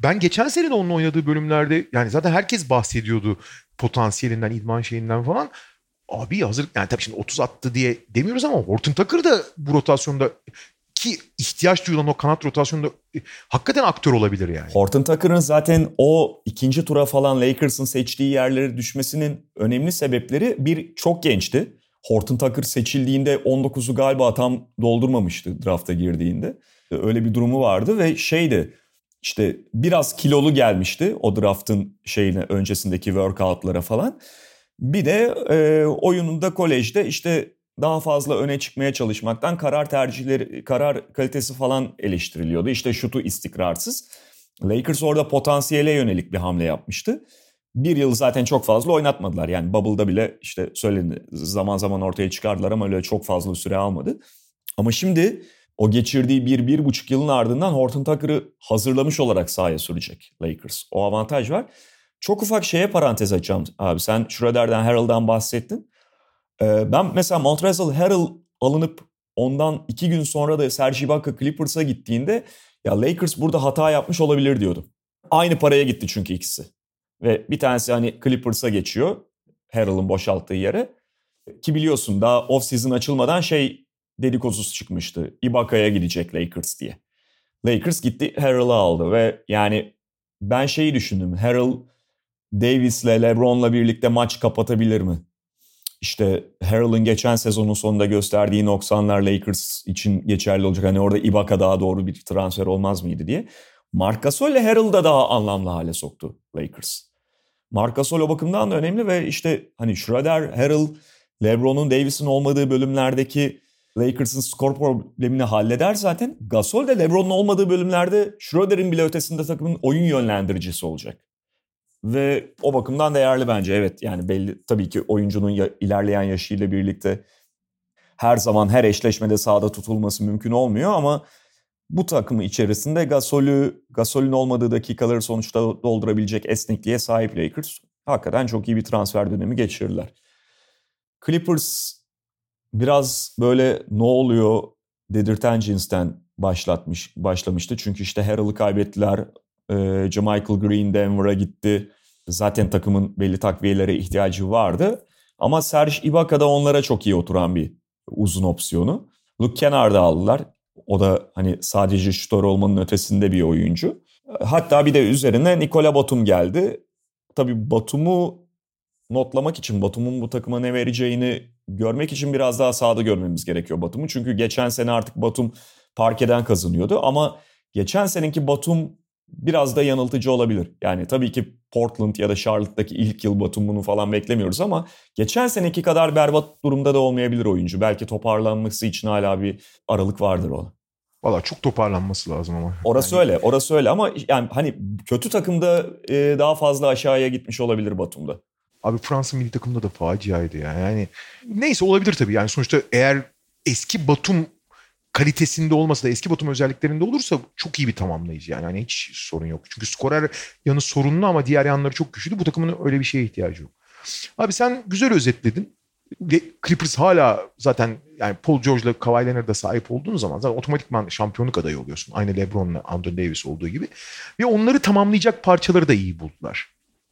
Ben geçen sene de onun oynadığı bölümlerde yani zaten herkes bahsediyordu potansiyelinden, idman şeyinden falan. Abi hazır yani tabii şimdi 30 attı diye demiyoruz ama Horton Tucker da bu rotasyonda ki ihtiyaç duyulan o kanat rotasyonunda e, hakikaten aktör olabilir yani. Horton Tucker'ın zaten o ikinci tura falan Lakers'ın seçtiği yerlere düşmesinin önemli sebepleri bir çok gençti. Horton Tucker seçildiğinde 19'u galiba tam doldurmamıştı drafta girdiğinde. Öyle bir durumu vardı ve şeydi işte biraz kilolu gelmişti o draftın şeyine öncesindeki workoutlara falan. Bir de e, oyununda kolejde işte daha fazla öne çıkmaya çalışmaktan karar tercihleri, karar kalitesi falan eleştiriliyordu. İşte şutu istikrarsız. Lakers orada potansiyele yönelik bir hamle yapmıştı. Bir yıl zaten çok fazla oynatmadılar. Yani Bubble'da bile işte söylendi zaman zaman ortaya çıkardılar ama öyle çok fazla süre almadı. Ama şimdi o geçirdiği bir, bir buçuk yılın ardından Horton Tucker'ı hazırlamış olarak sahaya sürecek Lakers. O avantaj var. Çok ufak şeye parantez açacağım abi. Sen Schroeder'den, Harrell'dan bahsettin. Ee, ben mesela Montrezl Harrell alınıp ondan iki gün sonra da Serge Ibaka Clippers'a gittiğinde ya Lakers burada hata yapmış olabilir diyordum. Aynı paraya gitti çünkü ikisi. Ve bir tanesi hani Clippers'a geçiyor. Harrell'ın boşalttığı yere. Ki biliyorsun daha off season açılmadan şey dedikodusu çıkmıştı. Ibaka'ya gidecek Lakers diye. Lakers gitti Harrell'ı aldı ve yani ben şeyi düşündüm. Harold Davis'le LeBron'la birlikte maç kapatabilir mi? İşte Harrell'ın geçen sezonun sonunda gösterdiği noksanlar Lakers için geçerli olacak. Hani orada Ibaka daha doğru bir transfer olmaz mıydı diye. Marc Gasol ile Harrell da daha anlamlı hale soktu Lakers. Marc Gasol o bakımdan da önemli ve işte hani Schroeder, Harrell, LeBron'un Davis'in olmadığı bölümlerdeki Lakers'ın skor problemini halleder zaten. Gasol de LeBron'un olmadığı bölümlerde Schroeder'in bile ötesinde takımın oyun yönlendiricisi olacak. Ve o bakımdan değerli bence evet. Yani belli tabii ki oyuncunun ya, ilerleyen yaşıyla birlikte her zaman her eşleşmede sahada tutulması mümkün olmuyor ama bu takımı içerisinde Gasol'ü, Gasol'ün olmadığı dakikaları sonuçta doldurabilecek esnekliğe sahip Lakers. Hakikaten çok iyi bir transfer dönemi geçirirler. Clippers biraz böyle ne oluyor dedirten cinsten başlatmış başlamıştı. Çünkü işte Harrell'ı kaybettiler. E, Michael Green Denver'a gitti. Zaten takımın belli takviyelere ihtiyacı vardı. Ama Serge Ibaka da onlara çok iyi oturan bir uzun opsiyonu. Luke Kennard'ı aldılar. O da hani sadece şutör olmanın ötesinde bir oyuncu. Hatta bir de üzerine Nikola Batum geldi. Tabii Batum'u notlamak için, Batum'un bu takıma ne vereceğini görmek için biraz daha sahada görmemiz gerekiyor Batum'u. Çünkü geçen sene artık Batum parkeden kazanıyordu ama geçen seneki Batum biraz da yanıltıcı olabilir. Yani tabii ki Portland ya da Charlotte'daki ilk yıl Batum'unu falan beklemiyoruz ama geçen seneki kadar berbat durumda da olmayabilir oyuncu. Belki toparlanması için hala bir aralık vardır ona. Valla çok toparlanması lazım ama. Orası yani... öyle, orası öyle ama yani hani kötü takımda e, daha fazla aşağıya gitmiş olabilir Batum'da. Abi Fransa milli takımda da faciaydı ya. Yani neyse olabilir tabii. Yani sonuçta eğer eski Batum kalitesinde olmasa da eski Batum özelliklerinde olursa çok iyi bir tamamlayıcı yani. Hani hiç sorun yok. Çünkü skorer yanı sorunlu ama diğer yanları çok güçlü. Bu takımın öyle bir şeye ihtiyacı yok. Abi sen güzel özetledin. Clippers hala zaten yani Paul George'la Kawhi Leonard'a sahip olduğun zaman zaten otomatikman şampiyonluk adayı oluyorsun. Aynı LeBron'la Anthony Davis olduğu gibi. Ve onları tamamlayacak parçaları da iyi buldular.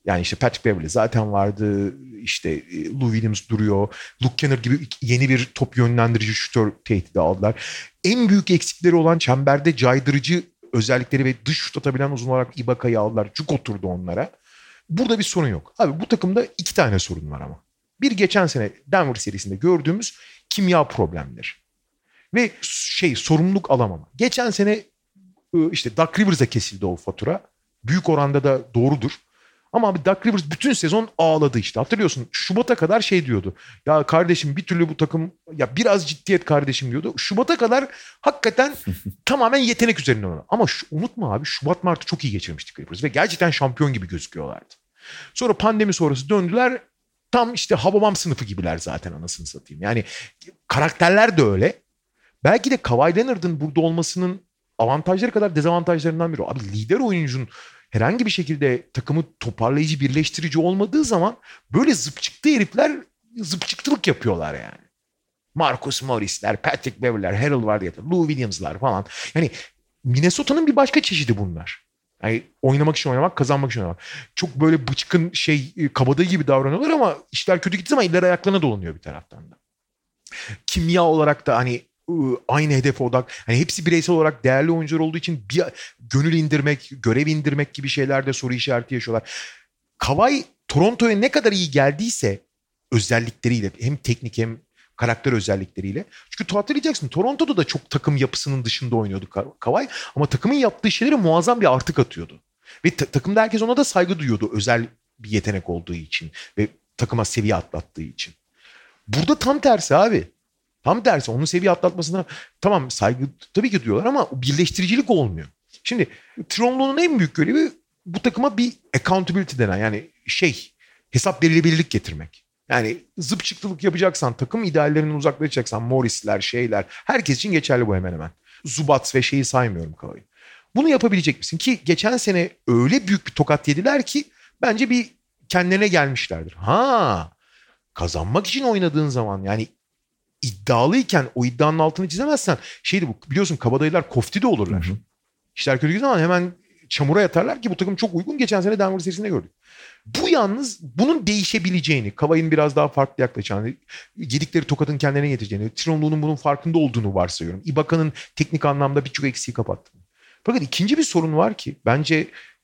Yani işte Patrick Beverly zaten vardı. İşte e, Lou Williams duruyor. Luke Kenner gibi yeni bir top yönlendirici şutör tehdidi aldılar. En büyük eksikleri olan çemberde caydırıcı özellikleri ve dış şut atabilen uzun olarak Ibaka'yı aldılar. Cuk oturdu onlara. Burada bir sorun yok. Abi bu takımda iki tane sorun var ama. Bir geçen sene Denver serisinde gördüğümüz kimya problemleri. Ve şey sorumluluk alamama. Geçen sene e, işte Doug Rivers'a kesildi o fatura. Büyük oranda da doğrudur. Ama abi Doug Rivers bütün sezon ağladı işte. Hatırlıyorsun Şubat'a kadar şey diyordu. Ya kardeşim bir türlü bu takım ya biraz ciddiyet kardeşim diyordu. Şubat'a kadar hakikaten tamamen yetenek üzerine oynadı. Ama şu, unutma abi Şubat Mart'ı çok iyi geçirmiştik Rivers ve gerçekten şampiyon gibi gözüküyorlardı. Sonra pandemi sonrası döndüler. Tam işte Hababam sınıfı gibiler zaten anasını satayım. Yani karakterler de öyle. Belki de Kawhi Leonard'ın burada olmasının avantajları kadar dezavantajlarından biri. Abi lider oyuncunun herhangi bir şekilde takımı toparlayıcı, birleştirici olmadığı zaman böyle zıp çıktı herifler zıp çıktılık yapıyorlar yani. Marcus Morris'ler, Patrick Beverly'ler, Harold var diye, Lou Williams'lar falan. Yani Minnesota'nın bir başka çeşidi bunlar. Yani oynamak için oynamak, kazanmak için oynamak. Çok böyle bıçkın şey e, kabadayı gibi davranıyorlar ama işler kötü gittiği zaman eller ayaklarına dolanıyor bir taraftan da. Kimya olarak da hani aynı hedef odak. Hani hepsi bireysel olarak değerli oyuncular olduğu için bir gönül indirmek, görev indirmek gibi şeylerde soru işareti yaşıyorlar. Kawhi Toronto'ya ne kadar iyi geldiyse özellikleriyle hem teknik hem karakter özellikleriyle. Çünkü hatırlayacaksın Toronto'da da çok takım yapısının dışında oynuyordu Kawhi ama takımın yaptığı şeyleri muazzam bir artık atıyordu. Ve ta- takımda herkes ona da saygı duyuyordu özel bir yetenek olduğu için ve takıma seviye atlattığı için. Burada tam tersi abi. Tam tersi onun seviye atlatmasına tamam saygı tabii ki diyorlar ama birleştiricilik olmuyor. Şimdi Tronlu'nun en büyük görevi bu takıma bir accountability denen yani şey hesap verilebilirlik getirmek. Yani zıp çıktılık yapacaksan, takım ideallerinden uzaklaşacaksan Morris'ler, şeyler herkes için geçerli bu hemen hemen. Zubat ve şeyi saymıyorum Kavay'ı. Bunu yapabilecek misin? Ki geçen sene öyle büyük bir tokat yediler ki bence bir kendilerine gelmişlerdir. Ha kazanmak için oynadığın zaman yani iddialıyken o iddianın altını çizemezsen şeydi bu biliyorsun kabadayılar kofti de olurlar. Hı hı. İşler kötü zaman hemen çamura yatarlar ki bu takım çok uygun. Geçen sene Denver serisinde gördük. Bu yalnız bunun değişebileceğini, Kavay'ın biraz daha farklı yaklaşacağını, yedikleri tokatın kendine getireceğini, Tronlu'nun bunun farkında olduğunu varsayıyorum. Ibaka'nın teknik anlamda birçok eksiği kapattı. Fakat ikinci bir sorun var ki bence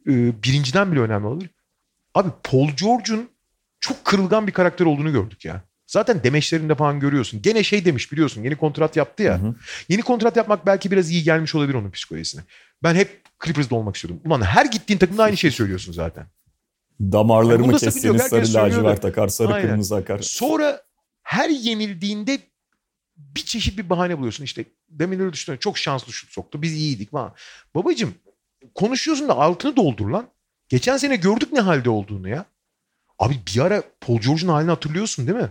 e, birinciden bile önemli olabilir. Abi Paul George'un çok kırılgan bir karakter olduğunu gördük ya. Zaten demeçlerinde falan görüyorsun. Gene şey demiş biliyorsun yeni kontrat yaptı ya. Hı hı. Yeni kontrat yapmak belki biraz iyi gelmiş olabilir onun psikolojisine. Ben hep Clippers'da olmak istiyordum. Ulan her gittiğin takımda aynı şeyi söylüyorsun zaten. Damarlarımı kesseniz herkes sarı lacivert akar, sarı Aynen. kırmızı akar. Sonra her yenildiğinde bir çeşit bir bahane buluyorsun. İşte demin öyle düşünüyorum. Çok şanslı şut soktu. Biz iyiydik falan. Babacım konuşuyorsun da altını doldur lan. Geçen sene gördük ne halde olduğunu ya. Abi bir ara Paul George'un halini hatırlıyorsun değil mi?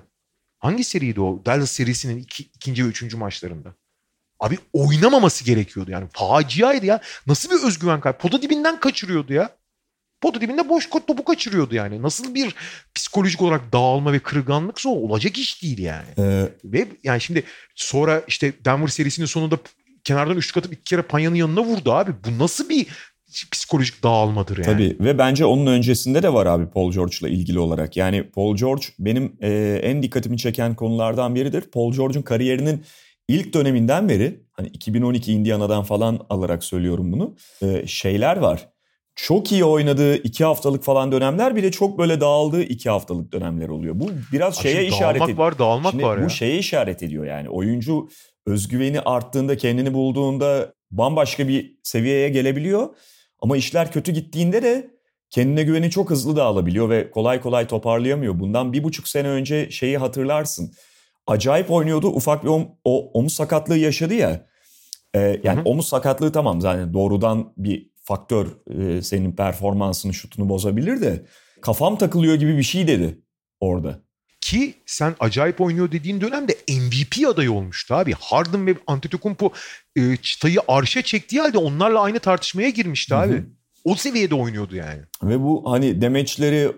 Hangi seriydi o? Dallas serisinin iki, ikinci ve üçüncü maçlarında. Abi oynamaması gerekiyordu yani. Faciaydı ya. Nasıl bir özgüven kaybı? Poda dibinden kaçırıyordu ya. Poda dibinde boş topu kaçırıyordu yani. Nasıl bir psikolojik olarak dağılma ve kırılganlıksa o olacak iş değil yani. Ee, Ve yani şimdi sonra işte Denver serisinin sonunda kenardan üçlük atıp iki kere Panya'nın yanına vurdu abi. Bu nasıl bir psikolojik dağılmadır yani? Tabii ve bence onun öncesinde de var abi Paul George'la ilgili olarak. Yani Paul George benim e, en dikkatimi çeken konulardan biridir. Paul George'un kariyerinin ilk döneminden beri hani 2012 Indiana'dan falan alarak söylüyorum bunu. e, şeyler var. Çok iyi oynadığı iki haftalık falan dönemler bir de çok böyle dağıldığı iki haftalık dönemler oluyor. Bu biraz Abi şeye şimdi işaret dağılmak ediyor. var dağılmak Şimdi var bu ya. şeye işaret ediyor yani. Oyuncu özgüveni arttığında, kendini bulduğunda bambaşka bir seviyeye gelebiliyor. Ama işler kötü gittiğinde de kendine güveni çok hızlı dağılabiliyor ve kolay kolay toparlayamıyor. Bundan bir buçuk sene önce şeyi hatırlarsın. Acayip oynuyordu. Ufak bir om- o omuz sakatlığı yaşadı ya. Ee, yani Hı hı. omuz sakatlığı tamam zaten doğrudan bir faktör e, senin performansını, şutunu bozabilir de kafam takılıyor gibi bir şey dedi orada. Ki sen acayip oynuyor dediğin dönemde MVP adayı olmuştu abi. Harden ve Antetokounmpo e, çıtayı arşa çektiği halde onlarla aynı tartışmaya girmişti Hı hı. abi. O seviyede oynuyordu yani. Ve bu hani demeçleri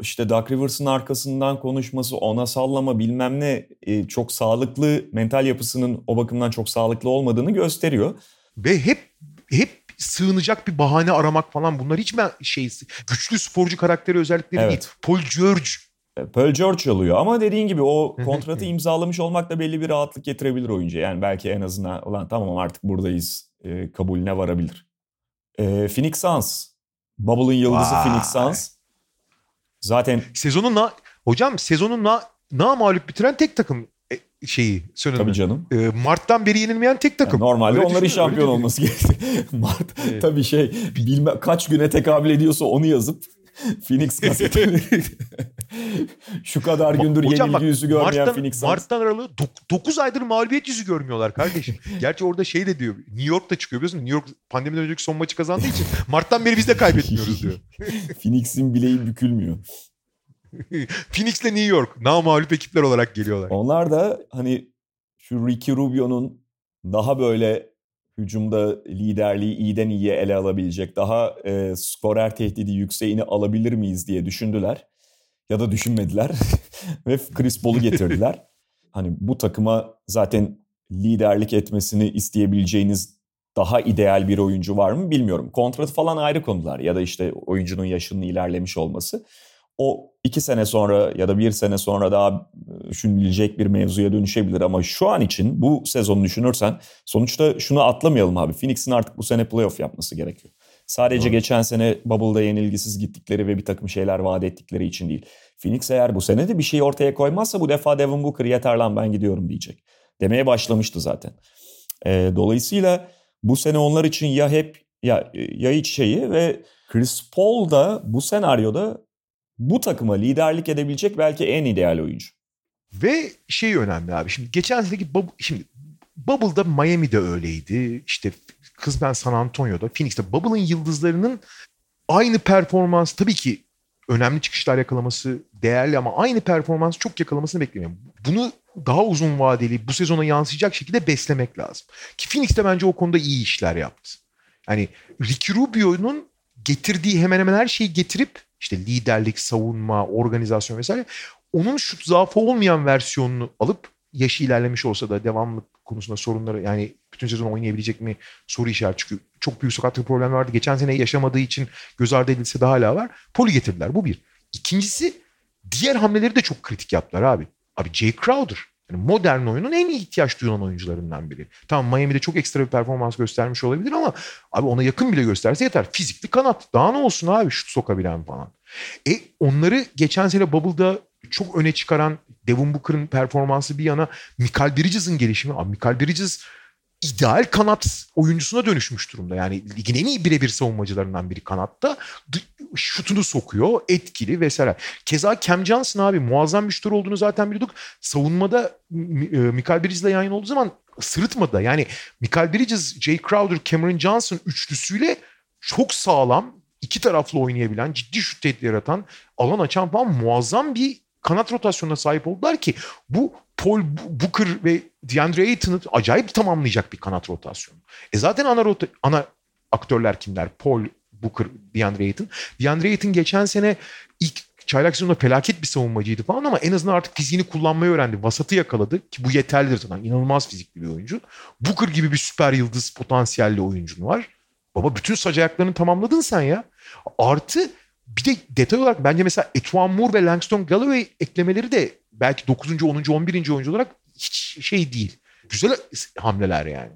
işte Doug Rivers'ın arkasından konuşması, ona sallama bilmem ne e, çok sağlıklı mental yapısının o bakımdan çok sağlıklı olmadığını gösteriyor. Ve hep hep sığınacak bir bahane aramak falan bunlar hiç mi şey güçlü sporcu karakteri özellikleri Evet. değil. Paul George E, Pearl George oluyor ama dediğin gibi o kontratı imzalamış olmak da belli bir rahatlık getirebilir oyuncuya. Yani belki en azından ulan tamam artık buradayız e, kabulüne varabilir. E, Phoenix Suns. Bubble'ın yıldızı Vay. Phoenix Suns. Zaten sezonun na hocam sezonun na, na mağlup bitiren tek takım e, şeyi sönümü. tabii canım. E, Mart'tan beri yenilmeyen tek takım. Yani normalde Öyle onların öyle şampiyon olması gerekti. Mart Evet. tabii şey bilmem kaç güne tekabül ediyorsa onu yazıp Phoenix gazeteleri şu kadar gündür Hocam yenilgi bak, yüzü görmeyen Mart'tan, Phoenix Suns. Mart'tan aralığı 9 aydır mağlubiyet yüzü görmüyorlar kardeşim. Gerçi orada şey de diyor. New York'ta çıkıyor biliyorsun. New York pandemiden önceki son maçı kazandığı için Mart'tan beri biz de kaybetmiyoruz diyor. Phoenix'in bileği bükülmüyor. Phoenix'le New York namağlup ekipler olarak geliyorlar. Onlar da hani şu Ricky Rubio'nun daha böyle hücumda liderliği iyiden iyiye ele alabilecek, daha e, skorer tehdidi yükseğini alabilir miyiz diye düşündüler. Ya da düşünmediler ve Chris Paul'u getirdiler. hani bu takıma zaten liderlik etmesini isteyebileceğiniz daha ideal bir oyuncu var mı bilmiyorum. Kontratı falan ayrı konular ya da işte oyuncunun yaşının ilerlemiş olması. O iki sene sonra ya da bir sene sonra daha düşünülecek bir mevzuya dönüşebilir ama şu an için bu sezonu düşünürsen sonuçta şunu atlamayalım abi. Phoenix'in artık bu sene playoff yapması gerekiyor. Sadece Doğru. geçen sene Bubble'da yenilgisiz gittikleri ve bir takım şeyler vaat ettikleri için değil. Phoenix eğer bu sene de bir şey ortaya koymazsa bu defa Devin Booker yeter lan ben gidiyorum diyecek. Demeye başlamıştı zaten. E, dolayısıyla bu sene onlar için ya hep ya ya hiç şeyi ve Chris Paul da bu senaryoda bu takıma liderlik edebilecek belki en ideal oyuncu. Ve şey önemli abi. Şimdi geçen seneki şimdi Bubble'da Miami'de öyleydi. İşte kısmen San Antonio'da, Phoenix'te. Bubble'ın yıldızlarının aynı performans tabii ki önemli çıkışlar yakalaması değerli ama aynı performans çok yakalamasını beklemiyorum. Bunu daha uzun vadeli bu sezona yansıyacak şekilde beslemek lazım. Ki Phoenix de bence o konuda iyi işler yaptı. Yani Ricky Rubio'nun getirdiği hemen hemen her şeyi getirip işte liderlik, savunma, organizasyon vesaire onun şut zaafı olmayan versiyonunu alıp yaşı ilerlemiş olsa da devamlılık konusunda sorunları yani bütün sezon oynayabilecek mi soru işareti çıkıyor. Çok büyük sakatlık problemi vardı. Geçen sene yaşamadığı için göz ardı edilse de hala var. Poli getirdiler. Bu bir. İkincisi diğer hamleleri de çok kritik yaptılar abi. Abi Jay Crowder. Yani modern oyunun en ihtiyaç duyulan oyuncularından biri. Tamam Miami'de çok ekstra bir performans göstermiş olabilir ama abi ona yakın bile gösterse yeter. Fizikli kanat. Daha ne olsun abi şut sokabilen falan. E onları geçen sene Bubble'da çok öne çıkaran Devin Booker'ın performansı bir yana Michael Bridges'ın gelişimi. Abi Michael Bridges ideal kanat oyuncusuna dönüşmüş durumda. Yani ligin en iyi birebir savunmacılarından biri kanatta. Şutunu sokuyor, etkili vesaire. Keza Cam Johnson abi muazzam bir şutör olduğunu zaten biliyorduk. Savunmada e, Michael Bridges'le yayın olduğu zaman sırıtmadı da. Yani Michael Bridges, Jay Crowder, Cameron Johnson üçlüsüyle çok sağlam, iki taraflı oynayabilen, ciddi şut tehdidi yaratan, alan açan falan muazzam bir kanat rotasyonuna sahip oldular ki bu Paul Booker ve DeAndre Ayton'ı acayip tamamlayacak bir kanat rotasyonu. E zaten ana, rota, ana aktörler kimler? Paul Booker, DeAndre Ayton. DeAndre Ayton geçen sene ilk çaylak sezonunda felaket bir savunmacıydı falan ama en azından artık fiziğini kullanmayı öğrendi. Vasatı yakaladı ki bu yeterlidir zaten. İnanılmaz fizikli bir oyuncu. Booker gibi bir süper yıldız potansiyelli oyuncun var. Baba bütün sac ayaklarını tamamladın sen ya. Artı bir de detay olarak bence mesela Etwan Moore ve Langston Galloway eklemeleri de belki 9. 10. 11. oyuncu olarak hiç şey değil. Güzel hamleler yani.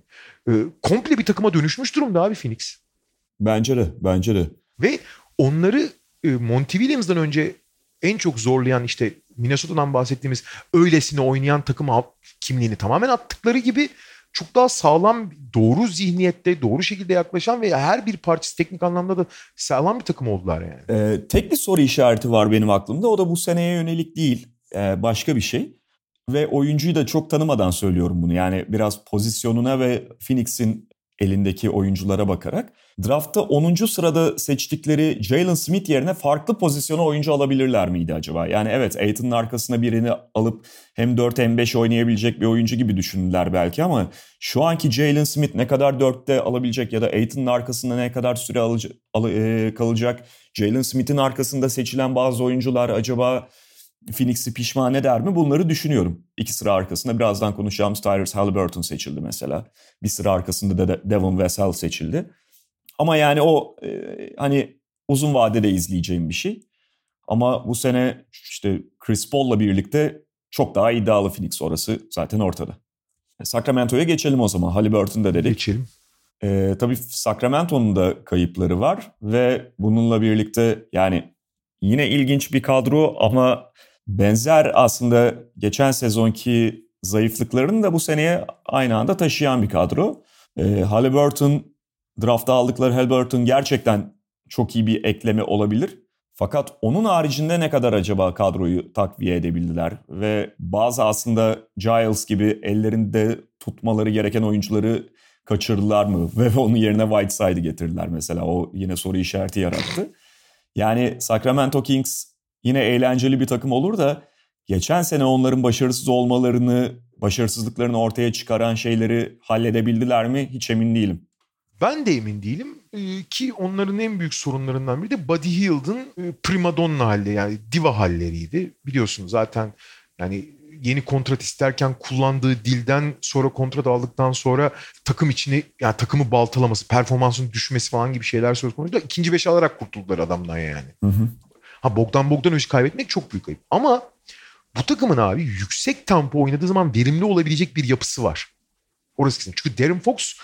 Ee, komple bir takıma dönüşmüş durumda abi Phoenix. Bence de, bence de. Ve onları e, Monty Williams'dan önce en çok zorlayan işte Minnesota'dan bahsettiğimiz öylesine oynayan takım kimliğini tamamen attıkları gibi çok daha sağlam, doğru zihniyette, doğru şekilde yaklaşan ve her bir parçası teknik anlamda da sağlam bir takım oldular yani. Ee, tek bir soru işareti var benim aklımda. O da bu seneye yönelik değil. Ee, başka bir şey. Ve oyuncuyu da çok tanımadan söylüyorum bunu. Yani biraz pozisyonuna ve Phoenix'in elindeki oyunculara bakarak. Draftta 10. sırada seçtikleri Jalen Smith yerine farklı pozisyona oyuncu alabilirler miydi acaba? Yani evet Aiton'un arkasına birini alıp hem 4 hem 5 oynayabilecek bir oyuncu gibi düşündüler belki ama şu anki Jalen Smith ne kadar 4'te alabilecek ya da Aiton'un arkasında ne kadar süre alıcı, al, e, kalacak? Jalen Smith'in arkasında seçilen bazı oyuncular acaba Phoenix'i pişman eder mi? Bunları düşünüyorum. İki sıra arkasında birazdan konuşacağımız Tyrese Halliburton seçildi mesela. Bir sıra arkasında da Devon Vassell seçildi. Ama yani o e, hani uzun vadede izleyeceğim bir şey. Ama bu sene işte Chris Paul'la birlikte çok daha iddialı Phoenix orası zaten ortada. E, Sacramento'ya geçelim o zaman. Halliburton da dedik. Geçelim. Ee, tabii Sacramento'nun da kayıpları var ve bununla birlikte yani yine ilginç bir kadro ama benzer aslında geçen sezonki zayıflıklarını da bu seneye aynı anda taşıyan bir kadro. E, Halliburton, draftta aldıkları Halliburton gerçekten çok iyi bir ekleme olabilir. Fakat onun haricinde ne kadar acaba kadroyu takviye edebildiler? Ve bazı aslında Giles gibi ellerinde tutmaları gereken oyuncuları kaçırdılar mı? Ve onun yerine Whiteside'ı getirdiler mesela. O yine soru işareti yarattı. Yani Sacramento Kings yine eğlenceli bir takım olur da geçen sene onların başarısız olmalarını, başarısızlıklarını ortaya çıkaran şeyleri halledebildiler mi hiç emin değilim. Ben de emin değilim ee, ki onların en büyük sorunlarından biri de Buddy Hield'ın e, primadonna halleri yani diva halleriydi. Biliyorsunuz zaten yani yeni kontrat isterken kullandığı dilden sonra kontrat aldıktan sonra takım içini yani takımı baltalaması, performansın düşmesi falan gibi şeyler söz konusu. ikinci beş alarak kurtuldular adamdan yani. Hı hı. Ha Bogdan Bogdanovic'i kaybetmek çok büyük ayıp. Ama bu takımın abi yüksek tempo oynadığı zaman verimli olabilecek bir yapısı var. Orası kesin. Çünkü Darren Fox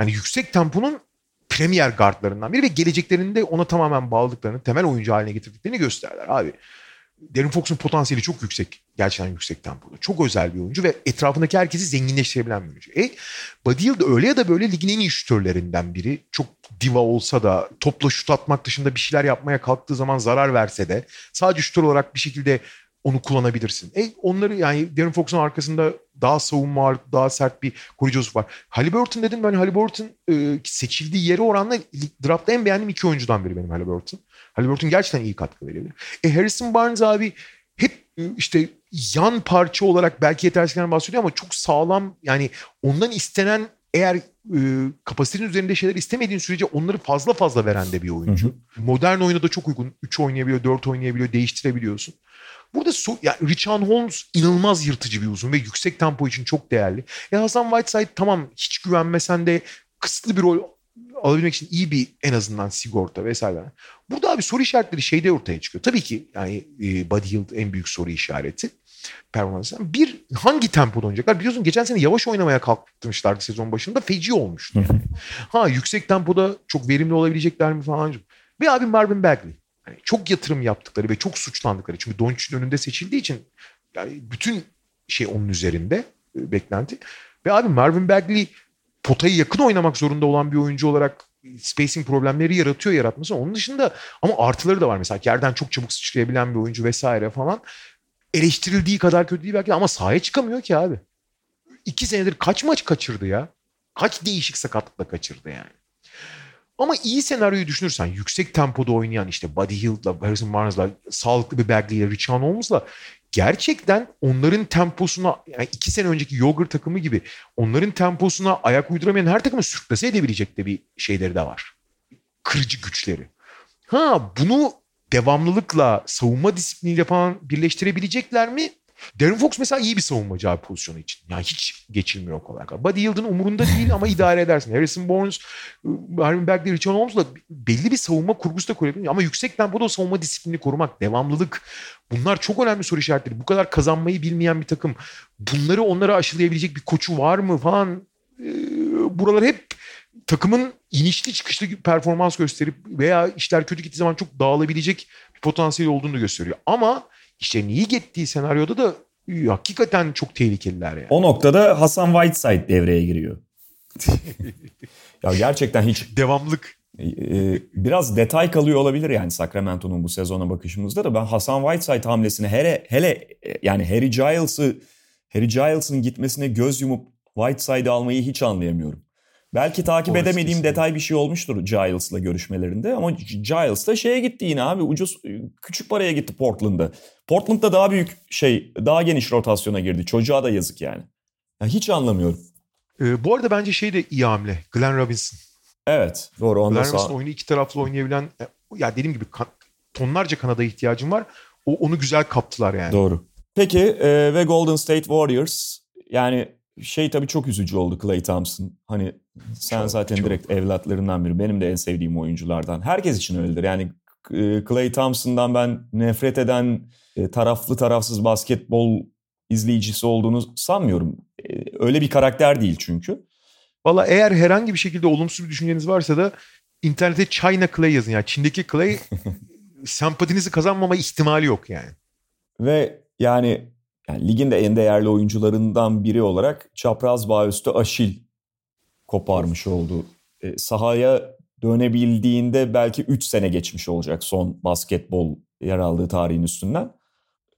yani yüksek temponun premier guardlarından biri ve geleceklerinde ona tamamen bağladıklarını, temel oyuncu haline getirdiklerini gösterdiler abi. Darren Fox'un potansiyeli çok yüksek. Gerçekten yüksek tempoda. Çok özel bir oyuncu ve etrafındaki herkesi zenginleştirebilen bir oyuncu. E, Buddy Hield öyle ya da böyle ligin en iyi şütörlerinden biri. Çok diva olsa da topla şut atmak dışında bir şeyler yapmaya kalktığı zaman zarar verse de sadece şütör olarak bir şekilde onu kullanabilirsin. E onları yani Darren Fox'un arkasında daha savunma var, daha sert bir koruyucusu var. Halliburton dedim ben Halliburton e, seçildiği yere oranla draftta en beğendiğim iki oyuncudan biri benim Halliburton. Halliburton gerçekten iyi katkı verebilir. E Harrison Barnes abi hep e, işte yan parça olarak belki yetersizliklerden bahsediyor ama çok sağlam yani ondan istenen eğer e, kapasitenin üzerinde şeyler istemediğin sürece onları fazla fazla veren de bir oyuncu. Hı hı. Modern oyuna da çok uygun. 3 oynayabiliyor, 4 oynayabiliyor, değiştirebiliyorsun. Burada so yani Richard Holmes inanılmaz yırtıcı bir uzun ve yüksek tempo için çok değerli. E Hasan Whiteside tamam hiç güvenmesen de kısıtlı bir rol alabilmek için iyi bir en azından sigorta vesaire. Burada abi soru işaretleri şeyde ortaya çıkıyor. Tabii ki yani e, Buddy Hield en büyük soru işareti performansından. Bir hangi tempoda oynayacaklar? Biliyorsun geçen sene yavaş oynamaya kalkmışlardı sezon başında. Feci olmuştu yani. ha yüksek tempoda çok verimli olabilecekler mi falan. Ve abi Marvin Bagley. Yani çok yatırım yaptıkları ve çok suçlandıkları. Çünkü Doncic'in önünde seçildiği için yani bütün şey onun üzerinde e, beklenti. Ve abi Marvin Bagley potayı yakın oynamak zorunda olan bir oyuncu olarak spacing problemleri yaratıyor yaratması. Onun dışında ama artıları da var mesela yerden çok çabuk sıçrayabilen bir oyuncu vesaire falan. Eleştirildiği kadar kötü değil belki ama sahaya çıkamıyor ki abi. İki senedir kaç maç kaçırdı ya? Kaç değişik sakatlıkla kaçırdı yani. Ama iyi senaryoyu düşünürsen yüksek tempoda oynayan işte Buddy Hield'la, Harrison Barnes'la, sağlıklı bir Bagley ile Richard Holmes'la gerçekten onların temposuna yani iki sene önceki Yogurt takımı gibi onların temposuna ayak uyduramayan her takımı sürklase edebilecek de bir şeyleri de var. Kırıcı güçleri. Ha bunu devamlılıkla savunma disipliniyle falan birleştirebilecekler mi? Darren Fox mesela iyi bir savunmacı abi pozisyonu için. Yani hiç geçilmiyor kolay kolay. Buddy Hield'ın umurunda değil ama idare edersin. Harrison Barnes, Marvin Bagley, Richard Holmes'la belli bir savunma kurgusu da kurabilir. Ama yüksek tempoda o savunma disiplini korumak, devamlılık bunlar çok önemli soru işaretleri. Bu kadar kazanmayı bilmeyen bir takım. Bunları onlara aşılayabilecek bir koçu var mı falan. Buralar hep takımın inişli çıkışlı performans gösterip veya işler kötü gittiği zaman çok dağılabilecek bir potansiyel olduğunu gösteriyor. Ama işte iyi gittiği senaryoda da hakikaten çok tehlikeliler yani. O noktada Hasan Whiteside devreye giriyor. ya gerçekten hiç devamlık biraz detay kalıyor olabilir yani Sacramento'nun bu sezona bakışımızda da ben Hasan Whiteside hamlesini hele hele yani Harry Giles'ı Harry Giles'ın gitmesine göz yumup Whiteside'ı almayı hiç anlayamıyorum. Belki takip Orası edemediğim kesinlikle. detay bir şey olmuştur Giles'la görüşmelerinde ama Giles da şeye gitti yine abi ucuz küçük paraya gitti Portland'da. Portland'da daha büyük şey daha geniş rotasyona girdi. Çocuğa da yazık yani. Ya hiç anlamıyorum. Ee, bu arada bence şey de iyi hamle. Glenn Robinson. Evet doğru. Glenn Robinson oyunu iki taraflı oynayabilen e, ya dediğim gibi tonlarca kanada ihtiyacım var. O, onu güzel kaptılar yani. Doğru. Peki e, ve Golden State Warriors yani şey tabii çok üzücü oldu Clay Thompson. Hani sen çok, zaten çok. direkt evlatlarından biri. Benim de en sevdiğim oyunculardan. Herkes için öyledir. Yani Clay Thompson'dan ben nefret eden e, taraflı tarafsız basketbol izleyicisi olduğunu sanmıyorum. E, öyle bir karakter değil çünkü. Valla eğer herhangi bir şekilde olumsuz bir düşünceniz varsa da internete China Clay yazın. Yani Çin'deki Clay sempatinizi kazanmama ihtimali yok yani. Ve yani, yani ligin de en değerli oyuncularından biri olarak çapraz bağ üstü Aşil koparmış oldu. E, sahaya dönebildiğinde belki 3 sene geçmiş olacak son basketbol yer aldığı tarihin üstünden.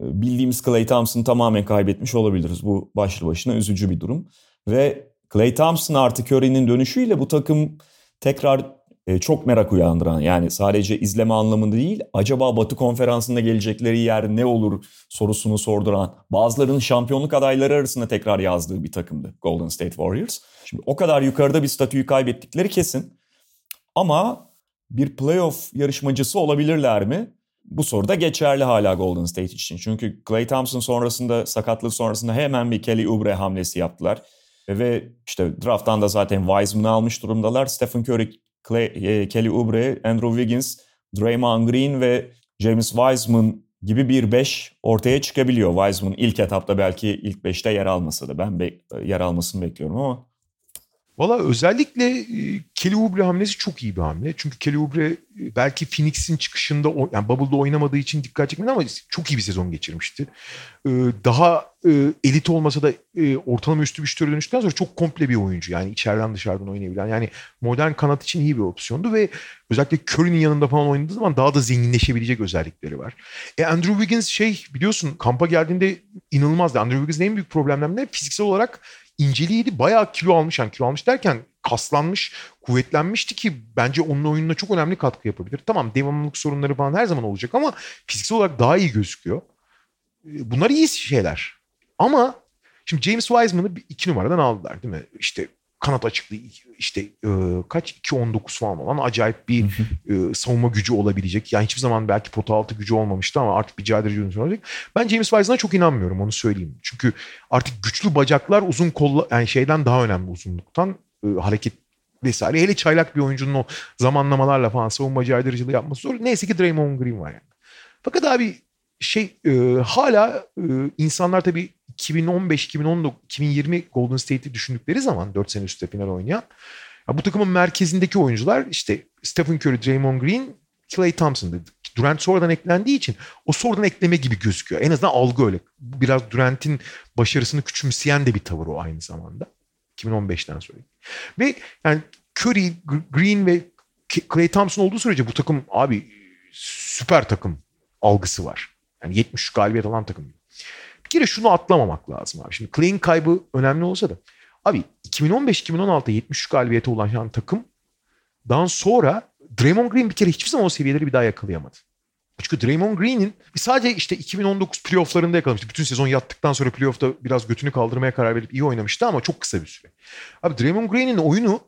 E, bildiğimiz Clay Thompson'ı tamamen kaybetmiş olabiliriz. Bu başlı başına üzücü bir durum. Ve Clay Thompson artı Curry'nin dönüşüyle bu takım tekrar e, çok merak uyandıran yani sadece izleme anlamında değil acaba Batı konferansında gelecekleri yer ne olur sorusunu sorduran bazılarının şampiyonluk adayları arasında tekrar yazdığı bir takımdı Golden State Warriors. Şimdi o kadar yukarıda bir statüyü kaybettikleri kesin ama bir playoff yarışmacısı olabilirler mi? Bu soru da geçerli hala Golden State için. Çünkü Clay Thompson sonrasında sakatlığı sonrasında hemen bir Kelly Oubre hamlesi yaptılar. Ve işte drafttan da zaten Wiseman'ı almış durumdalar. Stephen Curry, Clay, e, Kelly Oubre, Andrew Wiggins, Draymond Green ve James Wiseman gibi bir beş ortaya çıkabiliyor. Wiseman ilk etapta belki ilk beşte yer almasa da ben be- yer almasını bekliyorum ama Valla özellikle e, Kelly Oubre hamlesi çok iyi bir hamle. Çünkü Kelly Oubre e, belki Phoenix'in çıkışında yani Bubble'da oynamadığı için dikkat çekmedi ama çok iyi bir sezon geçirmişti. E, daha elit olmasa da ortalama üstü bir şütöre dönüştükten sonra çok komple bir oyuncu. Yani içeriden dışarıdan oynayabilen. Yani modern kanat için iyi bir opsiyondu ve özellikle Curry'nin yanında falan oynadığı zaman daha da zenginleşebilecek özellikleri var. E Andrew Wiggins şey biliyorsun kampa geldiğinde inanılmazdı. Andrew Wiggins'in en büyük problemlerinden fiziksel olarak inceliydi. Bayağı kilo almış. Yani kilo almış derken kaslanmış, kuvvetlenmişti ki bence onun oyununa çok önemli katkı yapabilir. Tamam devamlılık sorunları falan her zaman olacak ama fiziksel olarak daha iyi gözüküyor. Ee, bunlar iyi şeyler. Ama şimdi James Wiseman'ı iki numaradan aldılar değil mi? İşte kanat açıklığı işte e, kaç 2.19 falan olan acayip bir e, savunma gücü olabilecek. Yani hiçbir zaman belki pota altı gücü olmamıştı ama artık bir caydırıcı olacak. Ben James Wiseman'a çok inanmıyorum onu söyleyeyim. Çünkü artık güçlü bacaklar uzun kolla yani şeyden daha önemli uzunluktan e, hareket vesaire. Hele çaylak bir oyuncunun o zamanlamalarla falan savunma caydırıcılığı yapması zor. Neyse ki Draymond Green var yani. Fakat abi şey e, hala e, insanlar tabii 2015, 2019, 2020 Golden State'i düşündükleri zaman 4 sene üstte final oynayan ya bu takımın merkezindeki oyuncular işte Stephen Curry, Draymond Green, Klay Thompson'dı. Durant sonradan eklendiği için o sonradan ekleme gibi gözüküyor. En azından algı öyle. Biraz Durant'in başarısını küçümseyen de bir tavır o aynı zamanda. 2015'ten sonra. Ve yani Curry, Green ve Klay Thompson olduğu sürece bu takım abi süper takım algısı var. Yani 73 galibiyet alan takım. Bir kere şunu atlamamak lazım abi. Şimdi Clay'in kaybı önemli olsa da. Abi 2015-2016 73 galibiyete ulaşan takım dan sonra Draymond Green bir kere hiçbir zaman o seviyeleri bir daha yakalayamadı. Çünkü Draymond Green'in sadece işte 2019 playofflarında yakalamıştı. Bütün sezon yattıktan sonra playoff'ta biraz götünü kaldırmaya karar verip iyi oynamıştı ama çok kısa bir süre. Abi Draymond Green'in oyunu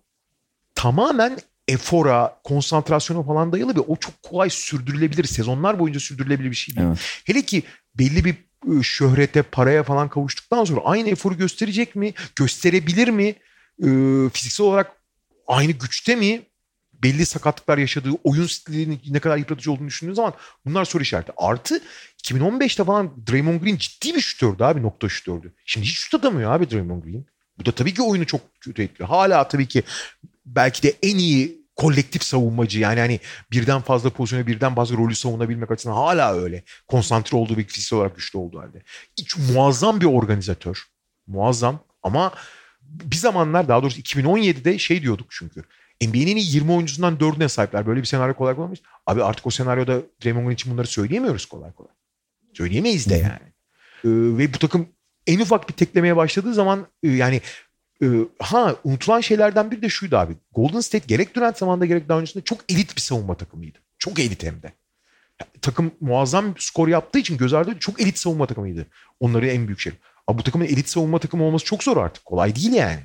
tamamen efora, konsantrasyona falan dayalı ve o çok kolay sürdürülebilir. Sezonlar boyunca sürdürülebilir bir şey değil. Evet. Hele ki belli bir ıı, şöhrete, paraya falan kavuştuktan sonra aynı eforu gösterecek mi? Gösterebilir mi? Ee, fiziksel olarak aynı güçte mi? belli sakatlıklar yaşadığı, oyun stilinin ne kadar yıpratıcı olduğunu düşündüğün zaman bunlar soru işareti. Artı 2015'te falan Draymond Green ciddi bir şutördü abi nokta şutördü. Şimdi hiç şut atamıyor abi Draymond Green. Bu da tabii ki oyunu çok kötü etkiliyor. Hala tabii ki belki de en iyi kolektif savunmacı yani hani birden fazla pozisyonu birden fazla rolü savunabilmek açısından hala öyle. Konsantre olduğu bir fiziksel olarak güçlü olduğu halde. Hiç muazzam bir organizatör. Muazzam ama bir zamanlar daha doğrusu 2017'de şey diyorduk çünkü. NBA'nin 20 oyuncusundan 4'üne sahipler. Böyle bir senaryo kolay kolay olmuş. Abi artık o senaryoda Draymond için bunları söyleyemiyoruz kolay kolay. Söyleyemeyiz de yani. Ee, ve bu takım en ufak bir teklemeye başladığı zaman e, yani e, ha unutulan şeylerden biri de şuydu abi. Golden State gerek Durant zamanında gerek daha öncesinde çok elit bir savunma takımıydı. Çok elit hem de. Takım muazzam bir skor yaptığı için göz ardı çok elit savunma takımıydı. Onları en büyük şey. Abi bu takımın elit savunma takımı olması çok zor artık. Kolay değil yani.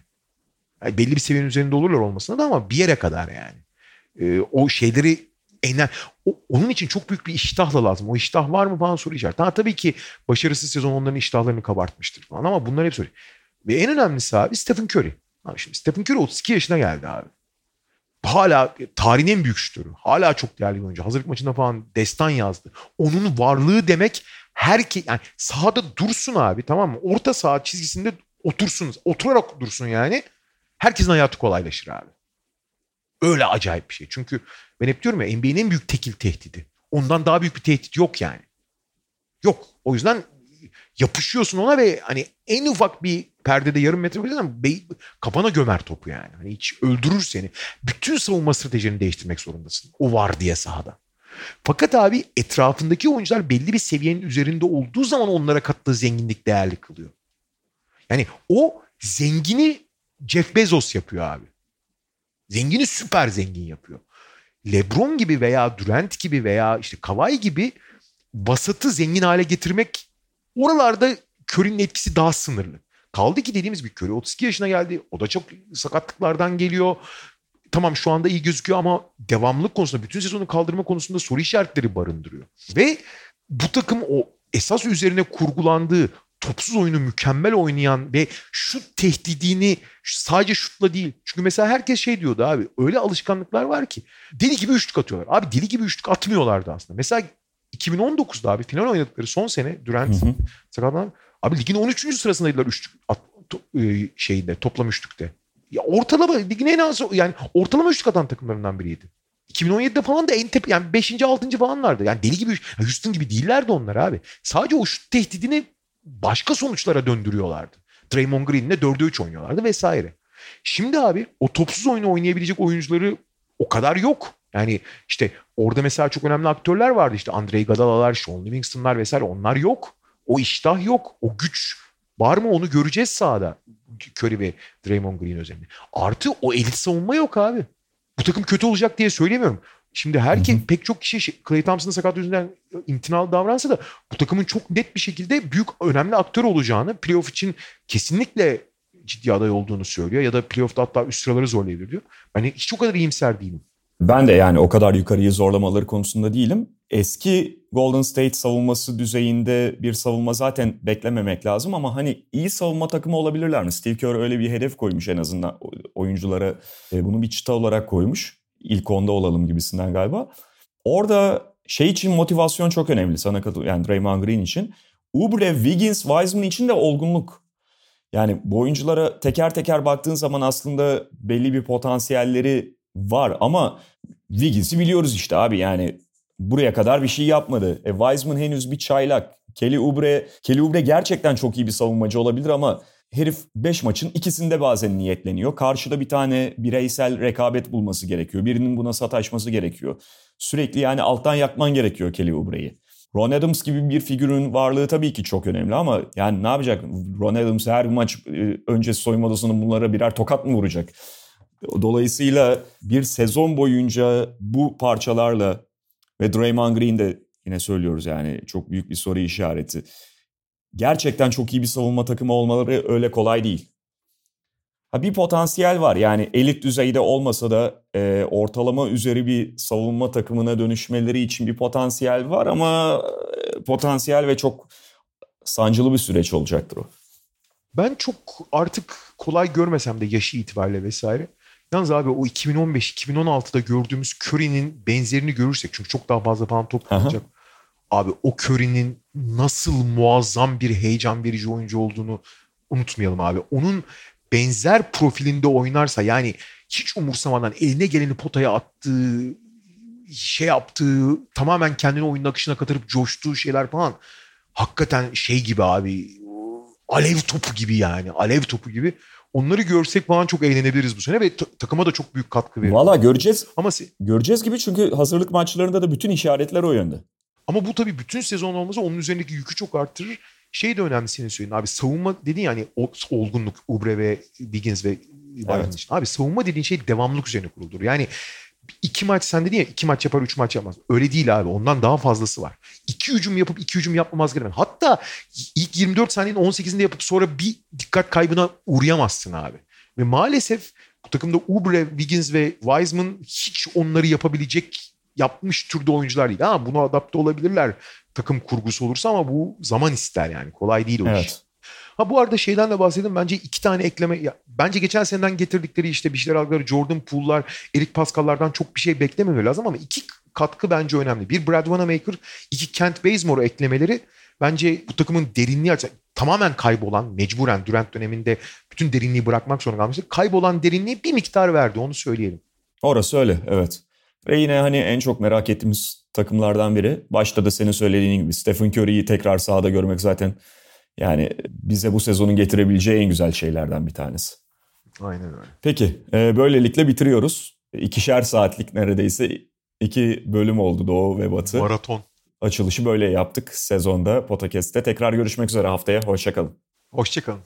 yani belli bir seviyenin üzerinde olurlar olmasına da ama bir yere kadar yani. Ee, o şeyleri ener o, onun için çok büyük bir iştahla lazım. O iştah var mı falan soru işareti. Ha, tabii ki başarısız sezon onların iştahlarını kabartmıştır falan ama bunlar hep soru. Ve en önemlisi abi Stephen Curry. Abi şimdi Stephen Curry 32 yaşına geldi abi. Hala tarihin en büyük şutörü. Hala çok değerli bir oyuncu. Hazırlık maçında falan destan yazdı. Onun varlığı demek herke yani sahada dursun abi tamam mı? Orta saha çizgisinde otursunuz. Oturarak dursun yani. Herkesin hayatı kolaylaşır abi. Öyle acayip bir şey. Çünkü ben hep diyorum ya NBA'nin en büyük tekil tehdidi. Ondan daha büyük bir tehdit yok yani. Yok. O yüzden yapışıyorsun ona ve hani en ufak bir perdede yarım metre koyarsan kafana gömer topu yani. Hani hiç öldürür seni. Bütün savunma stratejini değiştirmek zorundasın. O var diye sahada. Fakat abi etrafındaki oyuncular belli bir seviyenin üzerinde olduğu zaman onlara kattığı zenginlik değerli kılıyor. Yani o zengini Jeff Bezos yapıyor abi. Zengini süper zengin yapıyor. LeBron gibi veya Durant gibi veya işte Kawhi gibi basatı zengin hale getirmek oralarda Curry'nin etkisi daha sınırlı. Kaldı ki dediğimiz bir Curry 32 yaşına geldi. O da çok sakatlıklardan geliyor. Tamam şu anda iyi gözüküyor ama devamlılık konusunda bütün sezonu kaldırma konusunda soru işaretleri barındırıyor. Ve bu takım o esas üzerine kurgulandığı topsuz oyunu mükemmel oynayan ve şut tehdidini sadece şutla değil. Çünkü mesela herkes şey diyordu abi öyle alışkanlıklar var ki deli gibi üçlük atıyorlar. Abi deli gibi üçlük atmıyorlardı aslında. Mesela 2019'da abi final oynadıkları son sene Durant sakatlandı. Abi ligin 13. sırasındaydılar üçlük at, to, e, şeyinde toplam üçlükte. Ya ortalama ligin en az yani ortalama üçlük atan takımlarından biriydi. 2017'de falan da en tepe yani 5. 6. falanlardı. Yani deli gibi Houston gibi değillerdi onlar abi. Sadece o şut tehdidini başka sonuçlara döndürüyorlardı. Draymond Green'le 4'e 3 oynuyorlardı vesaire. Şimdi abi o topsuz oyunu oynayabilecek oyuncuları o kadar yok. Yani işte orada mesela çok önemli aktörler vardı işte Andre Iguodala'lar, Sean Livingston'lar vesaire onlar yok. O iştah yok. O güç var mı onu göreceğiz sahada. Curry ve Draymond Green özelinde. Artı o elit savunma yok abi. Bu takım kötü olacak diye söylemiyorum. Şimdi herkes pek çok kişi Clay Thompson'ın sakat yüzünden imtinalı davransa da bu takımın çok net bir şekilde büyük önemli aktör olacağını playoff için kesinlikle ciddi aday olduğunu söylüyor ya da playoff'ta hatta üst sıraları zorlayabilir diyor. Ben hiç o kadar iyimser değilim. Ben de yani o kadar yukarıyı zorlamaları konusunda değilim. eski Golden State savunması düzeyinde bir savunma zaten beklememek lazım ama hani iyi savunma takımı olabilirler mi? Steve Kerr öyle bir hedef koymuş en azından oyunculara e, bunu bir çıta olarak koymuş. İlk onda olalım gibisinden galiba. Orada şey için motivasyon çok önemli sana katıl yani Draymond Green için. Oubre, Wiggins, Wiseman için de olgunluk. Yani bu oyunculara teker teker baktığın zaman aslında belli bir potansiyelleri var ama Wiggins'i biliyoruz işte abi yani buraya kadar bir şey yapmadı. E, Wiseman henüz bir çaylak. Kelly Oubre, Kelly Oubre gerçekten çok iyi bir savunmacı olabilir ama herif 5 maçın ikisinde bazen niyetleniyor. Karşıda bir tane bireysel rekabet bulması gerekiyor. Birinin buna sataşması gerekiyor. Sürekli yani alttan yakman gerekiyor Kelly Oubre'yi. Ron Adams gibi bir figürün varlığı tabii ki çok önemli ama yani ne yapacak? Ron Adams her maç e, önce soyunma odasının bunlara birer tokat mı vuracak? Dolayısıyla bir sezon boyunca bu parçalarla ve Draymond Green de yine söylüyoruz yani çok büyük bir soru işareti. Gerçekten çok iyi bir savunma takımı olmaları öyle kolay değil. Ha bir potansiyel var yani elit düzeyde olmasa da e, ortalama üzeri bir savunma takımına dönüşmeleri için bir potansiyel var ama e, potansiyel ve çok sancılı bir süreç olacaktır o. Ben çok artık kolay görmesem de yaşı itibariyle vesaire. Yalnız abi o 2015-2016'da gördüğümüz Curry'nin benzerini görürsek çünkü çok daha fazla falan top kullanacak. Abi o Curry'nin nasıl muazzam bir heyecan verici oyuncu olduğunu unutmayalım abi. Onun benzer profilinde oynarsa yani hiç umursamadan eline geleni potaya attığı şey yaptığı tamamen kendini oyunun akışına katırıp coştuğu şeyler falan hakikaten şey gibi abi alev topu gibi yani alev topu gibi onları görsek falan çok eğlenebiliriz bu sene ve takıma da çok büyük katkı verir. Valla göreceğiz. Ama göreceğiz gibi çünkü hazırlık maçlarında da bütün işaretler o yönde. Ama bu tabii bütün sezon olması onun üzerindeki yükü çok arttırır. Şey de önemli senin söylediğin abi savunma dedin yani olgunluk Ubre ve Wiggins ve evet. için. Abi savunma dediğin şey devamlılık üzerine kurulur. Yani iki maç sen dedin ya iki maç yapar üç maç yapmaz. Öyle değil abi ondan daha fazlası var. İki hücum yapıp iki hücum yapmamaz gerekmez. Hatta ilk 24 saniyenin 18'inde yapıp sonra bir dikkat kaybına uğrayamazsın abi. Ve maalesef bu takımda Ubre, Wiggins ve Wiseman hiç onları yapabilecek yapmış türde oyuncular değil. Ha bunu adapte olabilirler takım kurgusu olursa ama bu zaman ister yani. Kolay değil o evet. iş. Ha bu arada şeyden de bahsedeyim. Bence iki tane ekleme. Ya, bence geçen seneden getirdikleri işte bir şeyler aldıkları Jordan Poole'lar, Eric Pascal'lardan çok bir şey beklememeleri lazım ama iki katkı bence önemli. Bir Brad Wanamaker, iki Kent Bazemore eklemeleri bence bu takımın derinliği açısından tamamen kaybolan, mecburen Durant döneminde bütün derinliği bırakmak zorunda kalmıştı. Kaybolan derinliği bir miktar verdi onu söyleyelim. Orası öyle evet. Ve yine hani en çok merak ettiğimiz takımlardan biri. Başta da senin söylediğin gibi Stephen Curry'yi tekrar sahada görmek zaten yani bize bu sezonun getirebileceği en güzel şeylerden bir tanesi. Aynen öyle. Peki e, böylelikle bitiriyoruz. İkişer saatlik neredeyse iki bölüm oldu Doğu ve Batı. Maraton. Açılışı böyle yaptık sezonda Potakest'te. Tekrar görüşmek üzere haftaya. Hoşçakalın. Hoşçakalın.